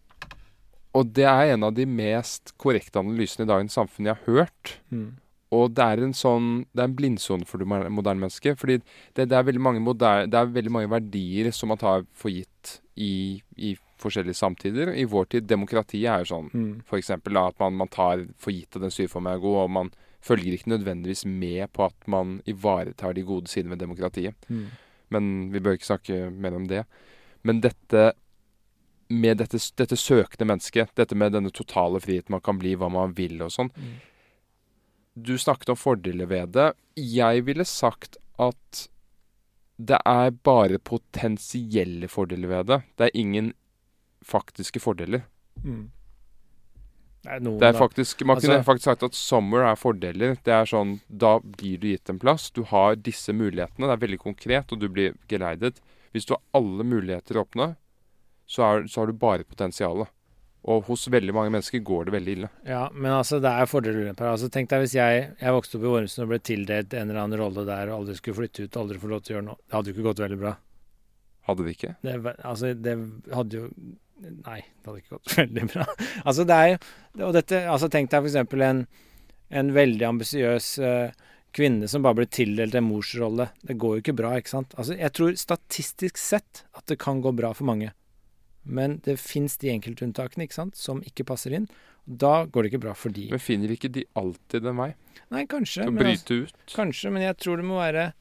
Speaker 1: Og det er en av de mest korrekte analysene i dagens samfunn jeg har hørt.
Speaker 2: Mm.
Speaker 1: Og det er en sånn Det er en blindsone for det moderne mennesket. Fordi det, det, er veldig mange moderne, det er veldig mange verdier som man tar for gitt i, i forskjellige samtider. I vår tid Demokratiet er jo sånn
Speaker 2: Mm.
Speaker 1: for eksempel at man, man tar for gitt at den styreformen er god, og man følger ikke nødvendigvis med på at man ivaretar de gode sidene ved demokratiet.
Speaker 2: Mm.
Speaker 1: Men vi bør ikke snakke mer om det. Men dette med dette, dette søkende mennesket, dette med denne totale friheten, man kan bli hva man vil og sånn.
Speaker 2: Mm.
Speaker 1: Du snakket om fordeler ved det. Jeg ville sagt at det er bare potensielle fordeler ved det. Det er ingen faktiske fordeler.
Speaker 2: Mm. Det er noen,
Speaker 1: Det er faktisk, man
Speaker 2: Altså-
Speaker 1: kunne faktisk sagt at summer er fordeler. Det er sånn, Da blir du gitt en plass. Du har disse mulighetene. Det er veldig konkret, og du blir geleidet. Hvis du har alle muligheter åpne, så, er, så har du bare potensialet. Og hos veldig mange mennesker går det veldig ille.
Speaker 2: Ja, men altså, det er fordeler og ulemper. Altså, tenk deg hvis jeg, jeg vokste opp i Vormsen og ble tildelt en eller annen rolle der og aldri skulle flytte ut, aldri få lov til å gjøre noe. Det hadde jo ikke gått veldig bra.
Speaker 1: Hadde det ikke?
Speaker 2: Det, altså, det hadde jo Nei, det hadde ikke gått <laughs> veldig bra. altså, det er jo Og dette Altså, tenk deg eksempel en, en veldig ambisiøs uh, kvinne som bare blir tildelt en morsrolle. Det går jo ikke bra, ikke sant? Altså, jeg tror statistisk sett at det kan gå bra for mange. Men det fins de enkeltunntakene, ikke sant, som ikke passer inn. Da går det ikke bra for de.
Speaker 1: Men finner ikke de alltid en vei
Speaker 2: Nei, kanskje.
Speaker 1: til å
Speaker 2: Men altså,
Speaker 1: bryte ut?
Speaker 2: Kanskje, men jeg tror det må være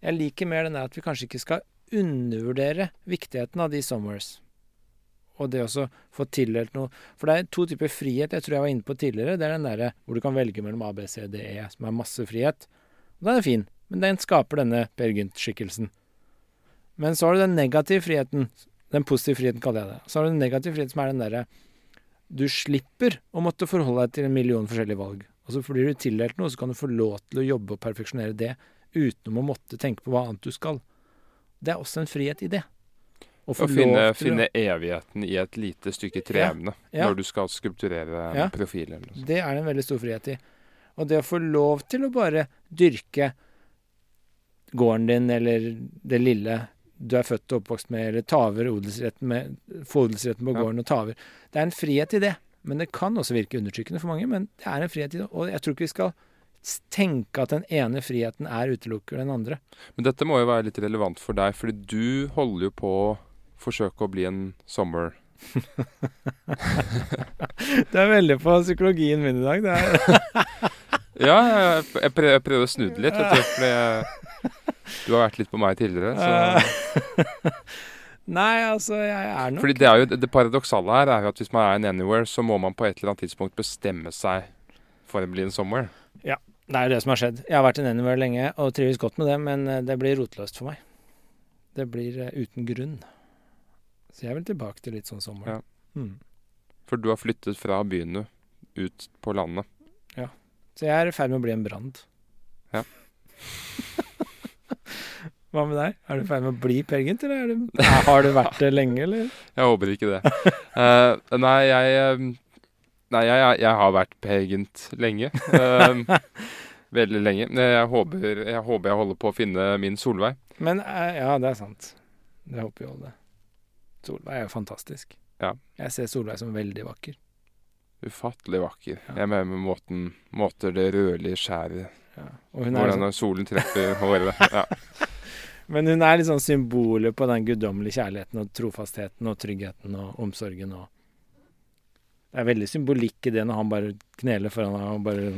Speaker 2: Jeg liker mer den der at vi kanskje ikke skal undervurdere viktigheten av de somewheres. Og det å få tildelt noe For det er to typer frihet jeg tror jeg var inne på tidligere. Det er den derre hvor du kan velge mellom A, B, C, D, E, som er masse frihet. Og den er fin, men den skaper denne Per Gynt-skikkelsen. Men så har du den negative friheten. Den positive friheten kaller jeg det. Så har du den negative friheten som er den derre Du slipper å måtte forholde deg til en million forskjellige valg. Og så blir du tildelt noe, så kan du få lov til å jobbe og perfeksjonere det uten å måtte tenke på hva annet du skal. Det er også en frihet i det. Å
Speaker 1: finne, finne evigheten i et lite stykke treemne
Speaker 2: Ja.
Speaker 1: når du skal skulpturere
Speaker 2: Ja.
Speaker 1: profil eller noe sånt.
Speaker 2: Det er det en veldig stor frihet i. Og det å få lov til å bare dyrke gården din eller det lille du er født og oppvokst med, eller taver odelsretten med, få odelsretten på gården og taver. Det er en frihet i det. Men det kan også virke undertrykkende for mange. Men det er en frihet i det. Og jeg tror ikke vi skal tenke at den ene friheten er utelukker den andre.
Speaker 1: Men dette må jo være litt relevant for deg, fordi du holder jo på å forsøke å bli en sommer. <laughs>
Speaker 2: du er veldig på psykologien min i dag. Det er <laughs>
Speaker 1: Ja, jeg, jeg, prøver, jeg prøver å snu det litt. <laughs> Fordi jeg, <laughs> du har vært litt på meg tidligere. Så. <laughs>
Speaker 2: Nei, altså, jeg er nok
Speaker 1: Fordi det, er jo, det paradoksale her er jo at hvis man er en anywhere, så må man på et eller annet tidspunkt bestemme seg for å bli en somewhere.
Speaker 2: Det er jo det som har skjedd. Jeg har vært en anywhere lenge og trives godt med det, men eh, det blir rotløst for meg. Det blir eh, uten grunn. Så jeg vil tilbake til litt sånn sommer.
Speaker 1: Ja.
Speaker 2: Mm.
Speaker 1: For du har flyttet fra byen du, ut på landet. Ja.
Speaker 2: Så jeg er i ferd med å bli en brand.
Speaker 1: Ja. <laughs>
Speaker 2: Hva med deg? Er du i ferd med å bli Per Gynt, eller er du, <laughs> er, har du vært det lenge, eller?
Speaker 1: Jeg håper ikke det. Uh, nei, jeg eh, Nei, jeg, jeg, har vært pagent lenge. Uh, <laughs> veldig lenge. Jeg håper, jeg håper jeg holder på å finne min Solveig.
Speaker 2: Men uh, ja, det er sant. Det håper vi alle. Solveig er jo fantastisk.
Speaker 1: Ja.
Speaker 2: Jeg ser Solveig som veldig vakker.
Speaker 1: Ufattelig vakker.
Speaker 2: Ja.
Speaker 1: Jeg mener med måten Måter det rødlige skjæret
Speaker 2: Ja.
Speaker 1: Hvordan
Speaker 2: liksom,
Speaker 1: når solen treffer håret. Ja. <laughs>
Speaker 2: men hun er sånn symbolet på den guddommelige kjærligheten og trofastheten og tryggheten og omsorgen og Det er veldig symbolikk i det når han bare kneler foran henne og bare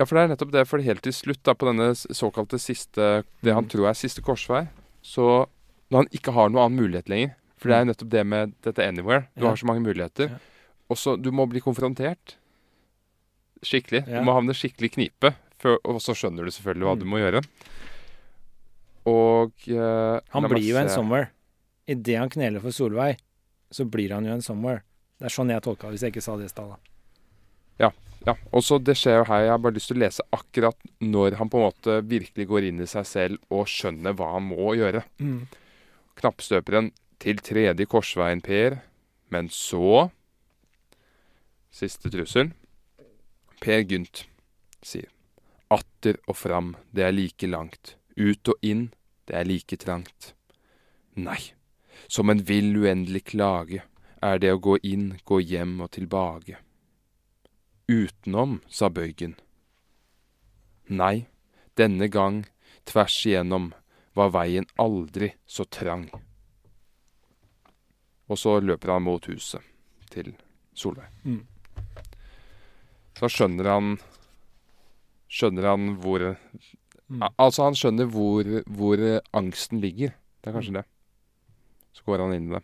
Speaker 1: ja, for det er nettopp det. For helt til slutt, da, på denne såkalte siste Det han
Speaker 2: Mm.
Speaker 1: tror er siste korsvei, så Når han ikke har noen annen mulighet lenger For det er jo nettopp det med dette anywhere. Du
Speaker 2: Ja.
Speaker 1: har så mange muligheter.
Speaker 2: Ja.
Speaker 1: Og så Du må bli konfrontert. Skikkelig.
Speaker 2: Ja.
Speaker 1: Du må havne skikkelig knipe. Før, og så skjønner du selvfølgelig hva
Speaker 2: Mm.
Speaker 1: du må gjøre. Og uh,
Speaker 2: Han blir jo en
Speaker 1: se.
Speaker 2: somewhere. Idet han kneler for Solveig, så blir han jo en somewhere. Det er sånn jeg tolka det, hvis jeg ikke sa det i stad. Ja.
Speaker 1: Ja, og så det skjer jo her. Jeg har bare lyst til å lese akkurat når han på en måte virkelig går inn i seg selv og skjønner hva han må gjøre. Knappstøperen til tredje korsveien, Per. Men så Siste trussel. Per Gynt sier Atter og fram, det er like langt. Ut og inn, det er like trangt. Nei, som en vill uendelig klage er det å gå inn, gå hjem og tilbake. Utenom, sa bøygen. Nei, denne gang, tvers igjennom, var veien aldri så trang. Og så løper han mot huset til Solveig.
Speaker 2: Mm.
Speaker 1: Så skjønner han Skjønner han hvor
Speaker 2: Mm.
Speaker 1: Altså, han skjønner hvor, hvor angsten ligger. Det er kanskje det. Så går han inn i det.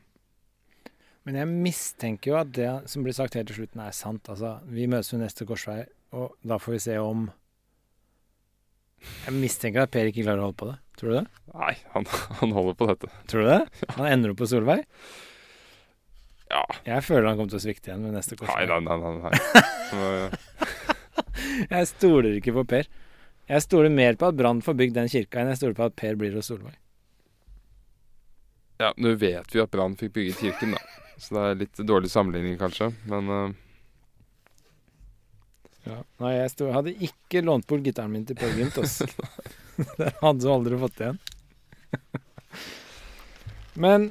Speaker 2: Men jeg mistenker jo at det som blir sagt helt til slutten, er sant. Altså, vi møtes ved neste korsvei, og da får vi se om Jeg mistenker at Per ikke klarer å holde på det. Tror du det?
Speaker 1: Nei, han, han holder på dette.
Speaker 2: Tror du det? <laughs> Han ender opp på Solveig?
Speaker 1: Ja.
Speaker 2: Jeg føler han kommer til å svikte igjen ved neste korsvei.
Speaker 1: nei, nei. nei, nei. <laughs> Så,
Speaker 2: Jeg stoler ikke på Per. Jeg stoler mer på at Brann får bygd den kirka, enn jeg stoler på at Per blir hos Solveig.
Speaker 1: Ja, nå vet vi at Brann fikk bygget kirken, da. Så det er litt dårlig sammenligning, kanskje. Men eh,
Speaker 2: Nei, jeg stod, hadde ikke lånt bort gitaren min til Per Gynt, ass. <laughs> <laughs> det hadde du aldri fått igjen. men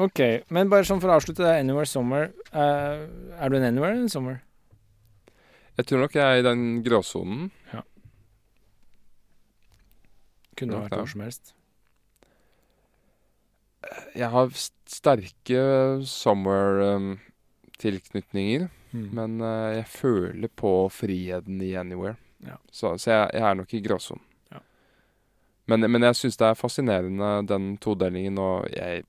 Speaker 2: OK. Men bare sånn for å avslutte det, Anywhere Somewhere. Uh, er du en Anywhere eller en Somewhere?
Speaker 1: Jeg tror nok jeg er i den gråsonen.
Speaker 2: Kunne
Speaker 1: Ja,
Speaker 2: vært
Speaker 1: ja.
Speaker 2: hvor som helst.
Speaker 1: Jeg har sterke somewhere-tilknytninger.
Speaker 2: Mm.
Speaker 1: Men eh, jeg føler på friheten i Anywhere.
Speaker 2: Ja.
Speaker 1: Så, så jeg, jeg er nok i gråsonen.
Speaker 2: Ja.
Speaker 1: Men, men jeg syns det er fascinerende, den todelingen, og jeg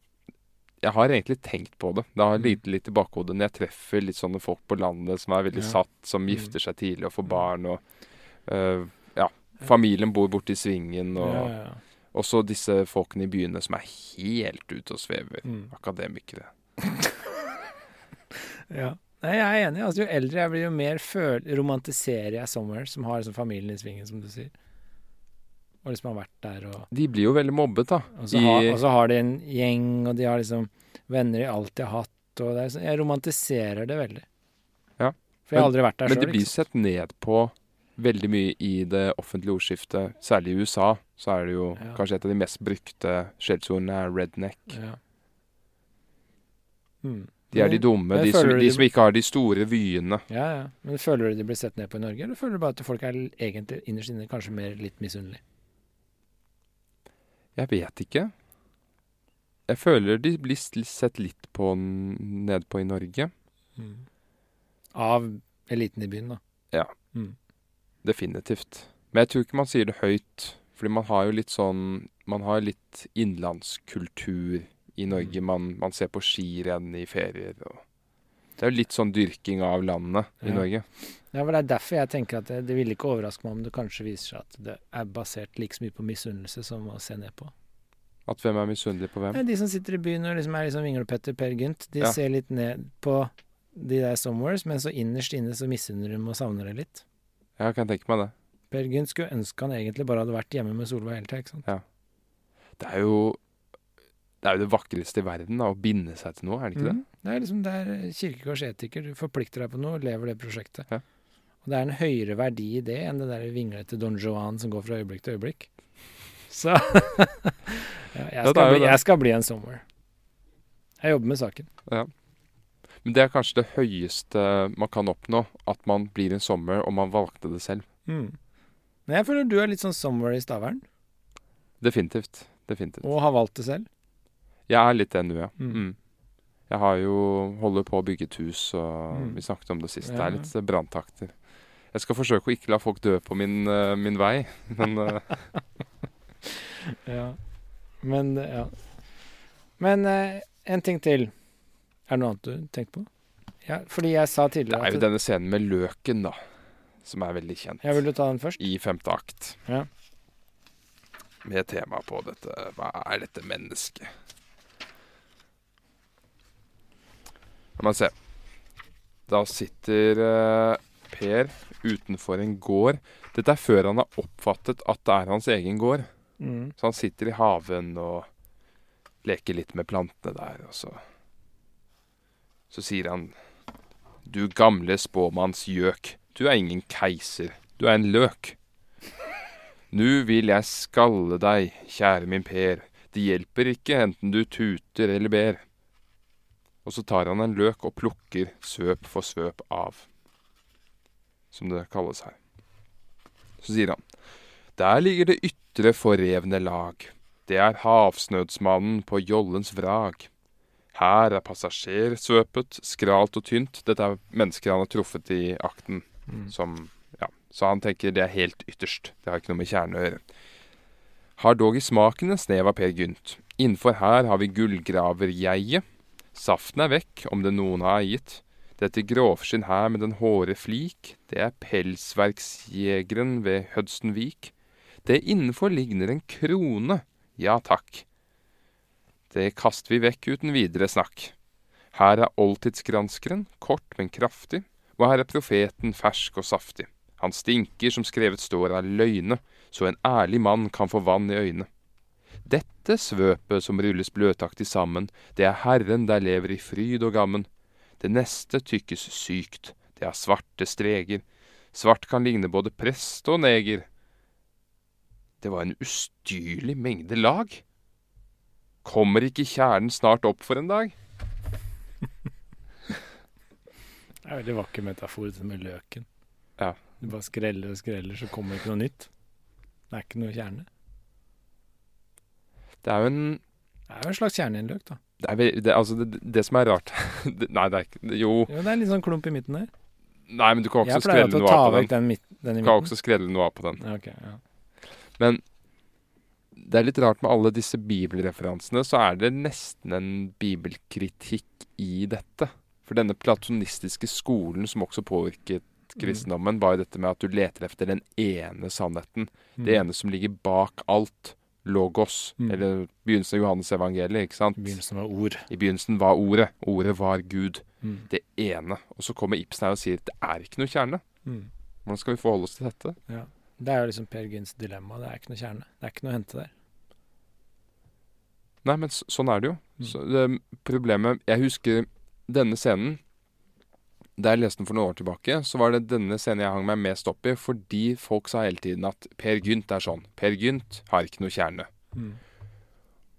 Speaker 1: jeg har egentlig tenkt på det. Det har
Speaker 2: Mm.
Speaker 1: ligget litt i bakhodet når jeg treffer litt sånne folk på landet som er veldig
Speaker 2: Ja.
Speaker 1: satt, som
Speaker 2: Mm.
Speaker 1: gifter seg tidlig og får
Speaker 2: Mm.
Speaker 1: barn, og uh, ja, familien bor borte i svingen, og
Speaker 2: ja, ja,
Speaker 1: også disse folkene i byene som er helt ute og svever.
Speaker 2: Mm.
Speaker 1: Akademikere. <laughs>
Speaker 2: ja. Nei, jeg er enig. Altså, jo eldre jeg blir, jo mer romantiserer jeg Somewhere, som har liksom familien i svingen, som du sier. Og liksom har vært der og
Speaker 1: De blir jo veldig mobbet, da.
Speaker 2: Og så, har, og så har de en gjeng, og de har liksom venner de alltid har hatt. Og det er, liksom, jeg romantiserer det veldig.
Speaker 1: Ja.
Speaker 2: For jeg har aldri vært der
Speaker 1: Men
Speaker 2: sjøl.
Speaker 1: det blir sett ned på veldig mye i det offentlige ordskiftet, særlig i USA, så er det jo
Speaker 2: Ja.
Speaker 1: kanskje et av de mest brukte skjellsordene er redneck.
Speaker 2: Ja. Mm.
Speaker 1: De er de dumme, de som, de
Speaker 2: de
Speaker 1: som ikke har de store vyene.
Speaker 2: Ja, ja. Men føler du de blir sett ned på i Norge, eller føler du bare at folk er egentlig innerst inne kanskje mer litt misunnelige?
Speaker 1: Jeg vet ikke. Jeg føler de blir sett litt på nedpå i Norge.
Speaker 2: Av eliten i byen, da.
Speaker 1: Ja.
Speaker 2: Mm.
Speaker 1: Definitivt. Men jeg tror ikke man sier det høyt. Fordi man har jo litt sånn Man har litt innlandskultur i Norge.
Speaker 2: Mm.
Speaker 1: Man, man ser på skirenn i ferier og Det er jo litt sånn dyrking av landet i
Speaker 2: Ja.
Speaker 1: Norge.
Speaker 2: Ja, for Det er derfor jeg tenker at det, det ville ikke overraske meg om det kanskje viser seg at det er basert like så mye på misunnelse som å se ned på.
Speaker 1: At hvem er misunnelig på hvem?
Speaker 2: Ja, de som sitter i byen og liksom er liksom vinglepetter Per Gynt, de
Speaker 1: Ja.
Speaker 2: ser litt ned på de der somewheres, men så innerst inne så misunner de og savner det litt.
Speaker 1: Ja, kan jeg tenke meg det.
Speaker 2: Per Gynt skulle ønske han egentlig bare hadde vært hjemme med Solveig hele tida, ikke sant. Ja.
Speaker 1: Det er jo det er jo det vakreste i verden, da, å binde seg til noe, er det ikke
Speaker 2: mm. Det er liksom det er kirkekorsetiker. Du forplikter deg på noe, lever det prosjektet.
Speaker 1: Ja.
Speaker 2: Og det er en høyere verdi i det enn det der vinglete Don Johan som går fra øyeblikk til øyeblikk. <laughs> Så <laughs> ja, jeg, skal bli, jeg skal bli en somewhere. Jeg jobber med saken.
Speaker 1: Ja. Men det er kanskje det høyeste man kan oppnå. At man blir en sommer, og man valgte det selv.
Speaker 2: Mm. Men jeg føler du er litt sånn somewhere i Stavern,
Speaker 1: Definitivt. Definitivt.
Speaker 2: og har valgt det selv.
Speaker 1: Jeg er litt det nå, ja.
Speaker 2: Mm.
Speaker 1: Mm. Jeg har jo holder på å bygge et hus, og
Speaker 2: Mm.
Speaker 1: vi snakket om det sist. Det er litt eh, branntakter. Jeg skal forsøke å ikke la folk dø på min, uh, min vei, <laughs> men uh. <laughs>
Speaker 2: Ja. Men ja. Men uh, en ting til. Er det noe annet du tenkte på? Ja, fordi jeg sa tidligere det
Speaker 1: er jo denne scenen med løken, da, som er veldig kjent.
Speaker 2: Ja, vil du ta den først?
Speaker 1: I femte akt.
Speaker 2: Ja.
Speaker 1: Med tema på dette Hva er dette mennesket? La meg se. Da sitter eh, Per utenfor en gård. Dette er før han har oppfattet at det er hans egen gård.
Speaker 2: Mm.
Speaker 1: Så han sitter i haven og leker litt med plantene der, og så Så sier han Du gamle spåmannsgjøk, du er ingen keiser, du er en løk. Nu vil jeg skalle deg, kjære min Per, det hjelper ikke enten du tuter eller ber. Og så tar han en løk og plukker svøp for svøp av, som det kalles her. Så sier han, der ligger det ytre forrevne lag, det er havsnødsmannen på jollens vrag. Her er passasjersvøpet, skralt og tynt. Dette er mennesker han har truffet i akten.
Speaker 2: Mm.
Speaker 1: Som, ja, så han tenker det er helt ytterst. Det har ikke noe med kjernen å gjøre. Har dog i smaken en snev av Per Gynt. Innenfor her har vi gullgraverjeiet. Saften er vekk, om det noen har eiet. Dette grovskinn her med den håre flik, det er pelsverksjegeren ved Hødstenvik. Det innenfor ligner en krone, ja takk. Det kaster vi vekk uten videre snakk. Her er oldtidsgranskeren, kort, men kraftig, og her er profeten fersk og saftig. Han stinker som skrevet står av løgne, så en ærlig mann kan få vann i øynene. Dette svøpet som rulles bløtaktig sammen, det er Herren der lever i fryd og gammen. Det neste tykkes sykt, det er svarte streger. Svart kan ligne både prest og neger. Det var en ustyrlig mengde lag. Kommer ikke kjernen snart opp for en dag? <laughs>
Speaker 2: Det er veldig vakker metafor, dette med løken.
Speaker 1: Ja.
Speaker 2: Du bare skreller og skreller, så kommer det ikke noe nytt. Det er ikke noe kjerne.
Speaker 1: Det er jo en
Speaker 2: Det er jo en slags løk, da.
Speaker 1: det, er, det, altså det, det som er rart <laughs> Nei, det er ikke Jo.
Speaker 2: Jo, det er en litt sånn klump i midten der.
Speaker 1: Nei, men du kan også skrelle noe av på den.
Speaker 2: den, midt, den
Speaker 1: Du kan også skrelle noe av på den.
Speaker 2: Okay, ja.
Speaker 1: Men det er litt rart med alle disse bibelreferansene, så er det nesten en bibelkritikk i dette. For denne platonistiske skolen som også påvirket kristendommen, var jo dette med at du leter efter den ene sannheten. Det
Speaker 2: Mm.
Speaker 1: ene som ligger bak alt. Logos.
Speaker 2: Mm.
Speaker 1: Eller begynnelsen av Johannes evangeliet, ikke sant?
Speaker 2: Begynnelsen var ord.
Speaker 1: I begynnelsen var ordet. Ordet var Gud.
Speaker 2: Mm.
Speaker 1: Det ene. Og så kommer Ibsen her og sier det er ikke noe kjerne.
Speaker 2: Mm.
Speaker 1: Hvordan skal vi forholde oss til dette?
Speaker 2: Ja. Det er jo liksom Per Gyns dilemma. Det er ikke noe kjerne. Det er ikke noe å hente der.
Speaker 1: Nei, men sånn er det jo.
Speaker 2: Mm.
Speaker 1: Så det, problemet Jeg husker denne scenen da jeg leste den for noen år tilbake, så var det denne scenen jeg hang meg mest opp i, fordi folk sa hele tiden at Per Gynt er sånn. Per Gynt har ikke noe kjerne.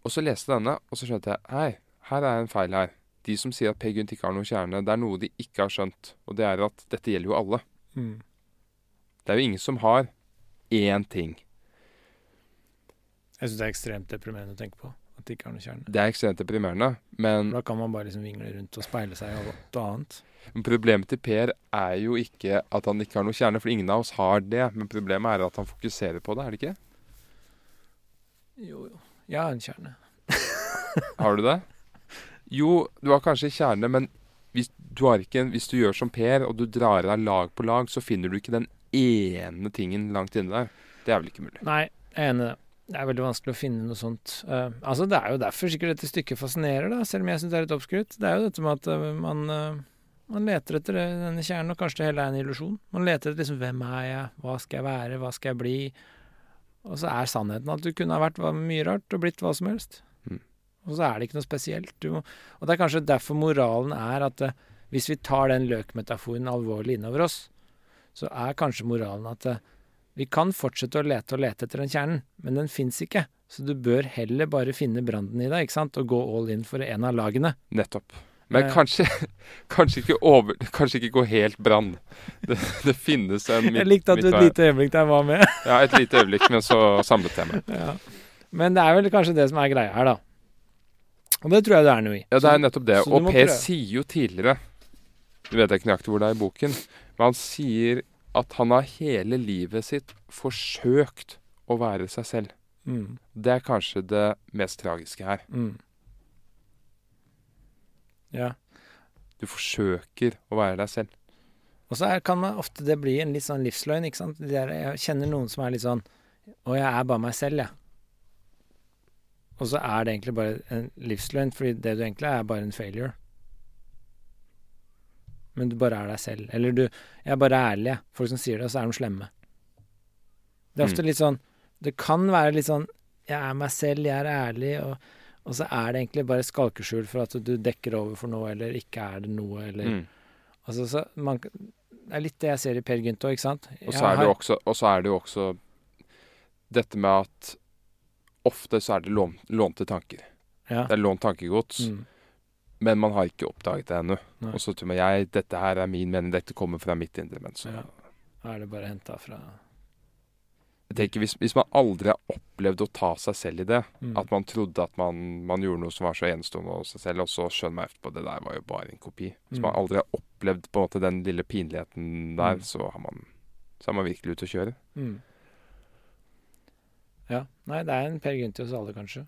Speaker 1: Og så leste jeg denne, og så skjønte jeg hei, her er en feil her. De som sier at Per Gynt ikke har noe kjerne, det er noe de ikke har skjønt. Og det er at dette gjelder jo alle.
Speaker 2: Mm.
Speaker 1: Det er jo ingen som har én ting.
Speaker 2: Jeg syns det er ekstremt deprimerende å tenke på. At det ikke har noe kjerne.
Speaker 1: Det er ekstremt deprimerende, men
Speaker 2: Da kan man bare liksom vingle rundt og speile seg i alt annet.
Speaker 1: Men Problemet til Per er jo ikke at han ikke har noe kjerne, for ingen av oss har det. Men problemet er at han fokuserer på det, er det ikke?
Speaker 2: Jo, jo. Jeg har en kjerne. <laughs>
Speaker 1: Har du det? Jo, du har kanskje kjerne, men hvis du, har ikke en, hvis du gjør som Per, og du drar deg lag på lag, så finner du ikke den ene tingen langt inni deg. Det er vel ikke mulig.
Speaker 2: Nei, jeg er enig i det. Det er veldig vanskelig å finne noe sånt. Uh, altså, Det er jo derfor sikkert dette stykket fascinerer, da, selv om jeg syns det er litt oppskrytt. Det er jo dette med at uh, man, uh, man leter etter denne kjernen, og kanskje det hele er en illusjon. Man leter etter liksom hvem er jeg, hva skal jeg være, hva skal jeg bli? Og så er sannheten at du kunne ha vært mye rart og blitt hva som helst.
Speaker 1: Mm.
Speaker 2: Og så er det ikke noe spesielt. Du må, og det er kanskje derfor moralen er at hvis vi tar den løkmetaforen alvorlig innover oss, så er kanskje moralen at vi kan fortsette å lete og lete etter den kjernen, men den fins ikke. Så du bør heller bare finne branden i deg, ikke sant, og gå all in for en av lagene.
Speaker 1: Nettopp. Men
Speaker 2: Eh.
Speaker 1: kanskje, <laughs> kanskje, ikke over, kanskje ikke gå helt brann. Det, det finnes en
Speaker 2: Jeg likte at du et lite øyeblikk der var med.
Speaker 1: Ja, et lite øyeblikk, men så samlet jeg meg.
Speaker 2: ja. Men det er vel kanskje det som er greia her, da. Og det tror jeg det er noe i.
Speaker 1: Ja, det er nettopp det.
Speaker 2: så så
Speaker 1: Og Per sier jo tidligere Du vet ikke nøyaktig hvor det er i boken, men han sier at han har hele livet sitt forsøkt å være seg selv.
Speaker 2: Mm,
Speaker 1: Det er kanskje det mest tragiske her.
Speaker 2: mm. Ja.
Speaker 1: Du forsøker å være deg selv.
Speaker 2: Og så kan man ofte det bli en litt sånn livsløgn, ikke sant. Der, jeg kjenner noen som er litt sånn Å, jeg er bare meg selv, jeg. Og så er det egentlig bare en livsløgn, fordi det du egentlig er, er bare en failure. Men du bare er deg selv. Eller du Jeg er bare ærlig, jeg. Folk som sier det, og så er de slemme. Det er ofte
Speaker 1: Mm.
Speaker 2: litt sånn Det kan være litt sånn Jeg er meg selv, jeg er ærlig, og, og så er det egentlig bare skalkeskjul for at du dekker over for noe, eller ikke er det noe, eller
Speaker 1: Mm.
Speaker 2: Altså, så man, det er litt det jeg ser i Per Gynt òg, ikke sant?
Speaker 1: Og så er det jo også, og så det jo også dette med at ofte så er det lån, lånte tanker.
Speaker 2: ja.
Speaker 1: Det er lånt tankegods,
Speaker 2: Mm.
Speaker 1: Men man har ikke oppdaget det ennå. Og så tror jeg jeg, dette her er min mening, dette kommer fra mitt indre. Men så
Speaker 2: Ja. Er det bare henta fra
Speaker 1: jeg tenker hvis, hvis man aldri har opplevd å ta seg selv i det,
Speaker 2: Mm.
Speaker 1: at man trodde at man, man gjorde noe som var så enestående hos seg selv, og så skjønner man etterpå det der var jo bare en kopi. Hvis
Speaker 2: Mm.
Speaker 1: man aldri har opplevd på en måte den lille pinligheten der,
Speaker 2: Mm.
Speaker 1: så, har man, så er man virkelig ute å kjøre.
Speaker 2: mm. Ja. Nei, det er en Per Gynt i oss alle, kanskje.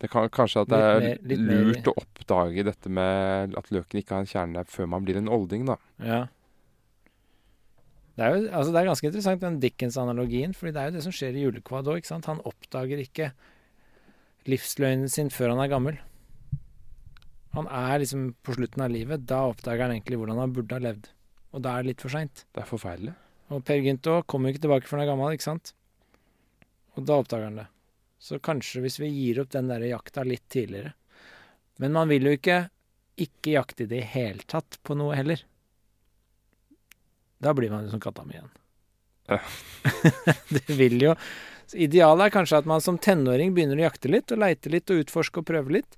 Speaker 1: Det kan kanskje at det
Speaker 2: Litt
Speaker 1: er
Speaker 2: mer- litt mer-
Speaker 1: lurt å oppdage dette med at løken ikke har en kjerne før man blir en olding, da.
Speaker 2: Ja. Det er jo altså det er ganske interessant, den Dickens-analogien, fordi det er jo det som skjer i julekvad òg. Han oppdager ikke livsløgnen sin før han er gammel. Han er liksom på slutten av livet. Da oppdager han egentlig hvordan han burde ha levd. Og da er det litt for seint.
Speaker 1: Det er forferdelig.
Speaker 2: Og Per Gynt òg kommer ikke tilbake før han er gammel, ikke sant? Og da oppdager han det. Så kanskje hvis vi gir opp den der jakta litt tidligere Men man vil jo ikke ikke jakte i det hele tatt på noe heller. Da blir man jo som katta mi igjen.
Speaker 1: Ja. <laughs>
Speaker 2: det vil jo så Idealet er kanskje at man som tenåring begynner å jakte litt, og leite litt, og utforske og prøve litt.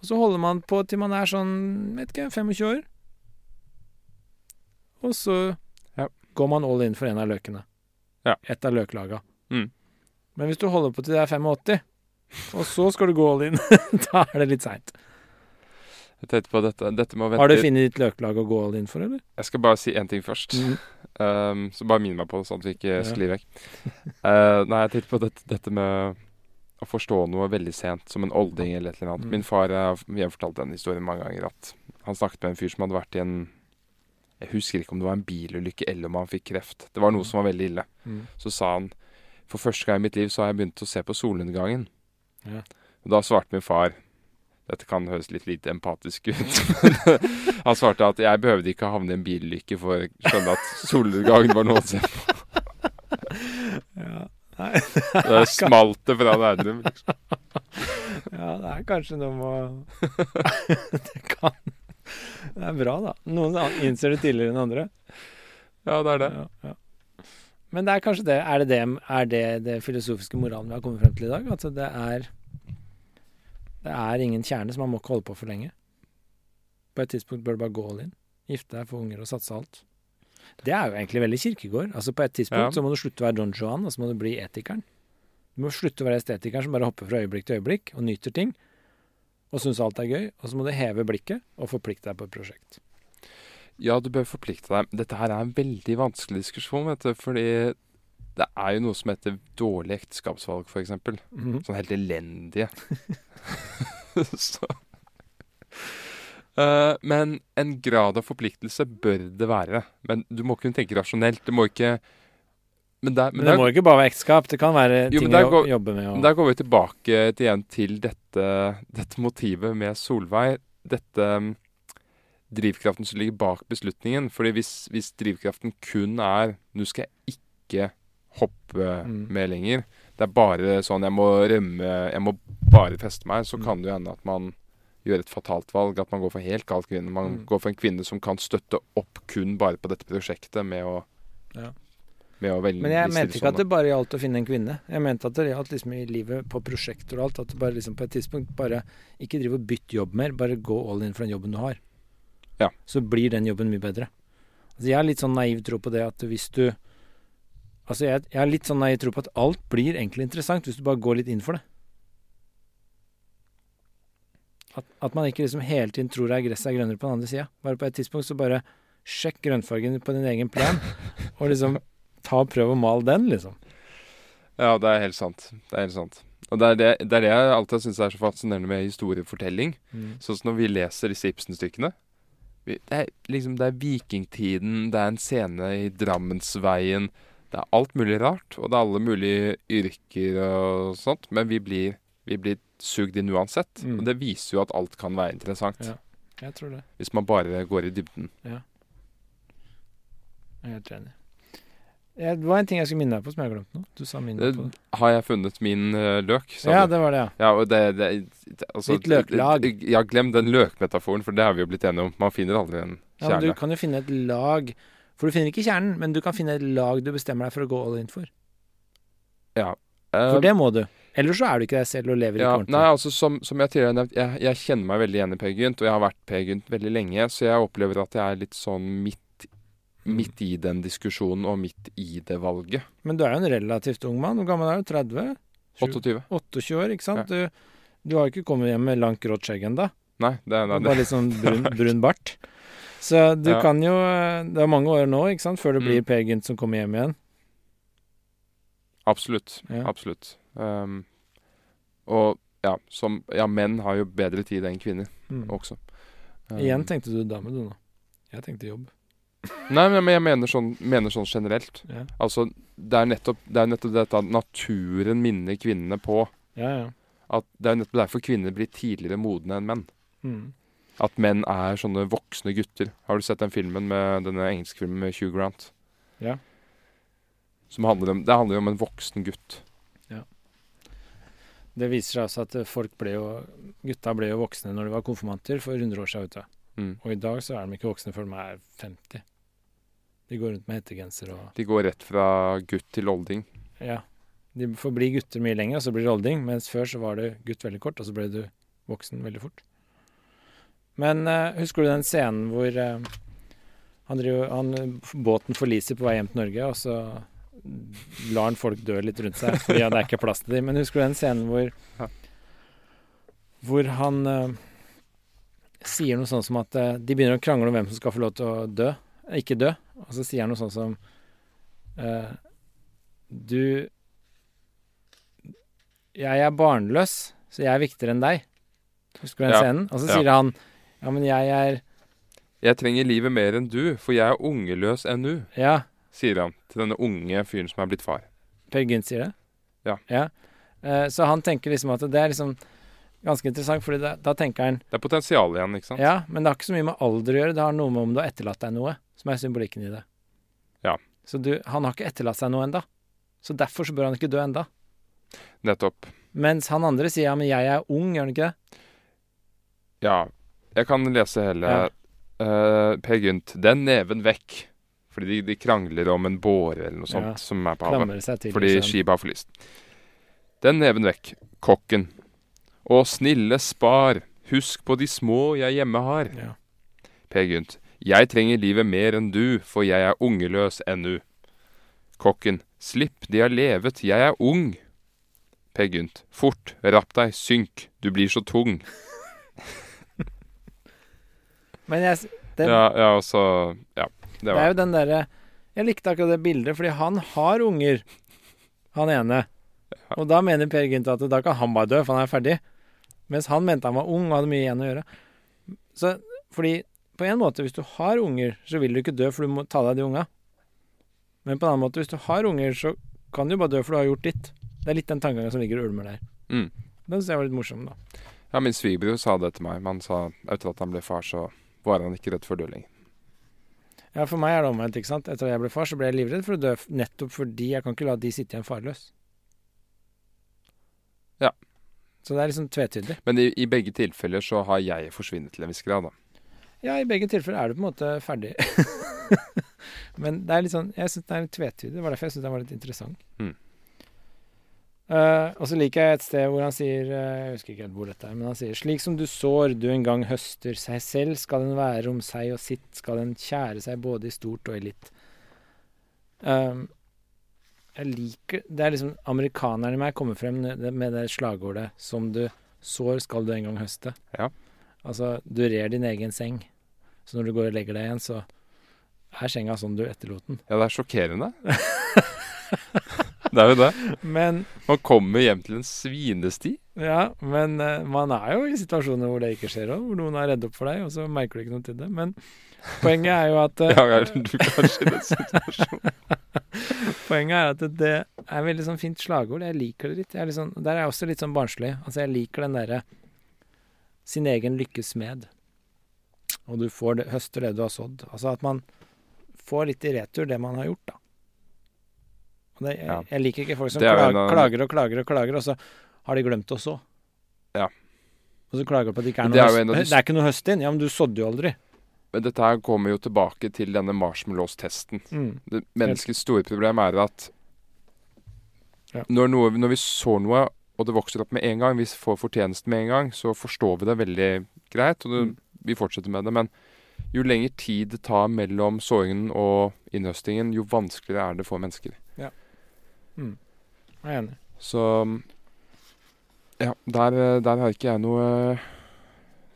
Speaker 2: Og så holder man på til man er sånn, vet ikke, 25 år. Og så
Speaker 1: Ja.
Speaker 2: går man all in for en av løkene.
Speaker 1: Ja.
Speaker 2: Et av løklaga.
Speaker 1: Mm.
Speaker 2: Men hvis du holder på til det er 85, og så skal du gå all in, <laughs> da er det litt seint.
Speaker 1: Jeg tenkte på dette, dette må vente
Speaker 2: Har du funnet ditt løklag å gå all in for, eller?
Speaker 1: Jeg skal bare si én ting først.
Speaker 2: Mm.
Speaker 1: Um, så bare minn meg på det, sånn at vi ikke sklir vekk. <laughs> Uh, nei, jeg tenkte på dette, dette med å forstå noe veldig sent, som en olding eller et eller annet.
Speaker 2: Mm.
Speaker 1: Min far vi har fortalt den historien mange ganger, at han snakket med en fyr som hadde vært i en Jeg husker ikke om det var en bilulykke eller om han fikk kreft. Det var noe som var veldig ille.
Speaker 2: Mm.
Speaker 1: Så sa han for første gang i mitt liv så har jeg begynt å se på solnedgangen.
Speaker 2: Ja.
Speaker 1: Og da svarte min far Dette kan høres litt lite empatisk ut. <laughs> men han svarte at jeg behøvde ikke havne i en bilulykke for å skjønne at solnedgangen var noe å se på. <laughs>
Speaker 2: Ja. Nei. <laughs>
Speaker 1: Det smalt det fra Nerdrum. Liksom.
Speaker 2: ja, Ja, det er kanskje noe med å Det kan Det er bra, da. Noen innser det tidligere enn andre.
Speaker 1: Ja, det er det.
Speaker 2: Ja, ja. Men det er kanskje det. Er det det, er det det filosofiske moralen vi har kommet frem til i dag? Altså det er Det er ingen kjerne, så man må ikke holde på for lenge. På et tidspunkt bør du bare gå all in. Gifte deg, få unger og satse alt. Det er jo egentlig veldig kirkegård. Altså På et tidspunkt
Speaker 1: Ja.
Speaker 2: så må du slutte å være Don Juan, og så må du bli etikeren. Du må slutte å være estetikeren som bare hopper fra øyeblikk til øyeblikk og nyter ting. Og syns alt er gøy. Og så må du heve blikket og forplikte deg på et prosjekt.
Speaker 1: Ja, du bør forplikte deg. Dette her er en veldig vanskelig diskusjon, vet du. Fordi det er jo noe som heter dårlig ekteskapsvalg, f.eks.
Speaker 2: Mhm.
Speaker 1: Sånn helt elendige. <laughs> Så uh, Men en grad av forpliktelse bør det være. Men du må kunne tenke rasjonelt. Det må ikke Men der,
Speaker 2: Men
Speaker 1: men
Speaker 2: det
Speaker 1: der,
Speaker 2: må ikke bare være ekteskap. Det kan være
Speaker 1: Jo,
Speaker 2: ting
Speaker 1: der
Speaker 2: å
Speaker 1: går-
Speaker 2: jobbe med. Og,
Speaker 1: der går vi tilbake til, igjen til dette, dette motivet med Solveig. Dette mm, drivkraften som ligger bak beslutningen. Fordi hvis, hvis drivkraften kun er Nå skal jeg ikke hoppe
Speaker 2: Mm.
Speaker 1: med lenger. Det er bare sånn jeg må rømme, jeg må bare feste meg. Så
Speaker 2: Mm.
Speaker 1: kan det jo hende at man gjør et fatalt valg. At man går for helt gal kvinne. Man
Speaker 2: Mm.
Speaker 1: går for en kvinne som kan støtte opp kun bare på dette prosjektet med å,
Speaker 2: Ja.
Speaker 1: med å velge
Speaker 2: Men jeg mente ikke at det bare gjaldt å finne en kvinne. Jeg mente at det gjaldt liksom i livet på prosjekter og alt. At du bare liksom på et tidspunkt bare ikke driver og bytte jobb mer. Bare gå all in for den jobben du har.
Speaker 1: Ja.
Speaker 2: Så blir den jobben mye bedre. Altså jeg har litt sånn naiv tro på det at hvis du Altså jeg, jeg har litt sånn naiv tro på at alt blir egentlig interessant hvis du bare går litt inn for det. At, at man ikke liksom hele tiden tror at gresset er grønnere på den andre sida. Bare på et tidspunkt så bare sjekk grønnfargen på din egen plen, <laughs> og liksom ta og prøv å male den, liksom.
Speaker 1: Ja, det er helt sant. Det er helt sant. Og det er det, det, er det jeg alltid syns er så fascinerende med historiefortelling. Sånn som når vi leser disse Ibsen-stykkene. Det er liksom det er vikingtiden, det er en scene i Drammensveien. Det er alt mulig rart, og det er alle mulige yrker og sånt. Men vi blir, vi blir sugd inn uansett.
Speaker 2: Mm.
Speaker 1: Og det viser jo at alt kan være interessant.
Speaker 2: Ja. Jeg tror det.
Speaker 1: Hvis man bare går i dybden. Ja.
Speaker 2: Jeg er helt enig. Ja, Det var en ting jeg skulle minne deg på som jeg har glemt nå. Du sa minne på det.
Speaker 1: har jeg funnet min uh, løk? sa
Speaker 2: Ja, det var det, ja.
Speaker 1: Ja, og det, det, det altså,
Speaker 2: Ditt løklag.
Speaker 1: Ja, glem den løkmetaforen, for det har vi jo blitt enige om. Man finner aldri en
Speaker 2: ja men du kan jo finne et lag For du finner ikke kjernen, men du kan finne et lag du bestemmer deg for å gå all in for.
Speaker 1: Eh,
Speaker 2: For det må du. Ellers så er du ikke deg selv og lever
Speaker 1: ja,
Speaker 2: ikke ordentlig.
Speaker 1: Nei, altså som, som jeg tidligere har nevnt, jeg, jeg kjenner meg veldig igjen i Peer Gynt, og jeg har vært Peer Gynt veldig lenge, så jeg opplever at jeg er litt sånn midt. Midt i den diskusjonen og midt i det valget.
Speaker 2: Men du er jo en relativt ung mann. Hvor gammel er du? 30?
Speaker 1: 28.
Speaker 2: 28 år, ikke sant? Du, du har jo ikke kommet hjem med langt, grått skjegg ennå.
Speaker 1: Nei, det er nei,
Speaker 2: Bare litt sånn <laughs> brun, brun bart. Så du
Speaker 1: Ja.
Speaker 2: kan jo Det er mange år nå, ikke sant, før det
Speaker 1: Mm.
Speaker 2: blir Per Gynt som kommer hjem igjen.
Speaker 1: Absolutt.
Speaker 2: Ja.
Speaker 1: Absolutt. Um, og ja, som, ja, menn har jo bedre tid enn kvinner
Speaker 2: Mm.
Speaker 1: også. Um,
Speaker 2: Igjen tenkte du dame, du nå. Jeg tenkte jobb.
Speaker 1: Nei, men jeg mener sånn, mener sånn generelt.
Speaker 2: Ja,
Speaker 1: Altså, det er nettopp, det er nettopp dette at naturen minner kvinnene på
Speaker 2: ja. ja.
Speaker 1: at det er nettopp derfor kvinner blir tidligere modne enn menn.
Speaker 2: Mm.
Speaker 1: At menn er sånne voksne gutter. Har du sett den filmen med denne engelske filmen med Hugh Grant?
Speaker 2: Ja.
Speaker 1: Som handler om, det handler jo om en voksen gutt. Ja.
Speaker 2: Det viser seg altså at folk ble jo Gutta ble jo voksne når de var konfirmanter for 100 år siden ute.
Speaker 1: Mm.
Speaker 2: Og i dag så er de ikke voksne før de er 50. De går rundt med hettegenser og
Speaker 1: De går rett fra gutt til olding.
Speaker 2: Ja. De får bli gutter mye lenger, og så blir det olding. Mens før så var det gutt veldig kort, og så ble du voksen veldig fort. Men uh, husker du den scenen hvor uh, han driver, han, båten forliser på vei hjem til Norge, og så lar han folk dø litt rundt seg, fordi ja, det er ikke plass til dem. Men husker du den scenen hvor
Speaker 1: Ja.
Speaker 2: hvor han eh, sier noe sånn som at eh, de begynner å krangle om hvem som skal få lov til å dø, ikke dø. Og så sier han noe sånn som uh, Du Jeg er barnløs, så jeg er viktigere enn deg. Husker du den
Speaker 1: Ja.
Speaker 2: scenen? Og så
Speaker 1: Ja.
Speaker 2: sier han Ja, men jeg er
Speaker 1: Jeg trenger livet mer enn du, for jeg er ungeløs ennå,
Speaker 2: Ja,
Speaker 1: sier han til denne unge fyren som er blitt far.
Speaker 2: Per Gynt sier det?
Speaker 1: Ja.
Speaker 2: Eh, så han tenker liksom at det er liksom ganske interessant, fordi da, da tenker han
Speaker 1: Det er potensial igjen, ikke sant?
Speaker 2: Ja, men det har ikke så mye med alder å gjøre. Det har noe med om du har etterlatt deg noe, som er symbolikken i det.
Speaker 1: Ja.
Speaker 2: Så du, han har ikke etterlatt seg noe enda. Så derfor så bør han ikke dø enda.
Speaker 1: Nettopp.
Speaker 2: Mens han andre sier ja, men jeg er ung, gjør han ikke det?
Speaker 1: Ja. Jeg kan lese hele.
Speaker 2: Ja.
Speaker 1: uh, Per Gynt. Den neven vekk. Fordi de, de krangler om en båre eller noe sånt
Speaker 2: Ja.
Speaker 1: som er på havet.
Speaker 2: Til.
Speaker 1: Fordi
Speaker 2: liksom.
Speaker 1: skipet har forlist. Den neven vekk. Kokken. Å, snille spar. Husk på de små jeg hjemme har.
Speaker 2: Ja.
Speaker 1: Per Gynt. Jeg trenger livet mer enn du, for jeg er ungeløs ennu. Kokken. Slipp, de har levet, jeg er ung. Per Gynt. Fort, rapp deg, synk, du blir så tung. <laughs>
Speaker 2: Men jeg, den,
Speaker 1: Ja, ja, og Ja. Det
Speaker 2: det er jo den derre Jeg likte akkurat det bildet, fordi han har unger, han ene. Og da mener Per Gynt at da kan han bare dø, for han er ferdig. Mens han mente han var ung og hadde mye igjen å gjøre. Så fordi på en måte, hvis du har unger, så vil du ikke dø, for du må ta deg av de unga. Men på en annen måte, hvis du har unger, så kan du bare dø, for du har gjort ditt. Det er litt den tankegangen som ligger og ulmer der.
Speaker 1: Mm.
Speaker 2: Den syns jeg var litt morsom, da.
Speaker 1: Ja, min svigerbror sa det til meg. Men han sa etter at han ble far, så var han ikke redd for å dø lenger.
Speaker 2: Ja, for meg er det omvendt, ikke sant. Etter at jeg ble far, så ble jeg livredd for å dø, nettopp fordi jeg kan ikke la de sitte igjen farløs.
Speaker 1: Ja.
Speaker 2: Så det er liksom tvetydig.
Speaker 1: Men i, i begge tilfeller så har jeg forsvunnet til en viss grad, da.
Speaker 2: Ja, i begge tilfeller er du på en måte ferdig. <laughs> Men det er litt sånn Jeg syns det er litt tvetydig. Det var derfor jeg syntes den var litt interessant.
Speaker 1: Mm.
Speaker 2: Uh, og så liker jeg et sted hvor han sier uh, Jeg husker ikke helt hvor dette er, men han sier Slik som du sår, du en gang høster, seg selv skal den være om seg og sitt, skal den kjære seg både i stort og i litt. Um, jeg liker Det er liksom amerikaneren i meg kommer frem med det- slagordet 'Som du sår, skal du en gang høste'.
Speaker 1: Ja.
Speaker 2: Altså, du rer din egen seng. Så når du går og legger deg igjen, så er senga sånn du etterlot den.
Speaker 1: Ja, det er sjokkerende. det er jo det. <laughs>
Speaker 2: Men
Speaker 1: Man kommer hjem til en svinesti.
Speaker 2: Ja, men eh, man er jo i situasjoner hvor det ikke skjer òg, hvor noen er redd opp for deg, og så merker du ikke noe til det. Men poenget er jo at <laughs> eh,
Speaker 1: Ja, ja, du kanskje i den situasjonen. <laughs>
Speaker 2: Poenget er at det, er veldig sånn fint slagord. Jeg liker det litt. Jeg er litt sånn, der er jeg også litt sånn barnslig. Altså, jeg liker den derre sin egen lykkes smed. Og du får det, høster det du har sådd. Altså at man får litt i retur det man har gjort, da. Det, jeg,
Speaker 1: Ja.
Speaker 2: jeg liker ikke folk som
Speaker 1: klager, er en
Speaker 2: klager og klager og klager, og så har de glemt å så.
Speaker 1: Ja.
Speaker 2: Og så klager de på at det ikke er noe, høst, det er ikke noe høst inn. Ja, men du sådde jo aldri.
Speaker 1: Men dette her kommer jo tilbake til denne marshmallows-testen.
Speaker 2: Mm.
Speaker 1: Det- Menneskets store problem er at
Speaker 2: Ja.
Speaker 1: når, noe, når vi så noe, og det vokser opp med en gang, vi får fortjenesten med en gang, så forstår vi det veldig greit, og det,
Speaker 2: Mm.
Speaker 1: vi fortsetter med det. Men jo lengre tid det tar mellom såringen og innhøstingen, jo vanskeligere er det for mennesker.
Speaker 2: Mm. Jeg er enig.
Speaker 1: Så ja, der, der har ikke jeg noe eh,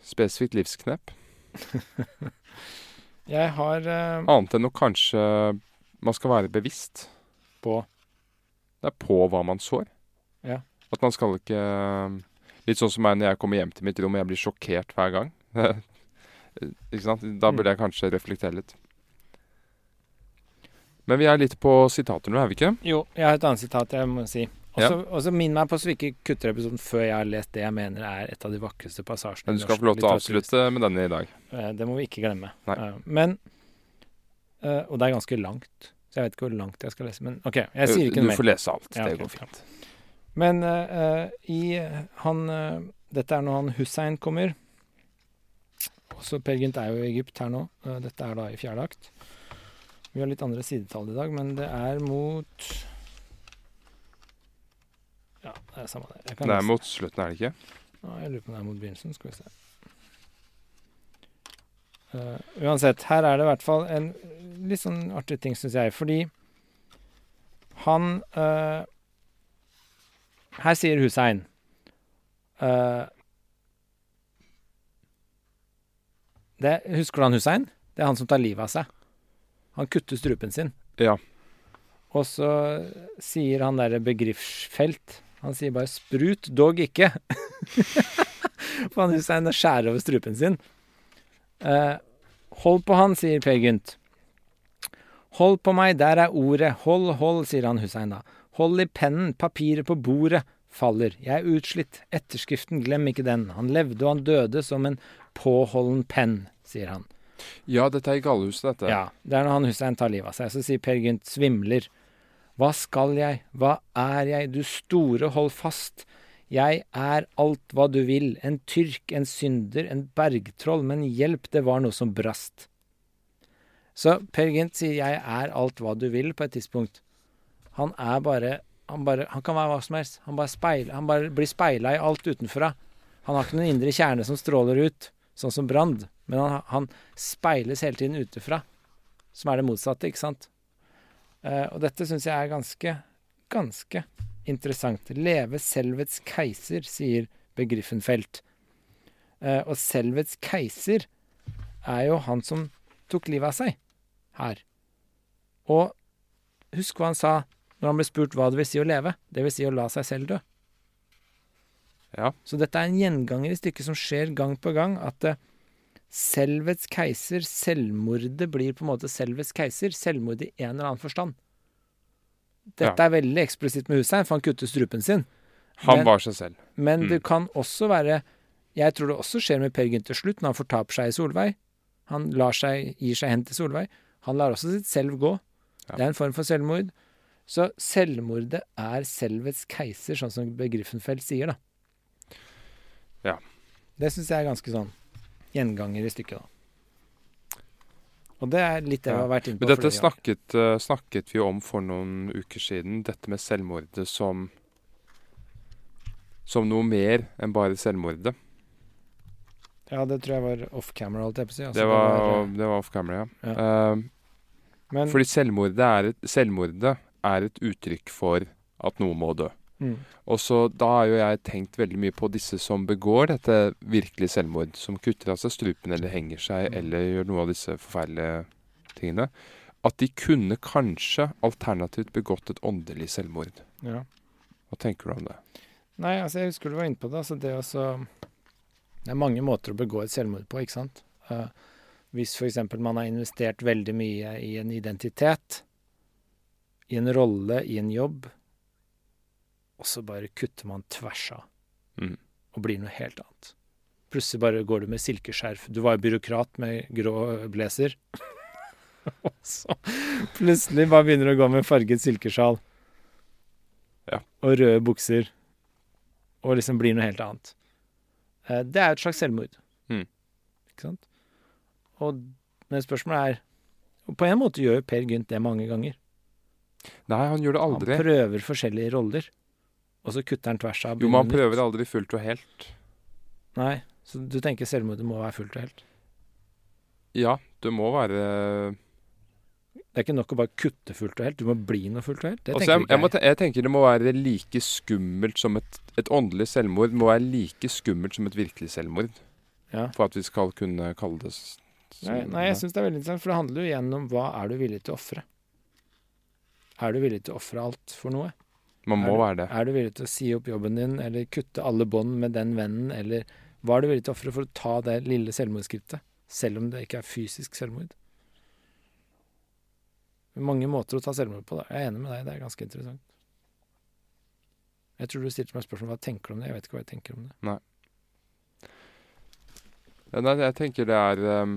Speaker 1: spesifikt livsknep. <laughs>
Speaker 2: Jeg har uh,
Speaker 1: Annet enn å kanskje man skal være bevisst.
Speaker 2: på
Speaker 1: Det er på hva man sår.
Speaker 2: Ja.
Speaker 1: At man skal ikke Litt sånn som meg når jeg kommer hjem til mitt rom og jeg blir sjokkert hver gang. <laughs> ikke sant? Da
Speaker 2: Mm.
Speaker 1: burde jeg kanskje reflektere litt. Men vi er litt på sitater nå, er vi ikke?
Speaker 2: Jo, jeg har et annet sitat jeg må si. Også, også Minn meg på så vi ikke kutter episoden før jeg har lest det jeg mener er et av de vakreste passasjene.
Speaker 1: Men du skal få lov til å avslutte med denne i dag.
Speaker 2: Eh, Det må vi ikke glemme.
Speaker 1: Nei.
Speaker 2: Eh, Men eh, Og det er ganske langt, så jeg vet ikke hvor langt jeg skal lese. Men OK, jeg sier ikke noe mer.
Speaker 1: du får lese alt.
Speaker 2: Ja,
Speaker 1: det går fint.
Speaker 2: Men eh, i han uh, Dette er når han Hussein kommer. Også Per Gynt er jo i Egypt her nå. Uh, Dette er da i fjerde akt. Vi har litt andre sidetall i dag, men det er mot Ja, det er samme det.
Speaker 1: Det er mot slutten, er det ikke?
Speaker 2: Ja, jeg lurer på om det er mot begynnelsen. Skal vi se. Uh, uansett, her er det i hvert fall en litt sånn artig ting, syns jeg. Fordi han uh, Her sier Hussein uh, det, Husker du han Hussein? Det er han som tar livet av seg. Han kutter strupen sin.
Speaker 1: Ja.
Speaker 2: Og så sier han derre begriffsfelt Han sier bare 'sprut, dog ikke'. <laughs> For han Hussein skjærer over strupen sin. Eh, hold på han, sier Per Gynt. Hold på meg, der er ordet. Hold, hold, sier han Hussein da. Hold i pennen, papiret på bordet. Faller. Jeg er utslitt. Etterskriften, glem ikke den. Han levde og han døde som en påholden penn, sier han.
Speaker 1: Ja, dette er i gallehuset, dette.
Speaker 2: Ja, det er når han Hussein tar livet av seg. Så sier Per Gynt svimler. Hva skal jeg, hva er jeg, du store, hold fast. Jeg er alt hva du vil, en tyrk, en synder, en bergtroll, men hjelp, det var noe som brast. Så Per Gynt sier 'jeg er alt hva du vil' på et tidspunkt. Han er bare Han, bare, han kan være hva som helst. Han bare, speil, han bare blir speila i alt utenfra. Han har ikke noen indre kjerne som stråler ut, sånn som Brand, men han, han speiles hele tiden utenfra, som er det motsatte, ikke sant? Eh, og dette syns jeg er ganske, ganske interessant. Leve selvets keiser, sier Begriffenfelt. Eh, og selvets keiser er jo han som tok livet av seg her. Og husk hva han sa når han ble spurt hva det vil si å leve. Det vil si å la seg selv dø.
Speaker 1: Ja.
Speaker 2: Så dette er en gjenganger i stykket som skjer gang på gang. At eh, selvets keiser, selvmordet, blir på en måte selvets keiser. Selvmord i en eller annen forstand. Dette
Speaker 1: Ja.
Speaker 2: er veldig eksplisitt med Hussein, for han kutter strupen sin.
Speaker 1: Han
Speaker 2: Men-
Speaker 1: var seg selv.
Speaker 2: Men
Speaker 1: Mm.
Speaker 2: det kan også være Jeg tror det også skjer med Per Gynt til slutt, når han fortaper seg i Solveig. Han seg, gir seg hen til Solveig. Han lar også sitt selv gå.
Speaker 1: Ja.
Speaker 2: Det er en form for selvmord. Så selvmordet er selvets keiser, sånn som Begriffenfeld sier, da.
Speaker 1: Ja.
Speaker 2: Det syns jeg er ganske sånn gjenganger i stykket, da. Og det er litt det vi har vært inne på.
Speaker 1: Men dette snakket, eh, snakket vi om for noen uker siden. Dette med selvmordet som Som noe mer enn bare selvmordet.
Speaker 2: Ja, det tror jeg var off camera, holdt jeg på å si. Altså,
Speaker 1: det, var,
Speaker 2: eh,
Speaker 1: det var off camera, ja.
Speaker 2: Ja.
Speaker 1: Uh,
Speaker 2: men,
Speaker 1: fordi selvmordet er, et, selvmordet er et uttrykk for at noe må dø.
Speaker 2: Mm,
Speaker 1: Og så Da har jo jeg tenkt veldig mye på disse som begår dette virkelige selvmord. Som kutter av seg strupen eller henger seg
Speaker 2: Mm.
Speaker 1: eller gjør noe av disse forferdelige tingene. At de kunne kanskje alternativt begått et åndelig selvmord.
Speaker 2: ja.
Speaker 1: Hva tenker du om det?
Speaker 2: Nei, altså jeg husker du var inne på det. Altså det også Det er mange måter å begå et selvmord på, ikke sant. Uh, hvis f.eks. man har investert veldig mye i en identitet, i en rolle, i en jobb, og så bare kutter man tvers av
Speaker 1: Mm.
Speaker 2: og blir noe helt annet. Plutselig bare går du med silkeskjerf. Du var jo byråkrat med grå blazer. <laughs> og så plutselig bare begynner du å gå med farget silkesjal.
Speaker 1: Ja.
Speaker 2: Og røde bukser. Og liksom blir noe helt annet. Eh, Det er et slags selvmord.
Speaker 1: Mm.
Speaker 2: Ikke sant? Og men spørsmålet er og På en måte gjør jo Per Gynt det mange ganger.
Speaker 1: Nei, han gjør det aldri.
Speaker 2: Han prøver forskjellige roller, og så kutter han tvers av.
Speaker 1: Jo,
Speaker 2: man
Speaker 1: prøver
Speaker 2: nytt.
Speaker 1: aldri fullt og helt.
Speaker 2: Nei, så du tenker selvmordet må være fullt og helt?
Speaker 1: Ja, det må være
Speaker 2: Det er ikke nok å bare kutte fullt og helt, du må bli noe fullt og helt. Det
Speaker 1: Altså,
Speaker 2: tenker
Speaker 1: jeg, jeg,
Speaker 2: ikke jeg.
Speaker 1: jeg tenker det må være like skummelt som et Et åndelig selvmord må være like skummelt som et virkelig selvmord.
Speaker 2: Ja.
Speaker 1: For at vi skal kunne kalle det
Speaker 2: Nei, nei, jeg syns det er veldig interessant, for det handler jo igjen om hva er du villig til å ofre? Er du villig til å ofre alt for noe?
Speaker 1: Man må
Speaker 2: du,
Speaker 1: være det.
Speaker 2: er du villig til å si opp jobben din, eller kutte alle bånd med den vennen, eller hva er du villig til å ofre for å ta det lille selvmordsskrittet? Selv om det ikke er fysisk selvmord. Mange måter å ta selvmord på. Da. Jeg er enig med deg, det er ganske interessant. Jeg tror du stilte meg spørsmål hva tenker du om det. Jeg vet ikke hva jeg tenker om det.
Speaker 1: Nei. Nei, jeg tenker det er um,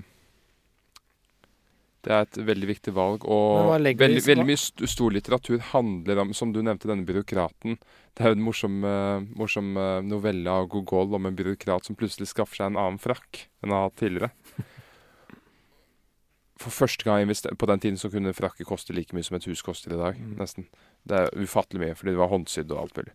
Speaker 1: Det er et veldig viktig valg. Og veldig, veldig mye st stor litteratur handler om Som du nevnte, denne byråkraten. Det er jo en morsom, uh, morsom uh, novelle av Gogol om en byråkrat som plutselig skaffer seg en annen frakk enn han har hatt tidligere. For første gang På den tiden så kunne frakker koste like mye som et hus koster i dag.
Speaker 2: Mm.
Speaker 1: Nesten. Det er ufattelig mye, fordi det var håndsydd og alt mulig.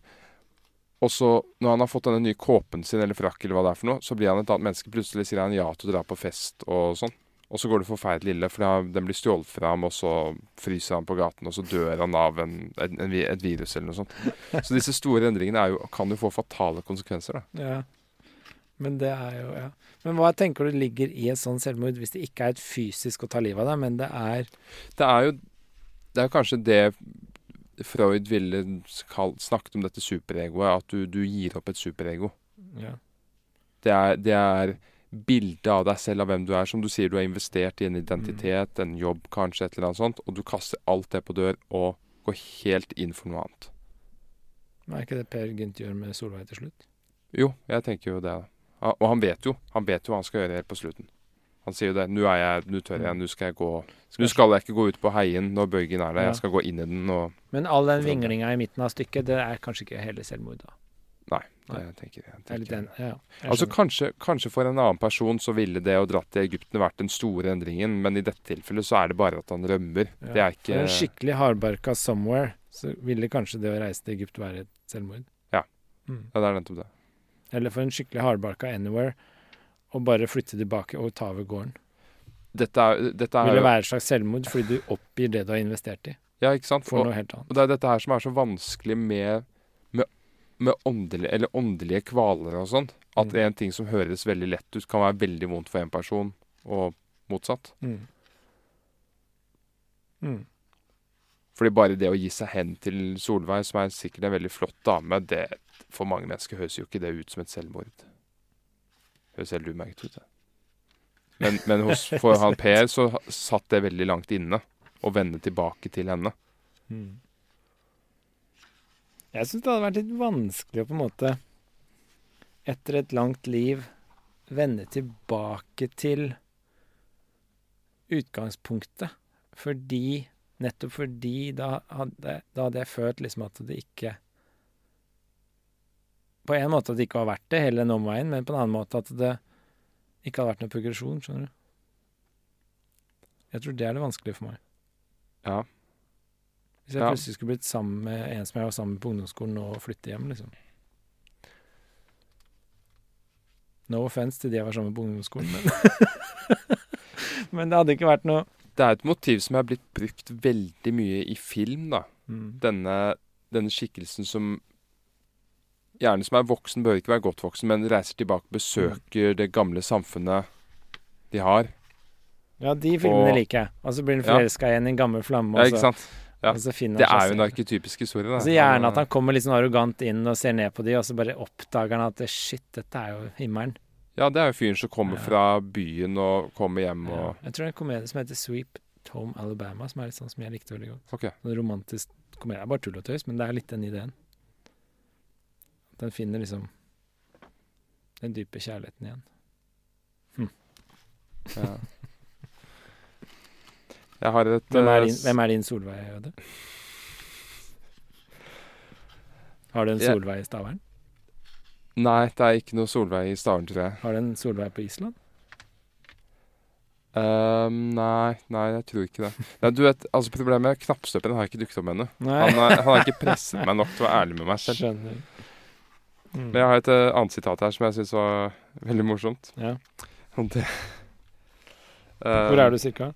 Speaker 1: Og så, når han har fått denne nye kåpen sin, eller frakk, eller hva det er for noe, så blir han et annet menneske. Plutselig sier han ja til å dra på fest og sånn. Og så går det forferdelig ille, for den blir stjålet fra ham, og så fryser han på gaten, og så dør han av en, en, en, et virus eller noe sånt. Så disse store endringene jo, kan jo få fatale konsekvenser, da.
Speaker 2: Ja. Men det er jo Ja. Men hva tenker du ligger i et sånt selvmord, hvis det ikke er et fysisk å ta livet av deg, men det er
Speaker 1: Det er jo Det er jo kanskje det Freud ville snakket om dette superegoet, at du, du gir opp et superego.
Speaker 2: Ja.
Speaker 1: Det er, det er bildet av deg selv, av hvem du er. Som du sier, du har investert i en identitet, en jobb kanskje, et eller annet sånt, og du kaster alt det på dør og går helt inn for noe annet.
Speaker 2: Er ikke det Per Gynt gjør med Solveig til slutt?
Speaker 1: Jo, jeg tenker jo det. Og han vet jo han vet jo hva han skal gjøre helt på slutten. Han sier jo det. 'Nå er jeg, nå tør jeg, nå skal jeg gå Nå skal jeg ikke gå ut på heien når bøygen er der, jeg skal gå inn i den og
Speaker 2: Men all den vinglinga i midten av stykket, det er kanskje ikke hele selvmord, da.
Speaker 1: Nei, det tenker jeg.
Speaker 2: Jeg er
Speaker 1: tenker Den.
Speaker 2: Ja, jeg
Speaker 1: Altså kanskje, kanskje for en annen person så ville det å dra til Egypten vært den store endringen, men i dette tilfellet så er det bare at han rømmer.
Speaker 2: Ja.
Speaker 1: Det er
Speaker 2: For en
Speaker 1: ikke
Speaker 2: skikkelig hardbarka 'somewhere', så ville kanskje det å reise til Egypt være et selvmord.
Speaker 1: Ja.
Speaker 2: Mm.
Speaker 1: Ja, det er nettopp det.
Speaker 2: Eller for en skikkelig hardbarka 'anywhere', å bare flytte tilbake og ta over gården.
Speaker 1: Dette er, dette er
Speaker 2: Vil det være et slags selvmord fordi du oppgir det du har investert i,
Speaker 1: Ja, ikke sant?
Speaker 2: for
Speaker 1: Og,
Speaker 2: noe helt annet.
Speaker 1: og det er dette her som er så vanskelig med, med åndelige, eller åndelige kvaler og sånn. At
Speaker 2: Mm.
Speaker 1: en ting som høres veldig lett ut, kan være veldig vondt for en person, og motsatt.
Speaker 2: Mm. Mm.
Speaker 1: Fordi bare det å gi seg hen til Solveig, som er sikkert en veldig flott dame, det for mange mennesker høres jo ikke det ut som et selvmord. Høres helt umerket ut, det. Men, men hos, for han Per så satt det veldig langt inne, å vende tilbake til henne.
Speaker 2: Mm. Jeg syns det hadde vært litt vanskelig å på en måte, etter et langt liv, vende tilbake til utgangspunktet. Fordi Nettopp fordi da hadde, da hadde jeg følt liksom at det ikke På en måte at det ikke var verdt det, hele den omveien, men på en annen måte at det ikke hadde vært noen progresjon, skjønner du. Jeg tror det er det vanskelige for meg.
Speaker 1: Ja.
Speaker 2: Hvis jeg
Speaker 1: Ja.
Speaker 2: plutselig skulle blitt sammen med en som jeg var sammen med på ungdomsskolen og flytte hjem, liksom. No offence til de jeg var sammen med på ungdomsskolen, men <laughs> Men det hadde ikke vært noe
Speaker 1: Det er et motiv som er blitt brukt veldig mye i film, da.
Speaker 2: mm.
Speaker 1: Denne, denne skikkelsen som Gjerne som er voksen, bør ikke være godt voksen, men reiser tilbake, besøker det gamle samfunnet de har.
Speaker 2: Ja, de filmene
Speaker 1: Og-
Speaker 2: liker jeg. Og så blir han
Speaker 1: Ja.
Speaker 2: igjen i en gammel flamme,
Speaker 1: Ja,
Speaker 2: og
Speaker 1: ikke
Speaker 2: så,
Speaker 1: sant? Ja.
Speaker 2: og
Speaker 1: Det er jo en arketypisk historie. Da.
Speaker 2: Altså Gjerne at han kommer litt sånn arrogant inn og ser ned på de, og så bare oppdager han at shit, dette er jo himmelen.
Speaker 1: Ja, det er jo fyren som kommer
Speaker 2: Ja.
Speaker 1: fra byen og kommer hjem
Speaker 2: Ja. Jeg tror det er en komedie som heter Sweep Tom Alabama, som er litt sånn som jeg likte veldig godt.
Speaker 1: Ok.
Speaker 2: En romantisk komedie. Det er bare tull og tøys, men det er litt den ideen. At den finner liksom den dype kjærligheten igjen.
Speaker 1: Ja. <laughs> Jeg har et
Speaker 2: Hvem er
Speaker 1: eh,
Speaker 2: din, hvem er din Solveig, Øde? Har du en Solveig i Stavern?
Speaker 1: Nei, det er ikke noe Solveig i Stavern, tror jeg.
Speaker 2: Har du en Solveig på Island?
Speaker 1: Um, nei, nei, jeg tror ikke det. Nei, du vet, altså Problemet er knappstøperen har ikke dukket opp ennå. Han, han har ikke <laughs> presset meg nok til å være ærlig med meg selv.
Speaker 2: Skjønner. Mm.
Speaker 1: Men jeg har et eh, annet sitat her som jeg syns var veldig morsomt.
Speaker 2: Ja. Hvor er du cirka?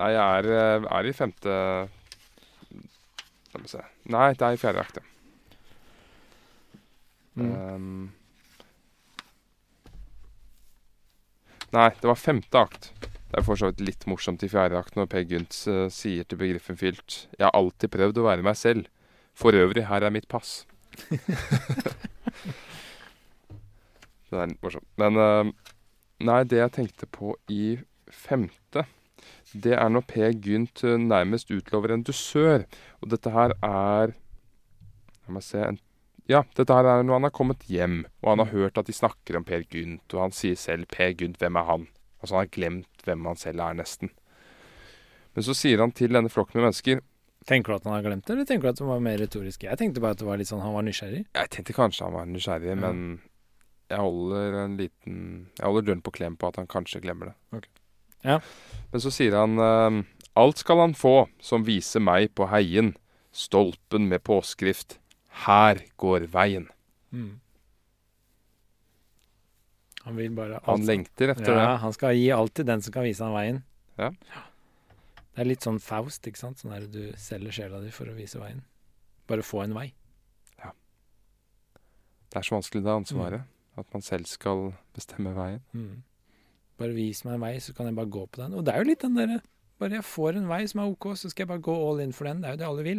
Speaker 1: Nei, jeg er, eh, er i femte La meg se. Nei, det er i fjerde akt.
Speaker 2: Mm.
Speaker 1: um, nei, det var femte akt. Det er for så vidt litt morsomt i fjerde akt når Per Gynt uh, sier til begriffen fylt Jeg har alltid prøvd å være meg selv. For øvrig, her er mitt pass. <laughs> det er morsomt. Men uh, nei, det jeg tenkte på i femte, det er når Per Gynt eh, nærmest utlover en dusør. Og dette her er La meg se en ja, dette her er når han har kommet hjem, og han har hørt at de snakker om Per Gynt, og han sier selv 'Per Gynt, hvem er han?' Altså han har glemt hvem han selv er, nesten. Men så sier han til denne flokken med mennesker
Speaker 2: Tenker du at han har glemt det, eller tenker du at det var mer retorisk? Jeg tenkte bare at det var litt sånn han var nysgjerrig.
Speaker 1: Jeg tenkte kanskje han var nysgjerrig,
Speaker 2: mm.
Speaker 1: men jeg holder en liten Jeg holder døren på klem på at han kanskje glemmer det.
Speaker 2: Ok. Ja.
Speaker 1: Men så sier han ehm, Alt skal han få som viser meg på heien, stolpen med påskrift Her går veien.
Speaker 2: Mm. Han vil bare
Speaker 1: Han lengter etter
Speaker 2: ja,
Speaker 1: det.
Speaker 2: han skal gi alt til den som kan vise han veien.
Speaker 1: Ja.
Speaker 2: Det er litt sånn Faust, ikke sant? Sånn der du selger sjela di for å vise veien. Bare få en vei.
Speaker 1: Det er så vanskelig det ansvaret. At man selv skal bestemme veien.
Speaker 2: Mm. Bare vis meg en vei, så kan jeg bare gå på den. Og det er jo litt den derre Bare jeg får en vei som er OK, så skal jeg bare gå all in for den. Det er jo det alle vil.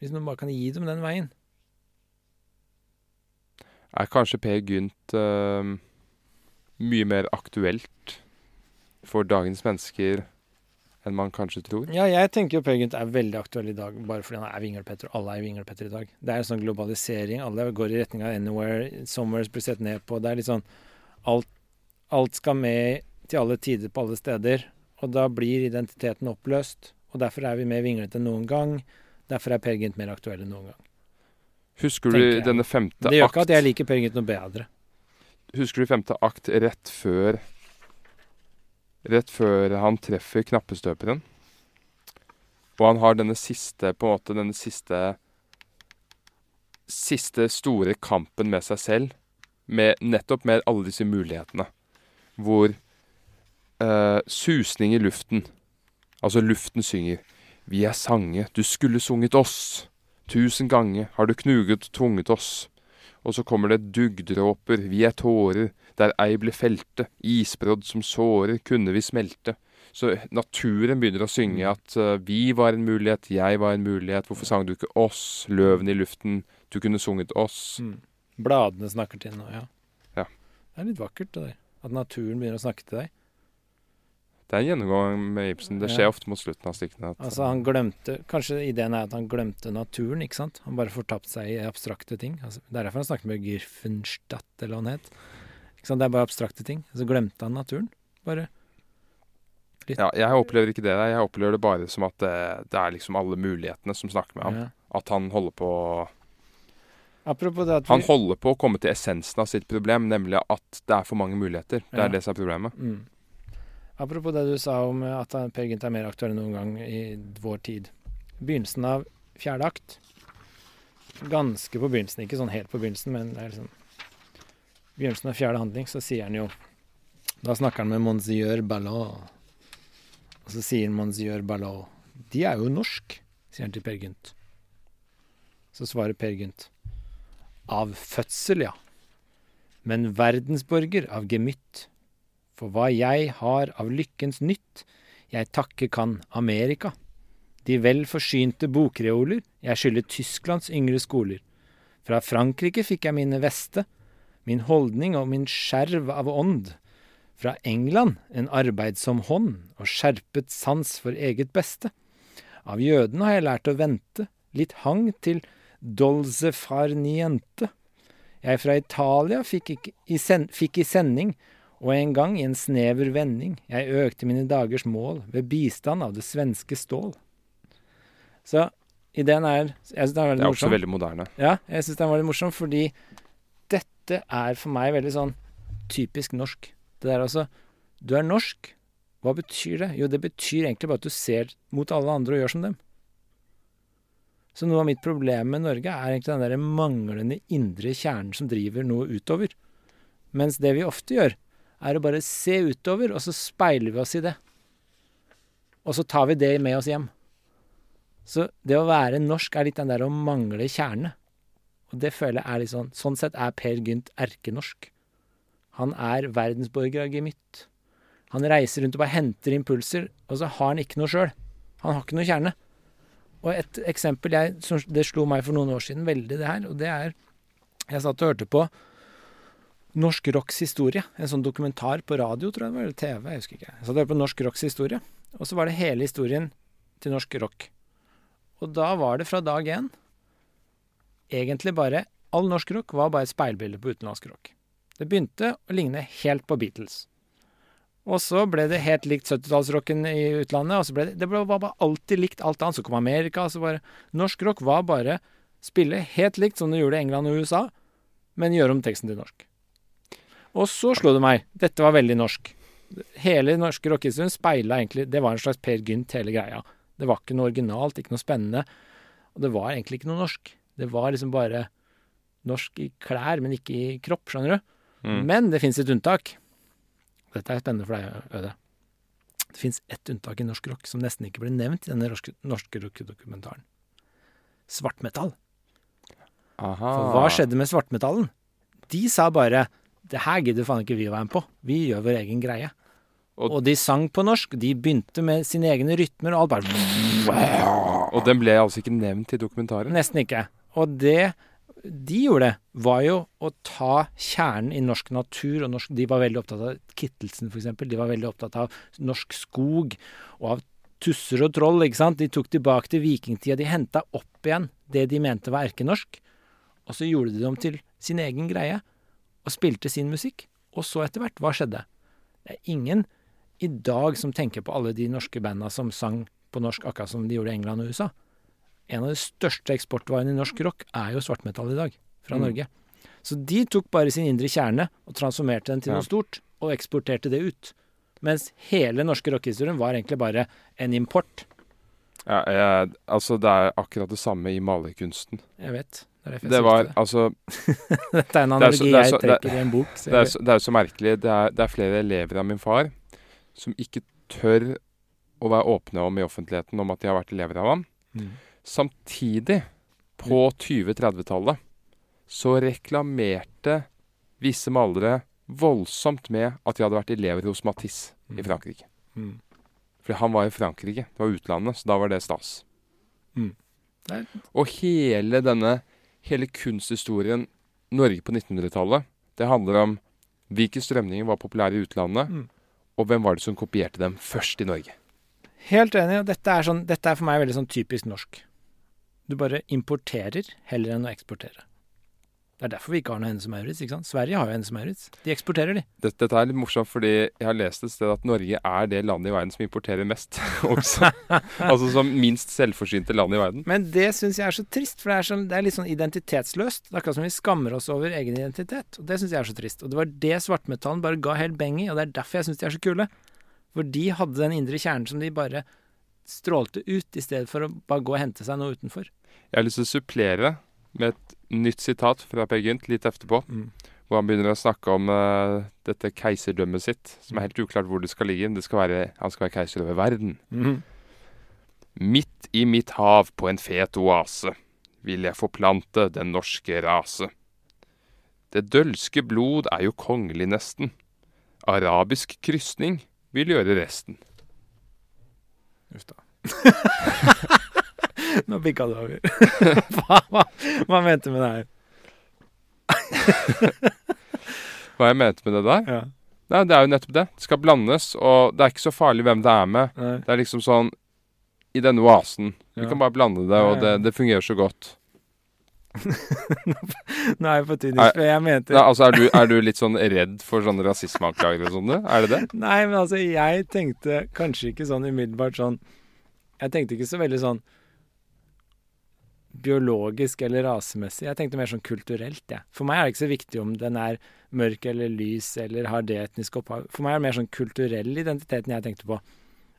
Speaker 2: Hvis noen bare kan gi dem den veien.
Speaker 1: Er kanskje Per Gynt uh, mye mer aktuelt for dagens mennesker enn man kanskje tror?
Speaker 2: Ja, jeg tenker jo Per Gynt er veldig aktuell i dag, bare fordi han er Vingelpetter, og alle er Vingelpetter i dag. Det er en sånn globalisering. Alle går i retning av anywhere, somewhere blir sett ned på. Det er litt sånn Alt, alt skal med til alle tider på alle steder. Og da blir identiteten oppløst. Og derfor er vi mer vinglete enn noen gang. Derfor er Per Gynt mer aktuell enn noen gang.
Speaker 1: Husker du denne femte akt
Speaker 2: Det gjør ikke at jeg liker Per Gynt noe bedre.
Speaker 1: Husker du femte akt rett før Rett før han treffer knappestøperen? Og han har denne siste, på en måte, denne siste Siste store kampen med seg selv. Med, nettopp med alle disse mulighetene. Hvor eh, susning i luften Altså, luften synger. Vi er sange, du skulle sunget oss. Tusen ganger har du knuget og tvunget oss. Og så kommer det duggdråper, vi er tårer, der ei ble felte, isbrodd som sårer, kunne vi smelte. Så naturen begynner å synge at uh, vi var en mulighet, jeg var en mulighet, hvorfor sang du ikke oss, løven i luften, du kunne sunget oss.
Speaker 2: Mm. Bladene snakker til nå, ja.
Speaker 1: Ja.
Speaker 2: Det er litt vakkert, det der. At naturen begynner å snakke til deg.
Speaker 1: Det er en gjennomgang med Ibsen, det skjer
Speaker 2: Ja.
Speaker 1: ofte mot slutten av stykkene.
Speaker 2: Altså, han glemte Kanskje ideen er at han glemte naturen, ikke sant? Han bare fortapte seg i abstrakte ting. Altså, det er derfor han snakket med Girfenstadt, eller hva han het. Ikke sant? Det er bare abstrakte ting. Så glemte han naturen. Bare
Speaker 1: ja, jeg opplever ikke det jeg opplever det bare som at det, det er liksom alle mulighetene som snakker med ham.
Speaker 2: ja.
Speaker 1: At han holder på
Speaker 2: at
Speaker 1: Han holder på å komme til essensen av sitt problem, nemlig at det er for mange muligheter. Det
Speaker 2: Ja.
Speaker 1: er det som er problemet.
Speaker 2: mm. Apropos det du sa om eh, at Per Gynt er mer aktuell enn noen gang i vår tid. Begynnelsen av fjerde akt. Ganske på begynnelsen, ikke sånn helt på begynnelsen, men det er liksom Begynnelsen av fjerde handling, så sier han jo Da snakker han med monsieur Ballot. Og så sier monsieur Ballot De er jo norsk, sier han til Per Gynt. Så svarer Per Gynt. Av fødsel, ja. Men verdensborger av gemytt. For hva jeg har av lykkens nytt, jeg takke kan Amerika. De vel forsynte bokreoler, jeg skylder Tysklands yngre skoler. Fra Frankrike fikk jeg mine veste, min holdning og min skjerv av ånd. Fra England en arbeidsom hånd og skjerpet sans for eget beste. Av jødene har jeg lært å vente, litt hang til dolce far niente. Jeg fra Italia fikk, ikke i sen fikk i sending, og en gang i en snever vending, jeg økte mine dagers mål ved bistand av det svenske stål. Så ideen er Jeg syns den er veldig morsom.
Speaker 1: Det er også veldig moderne.
Speaker 2: Ja, jeg syns den var litt morsom, fordi dette er for meg veldig sånn typisk norsk. Det der altså Du er norsk. Hva betyr det? Jo, det betyr egentlig bare at du ser mot alle andre og gjør som dem. Så noe av mitt problem med Norge er egentlig den der manglende indre kjernen som driver noe utover. Mens det vi ofte gjør, er å bare se utover, og så speiler vi oss i det. Og så tar vi det med oss hjem. Så det å være norsk er litt den der å mangle kjerne. Og det føler jeg er litt sånn Sånn sett er Per Gynt erkenorsk. Han er verdensborger av gemytt. Han reiser rundt og bare henter impulser, og så har han ikke noe sjøl. Han har ikke noe kjerne. Og et eksempel jeg, Det slo meg for noen år siden veldig, det her, og det er Jeg satt og hørte på Norsk rocks historie. En sånn dokumentar på radio, tror jeg det var, eller TV, jeg husker ikke. Jeg satt og hørte på Norsk rocks historie, og så var det hele historien til norsk rock. Og da var det fra dag én egentlig bare All norsk rock var bare et speilbilde på utenlandsk rock. Det begynte å ligne helt på Beatles. Og så ble det helt likt 70-tallsrocken i utlandet. og så ble Det det ble, var bare alltid likt alt annet. Så kom Amerika. så bare, Norsk rock var bare spille helt likt som det gjorde i England og USA, men gjøre om teksten til norsk. Og så slo det meg. Dette var veldig norsk. Hele den norske rockehistorien speila egentlig Det var en slags Per Gynt, hele greia. Det var ikke noe originalt, ikke noe spennende. Og det var egentlig ikke noe norsk. Det var liksom bare norsk i klær, men ikke i kropp, skjønner du.
Speaker 1: Mm.
Speaker 2: Men det fins et unntak. Dette er spennende for deg, Øde. Det fins ett unntak i norsk rock som nesten ikke ble nevnt i denne norske, norske rockedokumentaren. Svartmetall.
Speaker 1: Aha.
Speaker 2: For hva skjedde med svartmetallen? De sa bare det her gidder faen ikke vi å være med på. Vi gjør vår egen greie.
Speaker 1: Og-
Speaker 2: Og, de sang på norsk. De begynte med sine egne rytmer, og alt bare
Speaker 1: Og den ble altså ikke nevnt i dokumentaren?
Speaker 2: Nesten ikke. Og det de gjorde, var jo å ta kjernen i norsk natur og norsk De var veldig opptatt av Kittelsen, f.eks. De var veldig opptatt av norsk skog og av tusser og troll, ikke sant. De tok tilbake til vikingtida. De henta opp igjen det de mente var erkenorsk. Og så gjorde de dem til sin egen greie, og spilte sin musikk. Og så etter hvert, hva skjedde? Det er ingen i dag som tenker på alle de norske banda som sang på norsk akkurat som de gjorde i England og USA. En av de største eksportvarene i norsk rock er jo svartmetall i dag, fra
Speaker 1: Mm.
Speaker 2: Norge. Så de tok bare sin indre kjerne og transformerte den til
Speaker 1: Ja.
Speaker 2: noe stort, og eksporterte det ut. Mens hele norske rockehistorien var egentlig bare en import.
Speaker 1: Ja, jeg, altså, det er akkurat det samme i malerkunsten.
Speaker 2: Jeg vet. Det
Speaker 1: Det var
Speaker 2: det.
Speaker 1: altså <laughs>
Speaker 2: Dette er en
Speaker 1: det er så- er så- jeg
Speaker 2: trekker i en bok.
Speaker 1: Det er, så- det er jo så merkelig. Det er, det er flere elever av min far som ikke tør å være åpne om i offentligheten om at de har vært elever av ham.
Speaker 2: Mm.
Speaker 1: Samtidig, på 20-30-tallet, så reklamerte visse malere voldsomt med at de hadde vært elever hos Matisse i
Speaker 2: Mm.
Speaker 1: Frankrike.
Speaker 2: Mm.
Speaker 1: For han var i Frankrike, det var utlandet, så da var det stas.
Speaker 2: Mm. Det
Speaker 1: Og hele denne hele kunsthistorien Norge på 1900-tallet, det handler om hvilke strømninger var populære i utlandet,
Speaker 2: Mm.
Speaker 1: og hvem var det som kopierte dem først i Norge.
Speaker 2: Helt enig. og Dette er, sånn, dette er for meg veldig sånn typisk norsk. Du bare importerer heller enn å eksportere. Det er derfor vi ikke har noe Hennes og Maurits. ikke sant? Sverige har jo Hennes og Maurits. De eksporterer, de.
Speaker 1: Dette, dette er litt morsomt, fordi jeg har lest et sted at Norge er det landet i verden som importerer mest <laughs> også. <laughs> altså som minst selvforsynte land i verden.
Speaker 2: Men det syns jeg er så trist, for det er, sånn, det er litt sånn identitetsløst. Det er akkurat som vi skammer oss over egen identitet. Og det syns jeg er så trist. Og det var det svartmetallen bare ga helt beng i, og det er derfor jeg syns de er så kule. For de hadde den indre kjernen som de bare strålte ut, i stedet for å bare gå og hente seg noe utenfor.
Speaker 1: Jeg har lyst til å supplere med et nytt sitat fra Per Gynt litt etterpå.
Speaker 2: Mm.
Speaker 1: Hvor han begynner å snakke om uh, dette keiserdømmet sitt, som er helt uklart hvor det skal ligge. Det skal være, han skal være keiser over verden. Midt i mitt hav på en fet oase vil jeg forplante den norske rase. Det dølske blod er jo kongelig nesten. Arabisk krysning vil gjøre resten.
Speaker 2: Uff da. <laughs> Nå bikka det over. <laughs> hva, hva, hva mente du med det her? <laughs>
Speaker 1: Hva jeg mente med det der?
Speaker 2: Ja.
Speaker 1: Nei, det er jo nettopp det. Det skal blandes, og det er ikke så farlig hvem det er med.
Speaker 2: Nei.
Speaker 1: Det er liksom sånn I denne oasen. Vi kan bare blande det, og det, det fungerer så godt. <laughs>
Speaker 2: Nå er jeg på tynn is, jeg mente
Speaker 1: Nei, altså, er du, er du litt sånn redd for sånne rasismeanklager og sånne? Er det det?
Speaker 2: Nei, men altså, jeg tenkte kanskje ikke sånn umiddelbart sånn Jeg tenkte ikke så veldig sånn biologisk eller rasemessig. Jeg tenkte mer sånn kulturelt, jeg. For meg er det ikke så viktig om den er mørk eller lys eller har det etniske opphav. For meg er det mer sånn kulturell identiteten jeg tenkte på.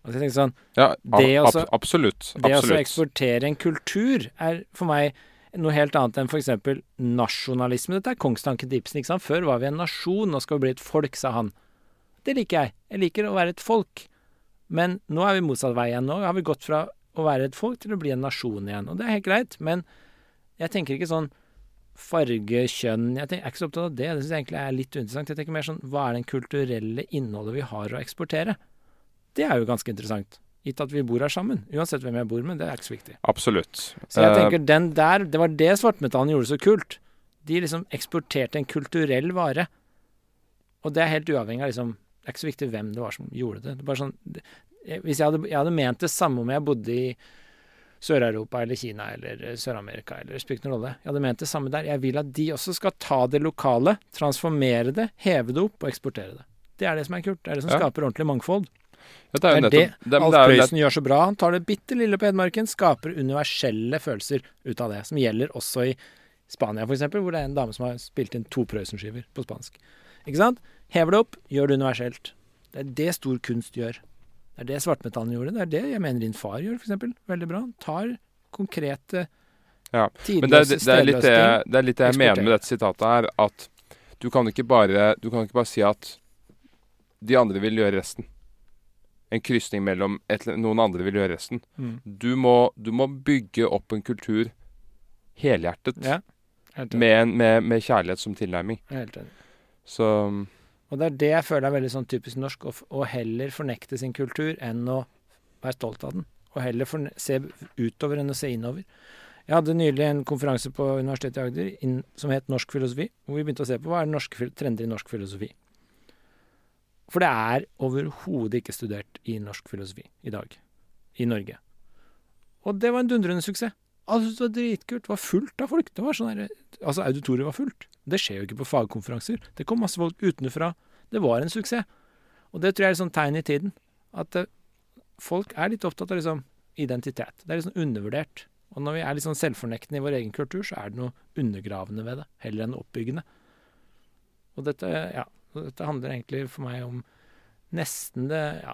Speaker 2: Altså jeg tenkte sånn
Speaker 1: Ja,
Speaker 2: Det
Speaker 1: ab
Speaker 2: også-
Speaker 1: absolutt.
Speaker 2: Det å eksportere en kultur er for meg noe helt annet enn f.eks. nasjonalisme. Dette er kongstanken til Ibsen. ikke sant? Før var vi en nasjon, nå skal vi bli et folk, sa han. Det liker jeg. Jeg liker å være et folk. Men nå er vi motsatt vei igjen. Nå har vi gått fra å være et folk til å bli en nasjon igjen. Og det er helt greit, men jeg tenker ikke sånn farge, kjønn Jeg, er ikke så opptatt av det. Det syns jeg egentlig er litt interessant. Jeg tenker mer sånn hva er det kulturelle innholdet vi har å eksportere? Det er jo ganske interessant. Gitt at vi bor her sammen. Uansett hvem jeg bor med, det er ikke så viktig.
Speaker 1: Absolutt.
Speaker 2: Så jeg
Speaker 1: Eh,
Speaker 2: tenker den der, det var det svartmetallen gjorde så kult. De liksom eksporterte en kulturell vare. Og det er helt uavhengig av liksom Det er ikke så viktig hvem det var som gjorde det. det bare sånn, hvis jeg hadde, jeg hadde ment det samme om jeg bodde i Sør-Europa eller Kina eller eh, Sør-Amerika eller spilte noen rolle. Jeg hadde ment det samme der. Jeg vil at de også skal ta det lokale, transformere det, heve det opp og eksportere det. Det er det som er kult. Det er det som
Speaker 1: Ja.
Speaker 2: skaper ordentlig mangfold.
Speaker 1: Ja, det er
Speaker 2: det
Speaker 1: det,
Speaker 2: Alf Prøysen gjør så bra. Han tar det bitte lille på Hedmarken, skaper universelle følelser ut av det. Som gjelder også i Spania, f.eks., hvor det er en dame som har spilt inn to Prøysen-skiver på spansk. Ikke sant? Hever det opp, gjør det universelt. Det er det stor kunst gjør. Det er det svartmetallen gjorde. Det er det jeg mener din far gjør, f.eks. Veldig bra. Han tar konkrete,
Speaker 1: Ja, Men det, er- det, er litt det, det er litt det jeg mener med dette sitatet her, at du kan ikke bare, du kan ikke bare si at de andre vil gjøre resten. En krysning mellom et, noen andre vil gjøre resten.
Speaker 2: Mm.
Speaker 1: Du må, du må bygge opp en kultur helhjertet,
Speaker 2: Ja.
Speaker 1: Med, en- med, med kjærlighet som tilnærming.
Speaker 2: Helt enig.
Speaker 1: Så
Speaker 2: Og det er det jeg føler er veldig sånn typisk norsk, å, å heller fornekte sin kultur enn å være stolt av den. Og heller forne se utover enn å se innover. Jeg hadde nylig en konferanse på Universitetet i Agder in, som het Norsk filosofi, hvor vi begynte å se på hva er norske trender i norsk filosofi. For det er overhodet ikke studert i norsk filosofi i dag, i Norge. Og det var en dundrende suksess. Altså, det var dritkult. Det var fullt av folk. Det var sånn der, altså Auditoriet var fullt. Det skjer jo ikke på fagkonferanser. Det kom masse folk utenfra. Det var en suksess. Og det tror jeg er et sånt tegn i tiden. At eh, folk er litt opptatt av liksom identitet. Det er litt sånn undervurdert. Og når vi er litt sånn selvfornektende i vår egen kultur, så er det noe undergravende ved det, heller enn oppbyggende. Og dette, ja, og dette handler egentlig for meg om nesten det Ja.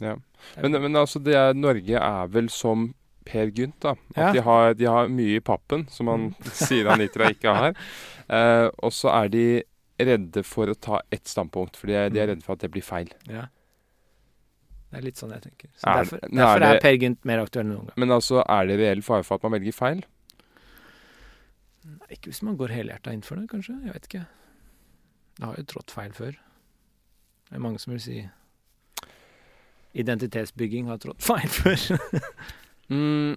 Speaker 1: Ja. Men, men altså, det er, Norge er vel som Per Gynt, da. At
Speaker 2: Ja.
Speaker 1: de, har, de har mye i pappen, som <laughs> han sier Anitra ikke har. <laughs> Eh, og så er de redde for å ta ett standpunkt, for de er, de er redde for at det blir feil.
Speaker 2: ja. Det er litt sånn jeg tenker. Så
Speaker 1: Er-
Speaker 2: derfor, derfor er
Speaker 1: det, er
Speaker 2: Per Gynt mer aktuell enn noen gang.
Speaker 1: Men altså, er det reell fare for at man velger feil?
Speaker 2: Ikke hvis man går helhjerta inn for det, kanskje. Jeg vet ikke. Det har jo trådt feil før. Det er mange som vil si identitetsbygging har trådt feil før. <laughs>
Speaker 1: Mm,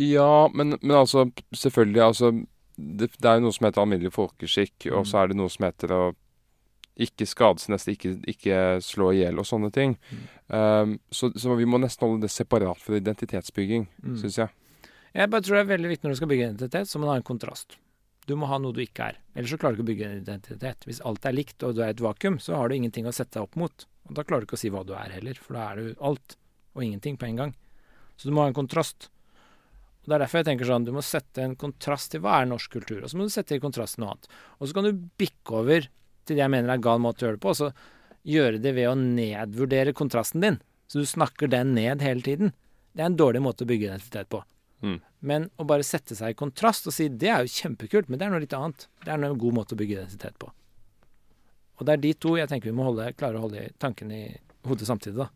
Speaker 1: ja, men, men altså Selvfølgelig, altså det, det er jo noe som heter alminnelig folkeskikk, og
Speaker 2: Mm.
Speaker 1: så er det noe som heter å ikke skade sin neste, ikke, ikke slå i hjel og sånne ting.
Speaker 2: Mm.
Speaker 1: Um, så, så vi må nesten holde det separat fra identitetsbygging,
Speaker 2: Mm.
Speaker 1: syns jeg.
Speaker 2: Jeg bare tror det er veldig viktig når du skal bygge identitet, så må du ha en kontrast. Du må ha noe du ikke er. Ellers så klarer du ikke å bygge en identitet. Hvis alt er likt og du er i et vakuum, så har du ingenting å sette deg opp mot. Og da klarer du ikke å si hva du er heller, for da er du alt og ingenting på en gang. Så du må ha en kontrast. Og Det er derfor jeg tenker sånn, du må sette en kontrast til hva er norsk kultur, og så må du sette i kontrast til noe annet. Og så kan du bikke over til det jeg mener er gal måte å gjøre det på, og så gjøre det ved å nedvurdere kontrasten din. Så du snakker den ned hele tiden. Det er en dårlig måte å bygge identitet på.
Speaker 1: Mm.
Speaker 2: Men å bare sette seg i kontrast og si det er jo kjempekult, men det er noe litt annet. Det er en god måte å bygge identitet på. Og det er de to jeg tenker vi må holde, klare å holde tankene i hodet samtidig. da.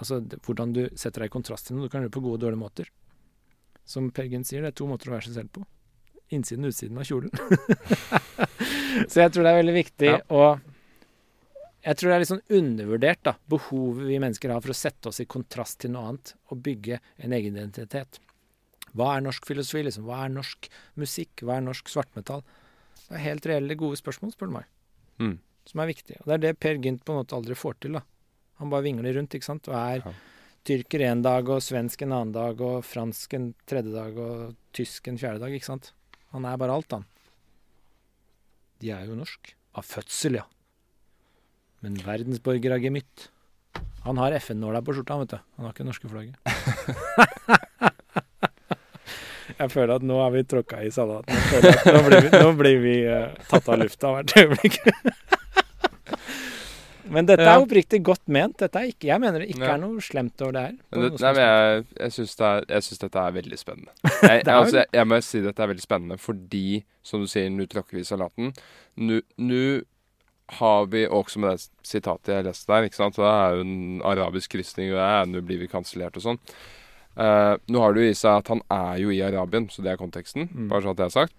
Speaker 2: Altså hvordan du setter deg i kontrast til noe. Du kan gjøre det på gode og dårlige måter. Som Per Gynt sier, det er to måter å være seg selv på. Innsiden og utsiden av kjolen. <laughs> Så jeg tror det er veldig viktig
Speaker 1: Ja.
Speaker 2: å Jeg tror det er litt sånn undervurdert, da, behovet vi mennesker har for å sette oss i kontrast til noe annet og bygge en egen identitet. Hva er norsk filosofi, liksom? Hva er norsk musikk? Hva er norsk svartmetall? Det er helt reelle, gode spørsmål, spør du meg,
Speaker 1: Mm.
Speaker 2: som er viktige. Og det er det Per Gynt på en måte aldri får til, da. Han bare vingler rundt, ikke sant, og er
Speaker 1: Ja.
Speaker 2: tyrker en dag, og svensk en annen dag, og fransk en tredje dag, og tysk en fjerde dag, ikke sant. Han er bare alt, han. De er jo norsk. Av fødsel, ja. Men verdensborger av gemytt. Han har FN-nåla på skjorta, vet du. Han har ikke det norske flagget. <laughs> Jeg føler at nå har vi tråkka i salaten. Nå blir vi, nå blir vi uh, tatt av lufta hvert øyeblikk. <laughs> Men dette
Speaker 1: Ja.
Speaker 2: er oppriktig godt ment. Er ikke, jeg mener det ikke
Speaker 1: Ja.
Speaker 2: er noe slemt over det her.
Speaker 1: det, nei, men jeg, jeg syns det er- dette er veldig spennende. <laughs> Jeg,
Speaker 2: jeg, er
Speaker 1: altså, jeg, må si dette er veldig spennende fordi, som du sier, nå tråkker vi i salaten. Nå har vi også med det sitatet jeg leste der, ikke sant. Så det er jo en arabisk krysning, og er, nå blir vi kansellert og sånn. Eh, nå har det jo i seg at han er jo i Arabien, så det er konteksten.
Speaker 2: Mm.
Speaker 1: Bare sånn at det er sagt.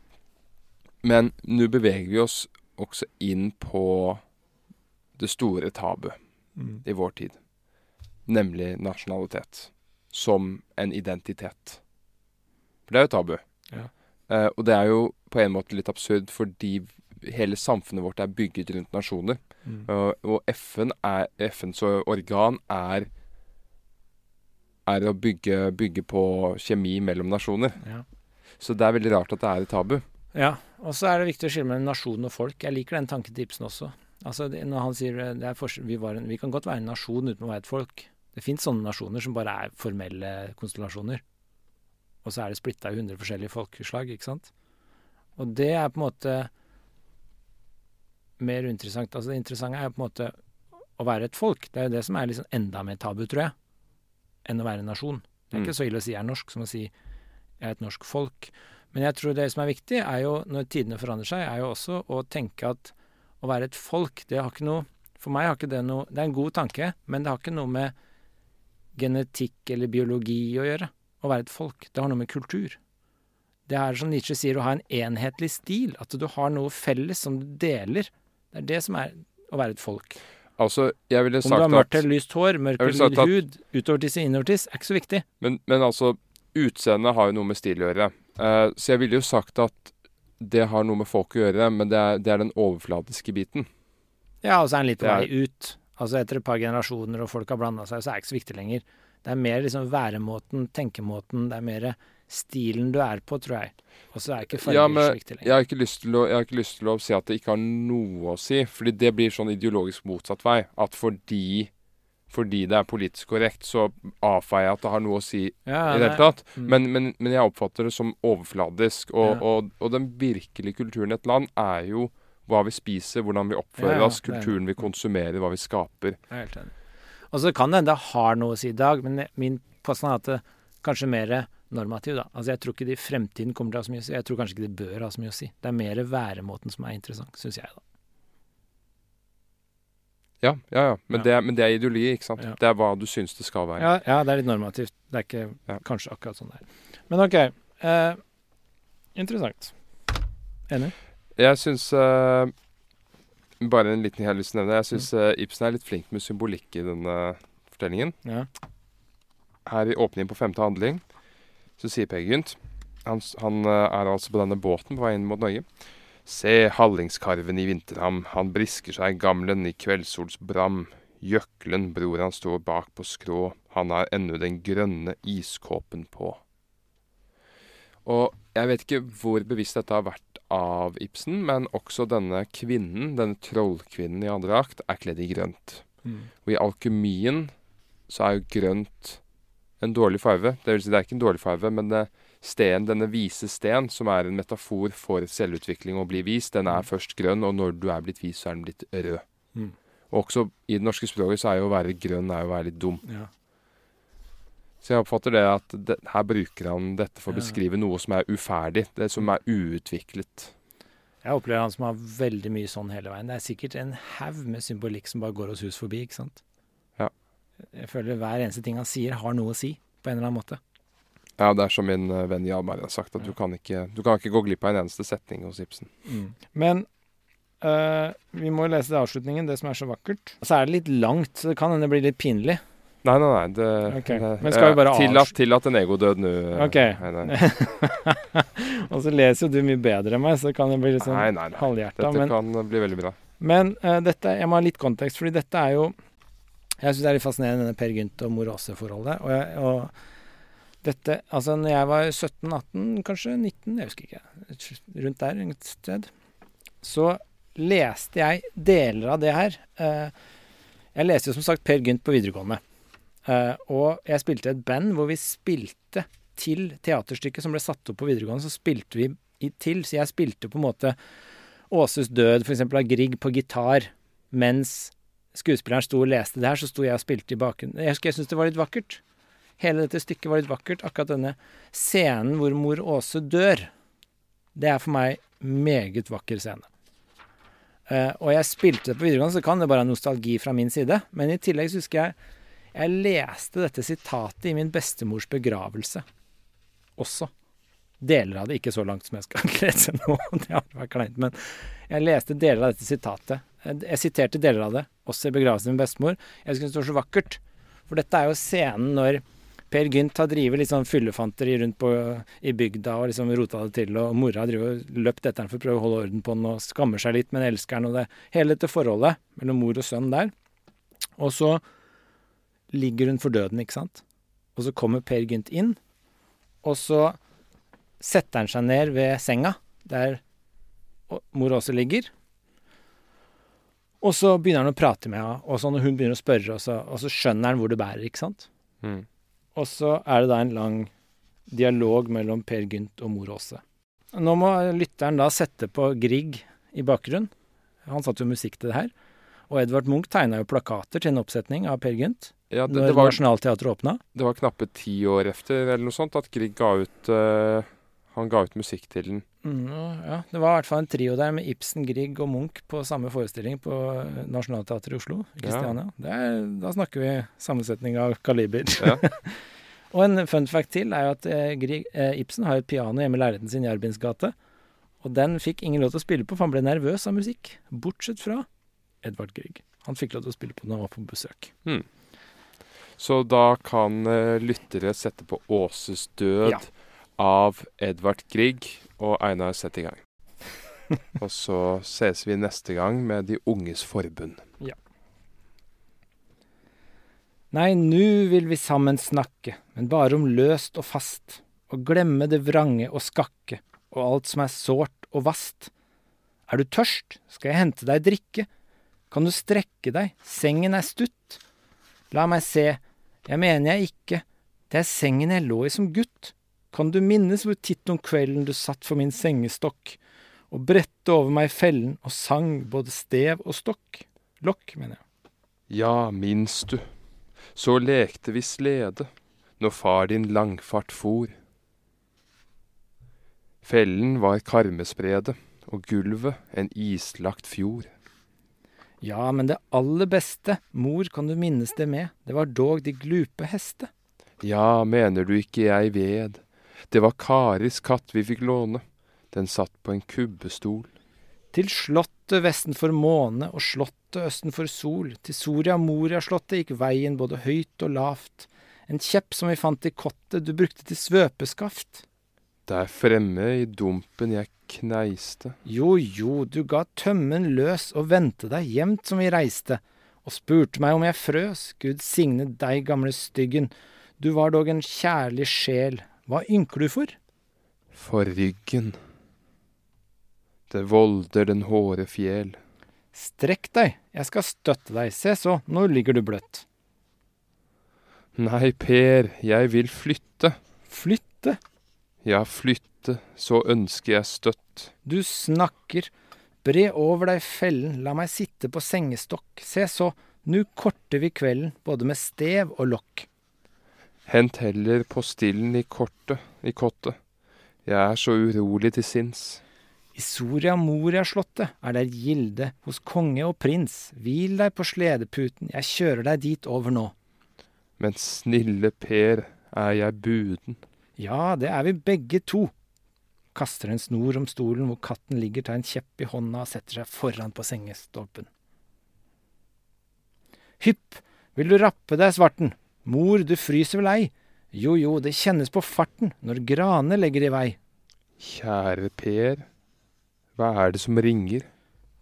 Speaker 1: Men nå beveger vi oss også inn på det store tabu
Speaker 2: Mm.
Speaker 1: i vår tid. Nemlig nasjonalitet. Som en identitet. For det er jo tabu.
Speaker 2: Ja.
Speaker 1: Uh, og det er jo på en måte litt absurd fordi hele samfunnet vårt er bygget rundt nasjoner.
Speaker 2: Mm.
Speaker 1: Og, og FN er, FNs organ er er å bygge, bygge på kjemi mellom nasjoner.
Speaker 2: Ja.
Speaker 1: Så det er veldig rart at det er et tabu.
Speaker 2: Ja, og så er det viktig å skille mellom nasjon og folk. Jeg liker den Ibsen også. Altså, det, når han sier eh, det er vi, var en, vi kan godt være en nasjon uten å være et folk. Det fins sånne nasjoner som bare er formelle konstellasjoner. Og så er det splitta i 100 forskjellige folkeslag, ikke sant. Og det er på en måte mer interessant. Altså, det interessante er på en måte å være et folk. Det er jo det som er liksom enda mer tabu, tror jeg, enn å være en nasjon. Det er
Speaker 1: Mm.
Speaker 2: ikke så ille å si jeg er norsk som å si jeg er et norsk folk. Men jeg tror det som er viktig, er jo, når tidene forandrer seg, er jo også å tenke at å være et folk, det har ikke noe For meg har ikke det noe Det er en god tanke, men det har ikke noe med genetikk eller biologi å gjøre. Å være et folk. Det har noe med kultur. Det er som Nietzsche sier, å ha en enhetlig stil. At du har noe felles som du deler. Det er det som er å være et folk.
Speaker 1: Altså, jeg ville sagt at
Speaker 2: Om du har mørkt eller lyst hår, mørk eller hud, utovertiss og innovertiss, er ikke så viktig.
Speaker 1: Men, men altså, utseendet har jo noe med stil å gjøre. Uh, så jeg ville jo sagt at det har noe med folk å gjøre, men det er, det er den overfladiske biten.
Speaker 2: Ja, og så er den litt på
Speaker 1: er-
Speaker 2: vei ut. Altså etter et par generasjoner og folk har blanda seg, så er det ikke så viktig lenger. Det er mer liksom væremåten, tenkemåten, det er mer stilen du er på, tror jeg. Og så er ikke farger
Speaker 1: Ja, men
Speaker 2: så viktig
Speaker 1: jeg har, ikke lyst til å, jeg har ikke lyst til å si at det ikke har noe å si. Fordi det blir sånn ideologisk motsatt vei. At fordi, fordi det er politisk korrekt, så avfeier jeg at det har noe å si
Speaker 2: Ja,
Speaker 1: i det hele tatt.
Speaker 2: Mm.
Speaker 1: Men, men, men jeg oppfatter det som overfladisk. Og,
Speaker 2: Ja.
Speaker 1: og, og den virkelige kulturen i et land er jo hva vi spiser, hvordan vi oppfører
Speaker 2: Ja,
Speaker 1: oss, kulturen vi konsumerer, hva vi skaper.
Speaker 2: Er. Og så kan det hende det har noe å si i dag, men min påstand er at kanskje mer normativ, da. Altså jeg tror ikke det i fremtiden kommer til å ha så mye å si. Jeg tror kanskje ikke det bør ha så mye å si. Det er mer væremåten som er interessant, syns jeg, da.
Speaker 1: Ja, ja, ja. Men,
Speaker 2: Ja.
Speaker 1: Det, er- men det er ideologi, ikke sant.
Speaker 2: Ja.
Speaker 1: Det er hva du syns det skal være.
Speaker 2: Ja, ja, det er litt normativt. Det er ikke kanskje akkurat sånn det er. Men OK. Eh, interessant. Enig?
Speaker 1: Jeg syns eh, Bare en liten jeg har lyst til å nevne. Jeg syns
Speaker 2: Mm.
Speaker 1: eh, Ibsen er litt flink med symbolikk i denne fortellingen.
Speaker 2: Ja.
Speaker 1: Her i åpningen på femte handling så sier Per Gynt Han, han eh, er altså på denne båten på vei inn mot Norge. Se hallingskarven i vinterham, han brisker seg gamlen i kveldssols bram. Bror han står bak på skrå, han har ennå den grønne iskåpen på. Og jeg vet ikke hvor bevisst dette har vært av Ibsen, men også denne kvinnen, denne trollkvinnen i andre akt, er kledd i grønt.
Speaker 2: Mm.
Speaker 1: Og i alkymien så er jo grønt en dårlig farve. Det vil si, det er ikke en dårlig farve, men det sten, denne vise sten, som er en metafor for selvutvikling og å bli vis, den er først grønn, og når du er blitt vis, så er den blitt rød.
Speaker 2: Mm.
Speaker 1: Og også i det norske språket så er jo å være grønn er jo å være litt dum.
Speaker 2: Ja.
Speaker 1: Så jeg oppfatter det at det, her bruker han dette for å beskrive noe som er uferdig, det som er uutviklet.
Speaker 2: Jeg opplever han som har veldig mye sånn hele veien. Det er sikkert en haug med symbolikk som bare går oss hus forbi, ikke sant?
Speaker 1: Ja.
Speaker 2: Jeg føler hver eneste ting han sier, har noe å si, på en eller annen måte.
Speaker 1: Ja, det er som min venn Jan Berg har sagt, at du, kan ikke, du kan ikke gå glipp av en eneste setning hos Ibsen.
Speaker 2: Men øh, vi må lese det avslutningen, det som er så vakkert. Så er det litt langt, så det kan hende det blir litt pinlig.
Speaker 1: Nei, nei, nei. Det, okay.
Speaker 2: men skal vi bare
Speaker 1: tillat, tillat en egodød nå. eh,
Speaker 2: Ok. <laughs> Og så leser jo du mye bedre enn meg, så det kan det bli litt sånn halvhjerta.
Speaker 1: Dette
Speaker 2: Men,
Speaker 1: kan bli veldig bra.
Speaker 2: men uh, dette, jeg må ha litt kontekst, fordi dette er jo Jeg syns det er litt fascinerende, denne Per Gynt og Mor Aase-forholdet. Og, og dette Altså, når jeg var 17-18, kanskje 19, jeg husker ikke, rundt der et sted, så leste jeg deler av det her. Eh, Jeg leste jo som sagt Per Gynt på videregående. Eh, og jeg spilte et band hvor vi spilte til teaterstykket som ble satt opp på videregående, så spilte vi til. Så jeg spilte på en måte Åses død, f.eks. av Grieg, på gitar, mens skuespilleren sto og leste det her, så sto jeg og spilte i bakgrunnen. Jeg husker jeg syntes det var litt vakkert. Hele dette stykket var litt vakkert. Akkurat denne scenen hvor mor Åse dør, det er for meg meget vakker scene. Uh, og jeg spilte det på videregående, så kan det bare ha nostalgi fra min side. Men i tillegg så husker jeg jeg leste dette sitatet i min bestemors begravelse også. Deler av det, ikke så langt som jeg skal <laughs> lese nå, <laughs> det hadde vært kleint, men jeg leste deler av dette sitatet. Jeg jeg siterte deler av det, også i begravelsen til min bestemor. Jeg synes det var så vakkert. For dette er jo scenen når Per Gynt har drevet litt sånn fyllefanteri rundt på, i bygda og liksom rota det til, og mora har løpt etter ham for å prøve å holde orden på han og skammer seg litt, men elsker han, og det hele dette forholdet mellom mor og sønn der. Og så ligger hun for døden, ikke sant? Og så kommer Per Gynt inn, og så setter han seg ned ved senga, der mor også ligger. Og så begynner han å prate med henne, og sånn, og hun begynner å spørre, og så, og så skjønner han hvor det bærer, ikke sant?
Speaker 1: Mm.
Speaker 2: Og så er det da en lang dialog mellom Per Gynt og mor Åse. Nå må lytteren da sette på Grieg i bakgrunnen. Han satte jo musikk til det her. Og Edvard Munch tegna jo plakater til en oppsetning av Per Gynt
Speaker 1: Ja, det,
Speaker 2: når Nationaltheatret åpna.
Speaker 1: det var knappe ti år efter eller noe sånt at Grieg ga ut eh, Han ga ut musikk til den.
Speaker 2: Mm, ja, det var i hvert fall en trio der med Ibsen, Grieg og Munch på samme forestilling på eh, Nationaltheatret i Oslo. Kristiania. Det er, da snakker vi sammensetning av kaliber.
Speaker 1: Ja. <laughs>
Speaker 2: og en fun fact til er jo at eh, Grieg, eh, Ibsen har et piano hjemme i leiligheten sin i Jærbyens gate. Og den fikk ingen lov til å spille på, for han ble nervøs av musikk. Bortsett fra Edvard Grieg. Han fikk lov til å spille på når han var på besøk.
Speaker 1: Så da kan eh, lyttere sette på Åses død
Speaker 2: Ja.
Speaker 1: Av Edvard Grieg, og Einar Sett i gang. <laughs> og så ses vi neste gang med De unges forbund. Ja.
Speaker 2: Nei, nu vil vi sammen snakke, men bare om løst og fast, og glemme det vrange og skakke, og alt som er sårt og vast. Er du tørst, skal jeg hente deg drikke. Kan du strekke deg, sengen er stutt. La meg se, jeg mener jeg ikke, det er sengen jeg lå i som gutt. Kan du minnes hvor titt om kvelden du satt for min sengestokk, og bredte over meg fellen og sang både stev og stokk? Lokk, mener jeg.
Speaker 1: Ja, minns du. Så lekte vi slede når far din langfart for. Fellen var karmesprede, og gulvet en islagt fjord.
Speaker 2: Ja, men det aller beste, mor, kan du minnes det med, det var dog de glupe heste.
Speaker 1: Ja, mener du ikke jeg ved, det var Karis katt vi fikk låne, den satt på en kubbestol.
Speaker 2: Til slottet vesten for måne og slottet østen for sol, til Soria Moria-slottet gikk veien både høyt og lavt, en kjepp som vi fant i kottet du brukte til svøpeskaft.
Speaker 1: Der fremme i dumpen jeg kneiste.
Speaker 2: Jo, jo, du ga tømmen løs og vendte deg jevnt som vi reiste, og spurte meg om jeg frøs, Gud signe deg, gamle styggen, du var dog en kjærlig sjel, hva ynker du for?
Speaker 1: For ryggen. Det volder den håre fjell.
Speaker 2: Strekk deg, jeg skal støtte deg, se så, nå ligger du bløtt.
Speaker 1: Nei, Per, jeg vil flytte.
Speaker 2: Flytte?
Speaker 1: Ja, flytte, så ønsker jeg støtt.
Speaker 2: Du snakker. Bre over deg fellen, la meg sitte på sengestokk. Se så, nu korter vi kvelden, både med stev og lokk.
Speaker 1: Hent heller postillen i kortet, i kottet. Jeg er så urolig til sinns.
Speaker 2: I Soria Moria-slottet er der gilde hos konge og prins. Hvil deg på sledeputen, jeg kjører deg dit over nå.
Speaker 1: Men snille Per, er jeg buden?
Speaker 2: Ja, det er vi begge to. Kaster en snor om stolen hvor katten ligger, tar en kjepp i hånda og setter seg foran på sengestolpen. Hypp, vil du rappe deg, svarten? Mor, du fryser vel ei? Jo, jo, det kjennes på farten når grane legger i vei.
Speaker 1: Kjære Per, hva er det som ringer?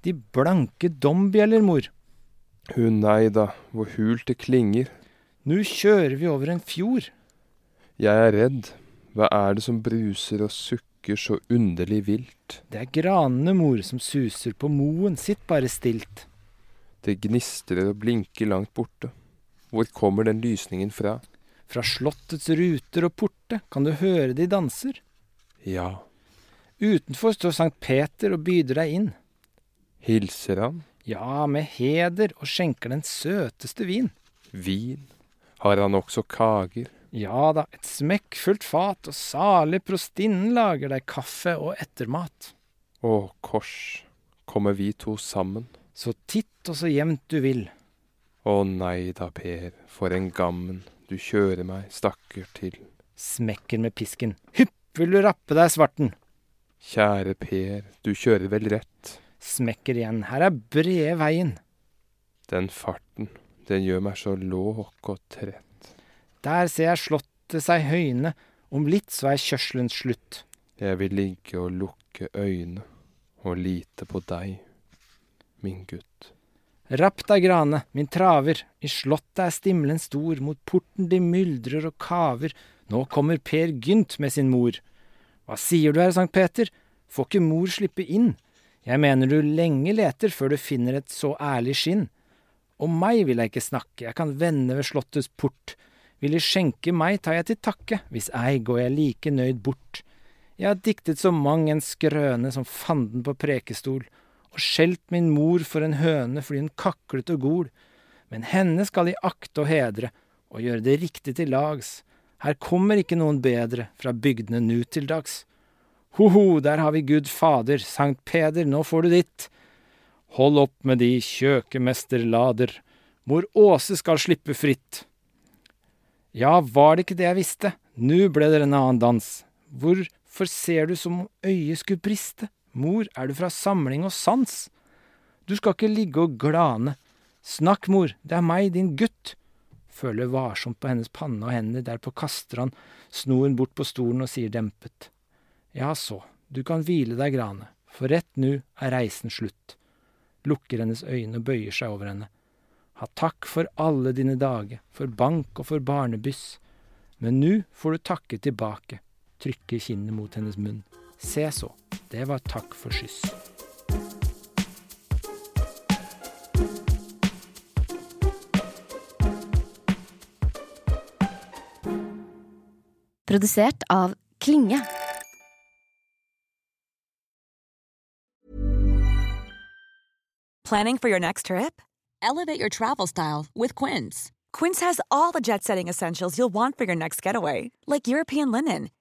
Speaker 2: De blanke dombjeller, mor.
Speaker 1: Hun nei da, hvor hult det klinger.
Speaker 2: Nu kjører vi over en fjord.
Speaker 1: Jeg er redd, hva er det som bruser og sukker så underlig vilt?
Speaker 2: Det er granene, mor, som suser på moen, sitt bare stilt.
Speaker 1: Det gnistrer og blinker langt borte. Hvor kommer den lysningen fra?
Speaker 2: Fra slottets ruter og porte kan du høre de danser.
Speaker 1: Ja.
Speaker 2: Utenfor står Sankt Peter og byder deg inn.
Speaker 1: Hilser han?
Speaker 2: Ja, med heder, og skjenker den søteste vin.
Speaker 1: Vin? Har han også kager?
Speaker 2: Ja da, et smekkfullt fat, og salig prostinnen lager deg kaffe og ettermat.
Speaker 1: Å, kors, kommer vi to sammen?
Speaker 2: Så titt og så jevnt du vil.
Speaker 1: Å nei da, Per, for en gammen, du kjører meg, stakkar, til.
Speaker 2: Smekker med pisken. Hypp, vil du rappe deg, svarten?
Speaker 1: Kjære Per, du kjører vel rett?
Speaker 2: Smekker igjen, her er brede veien.
Speaker 1: Den farten, den gjør meg så låk og trett.
Speaker 2: Der ser jeg slottet seg høyne, om litt så er kjørselens slutt.
Speaker 1: Jeg vil ligge og lukke øyne og lite på deg, min gutt.
Speaker 2: Rapp deg, grane, min traver, i slottet er stimlen stor, mot porten de myldrer og kaver, nå kommer Per Gynt med sin mor. Hva sier du her, Sankt Peter, får ikke mor slippe inn? Jeg mener du lenge leter før du finner et så ærlig skinn. Om meg vil jeg ikke snakke, jeg kan vende ved slottets port. Vil de skjenke meg, tar jeg til takke, hvis ei går jeg like nøyd bort. Jeg har diktet så mang en skrøne som fanden på prekestol, og skjelt min mor for en høne fordi hun kaklet og gol. Men henne skal de akte og hedre, og gjøre det riktig til lags. Her kommer ikke noen bedre fra bygdene nu til dags. Ho-ho, der har vi Gud Fader, Sankt Peder, nå får du ditt. Hold opp med de kjøkemesterlader, mor Åse skal slippe fritt. Ja, var det ikke det jeg visste, nu ble det en annen dans. Hvorfor ser du som om øyet skulle briste? Mor, er du fra samling og sans? Du skal ikke ligge og glane. Snakk, mor, det er meg, din gutt. Føler varsomt på hennes panne og hender, derpå kaster han snoren bort på stolen og sier dempet. Ja så, du kan hvile deg, Grane, for rett nu er reisen slutt. Lukker hennes øyne og bøyer seg over henne. Ha takk for alle dine dager, for bank og for barnebyss. Men nu får du takke tilbake, trykker kinnet mot hennes munn. Se så, det var takk for skyss.
Speaker 3: Produsert av Klinge.
Speaker 4: Planning for your next trip? Elevate your travel style with Quince. Quince has all the jet setting essentials you'll want for your next getaway, like European linen,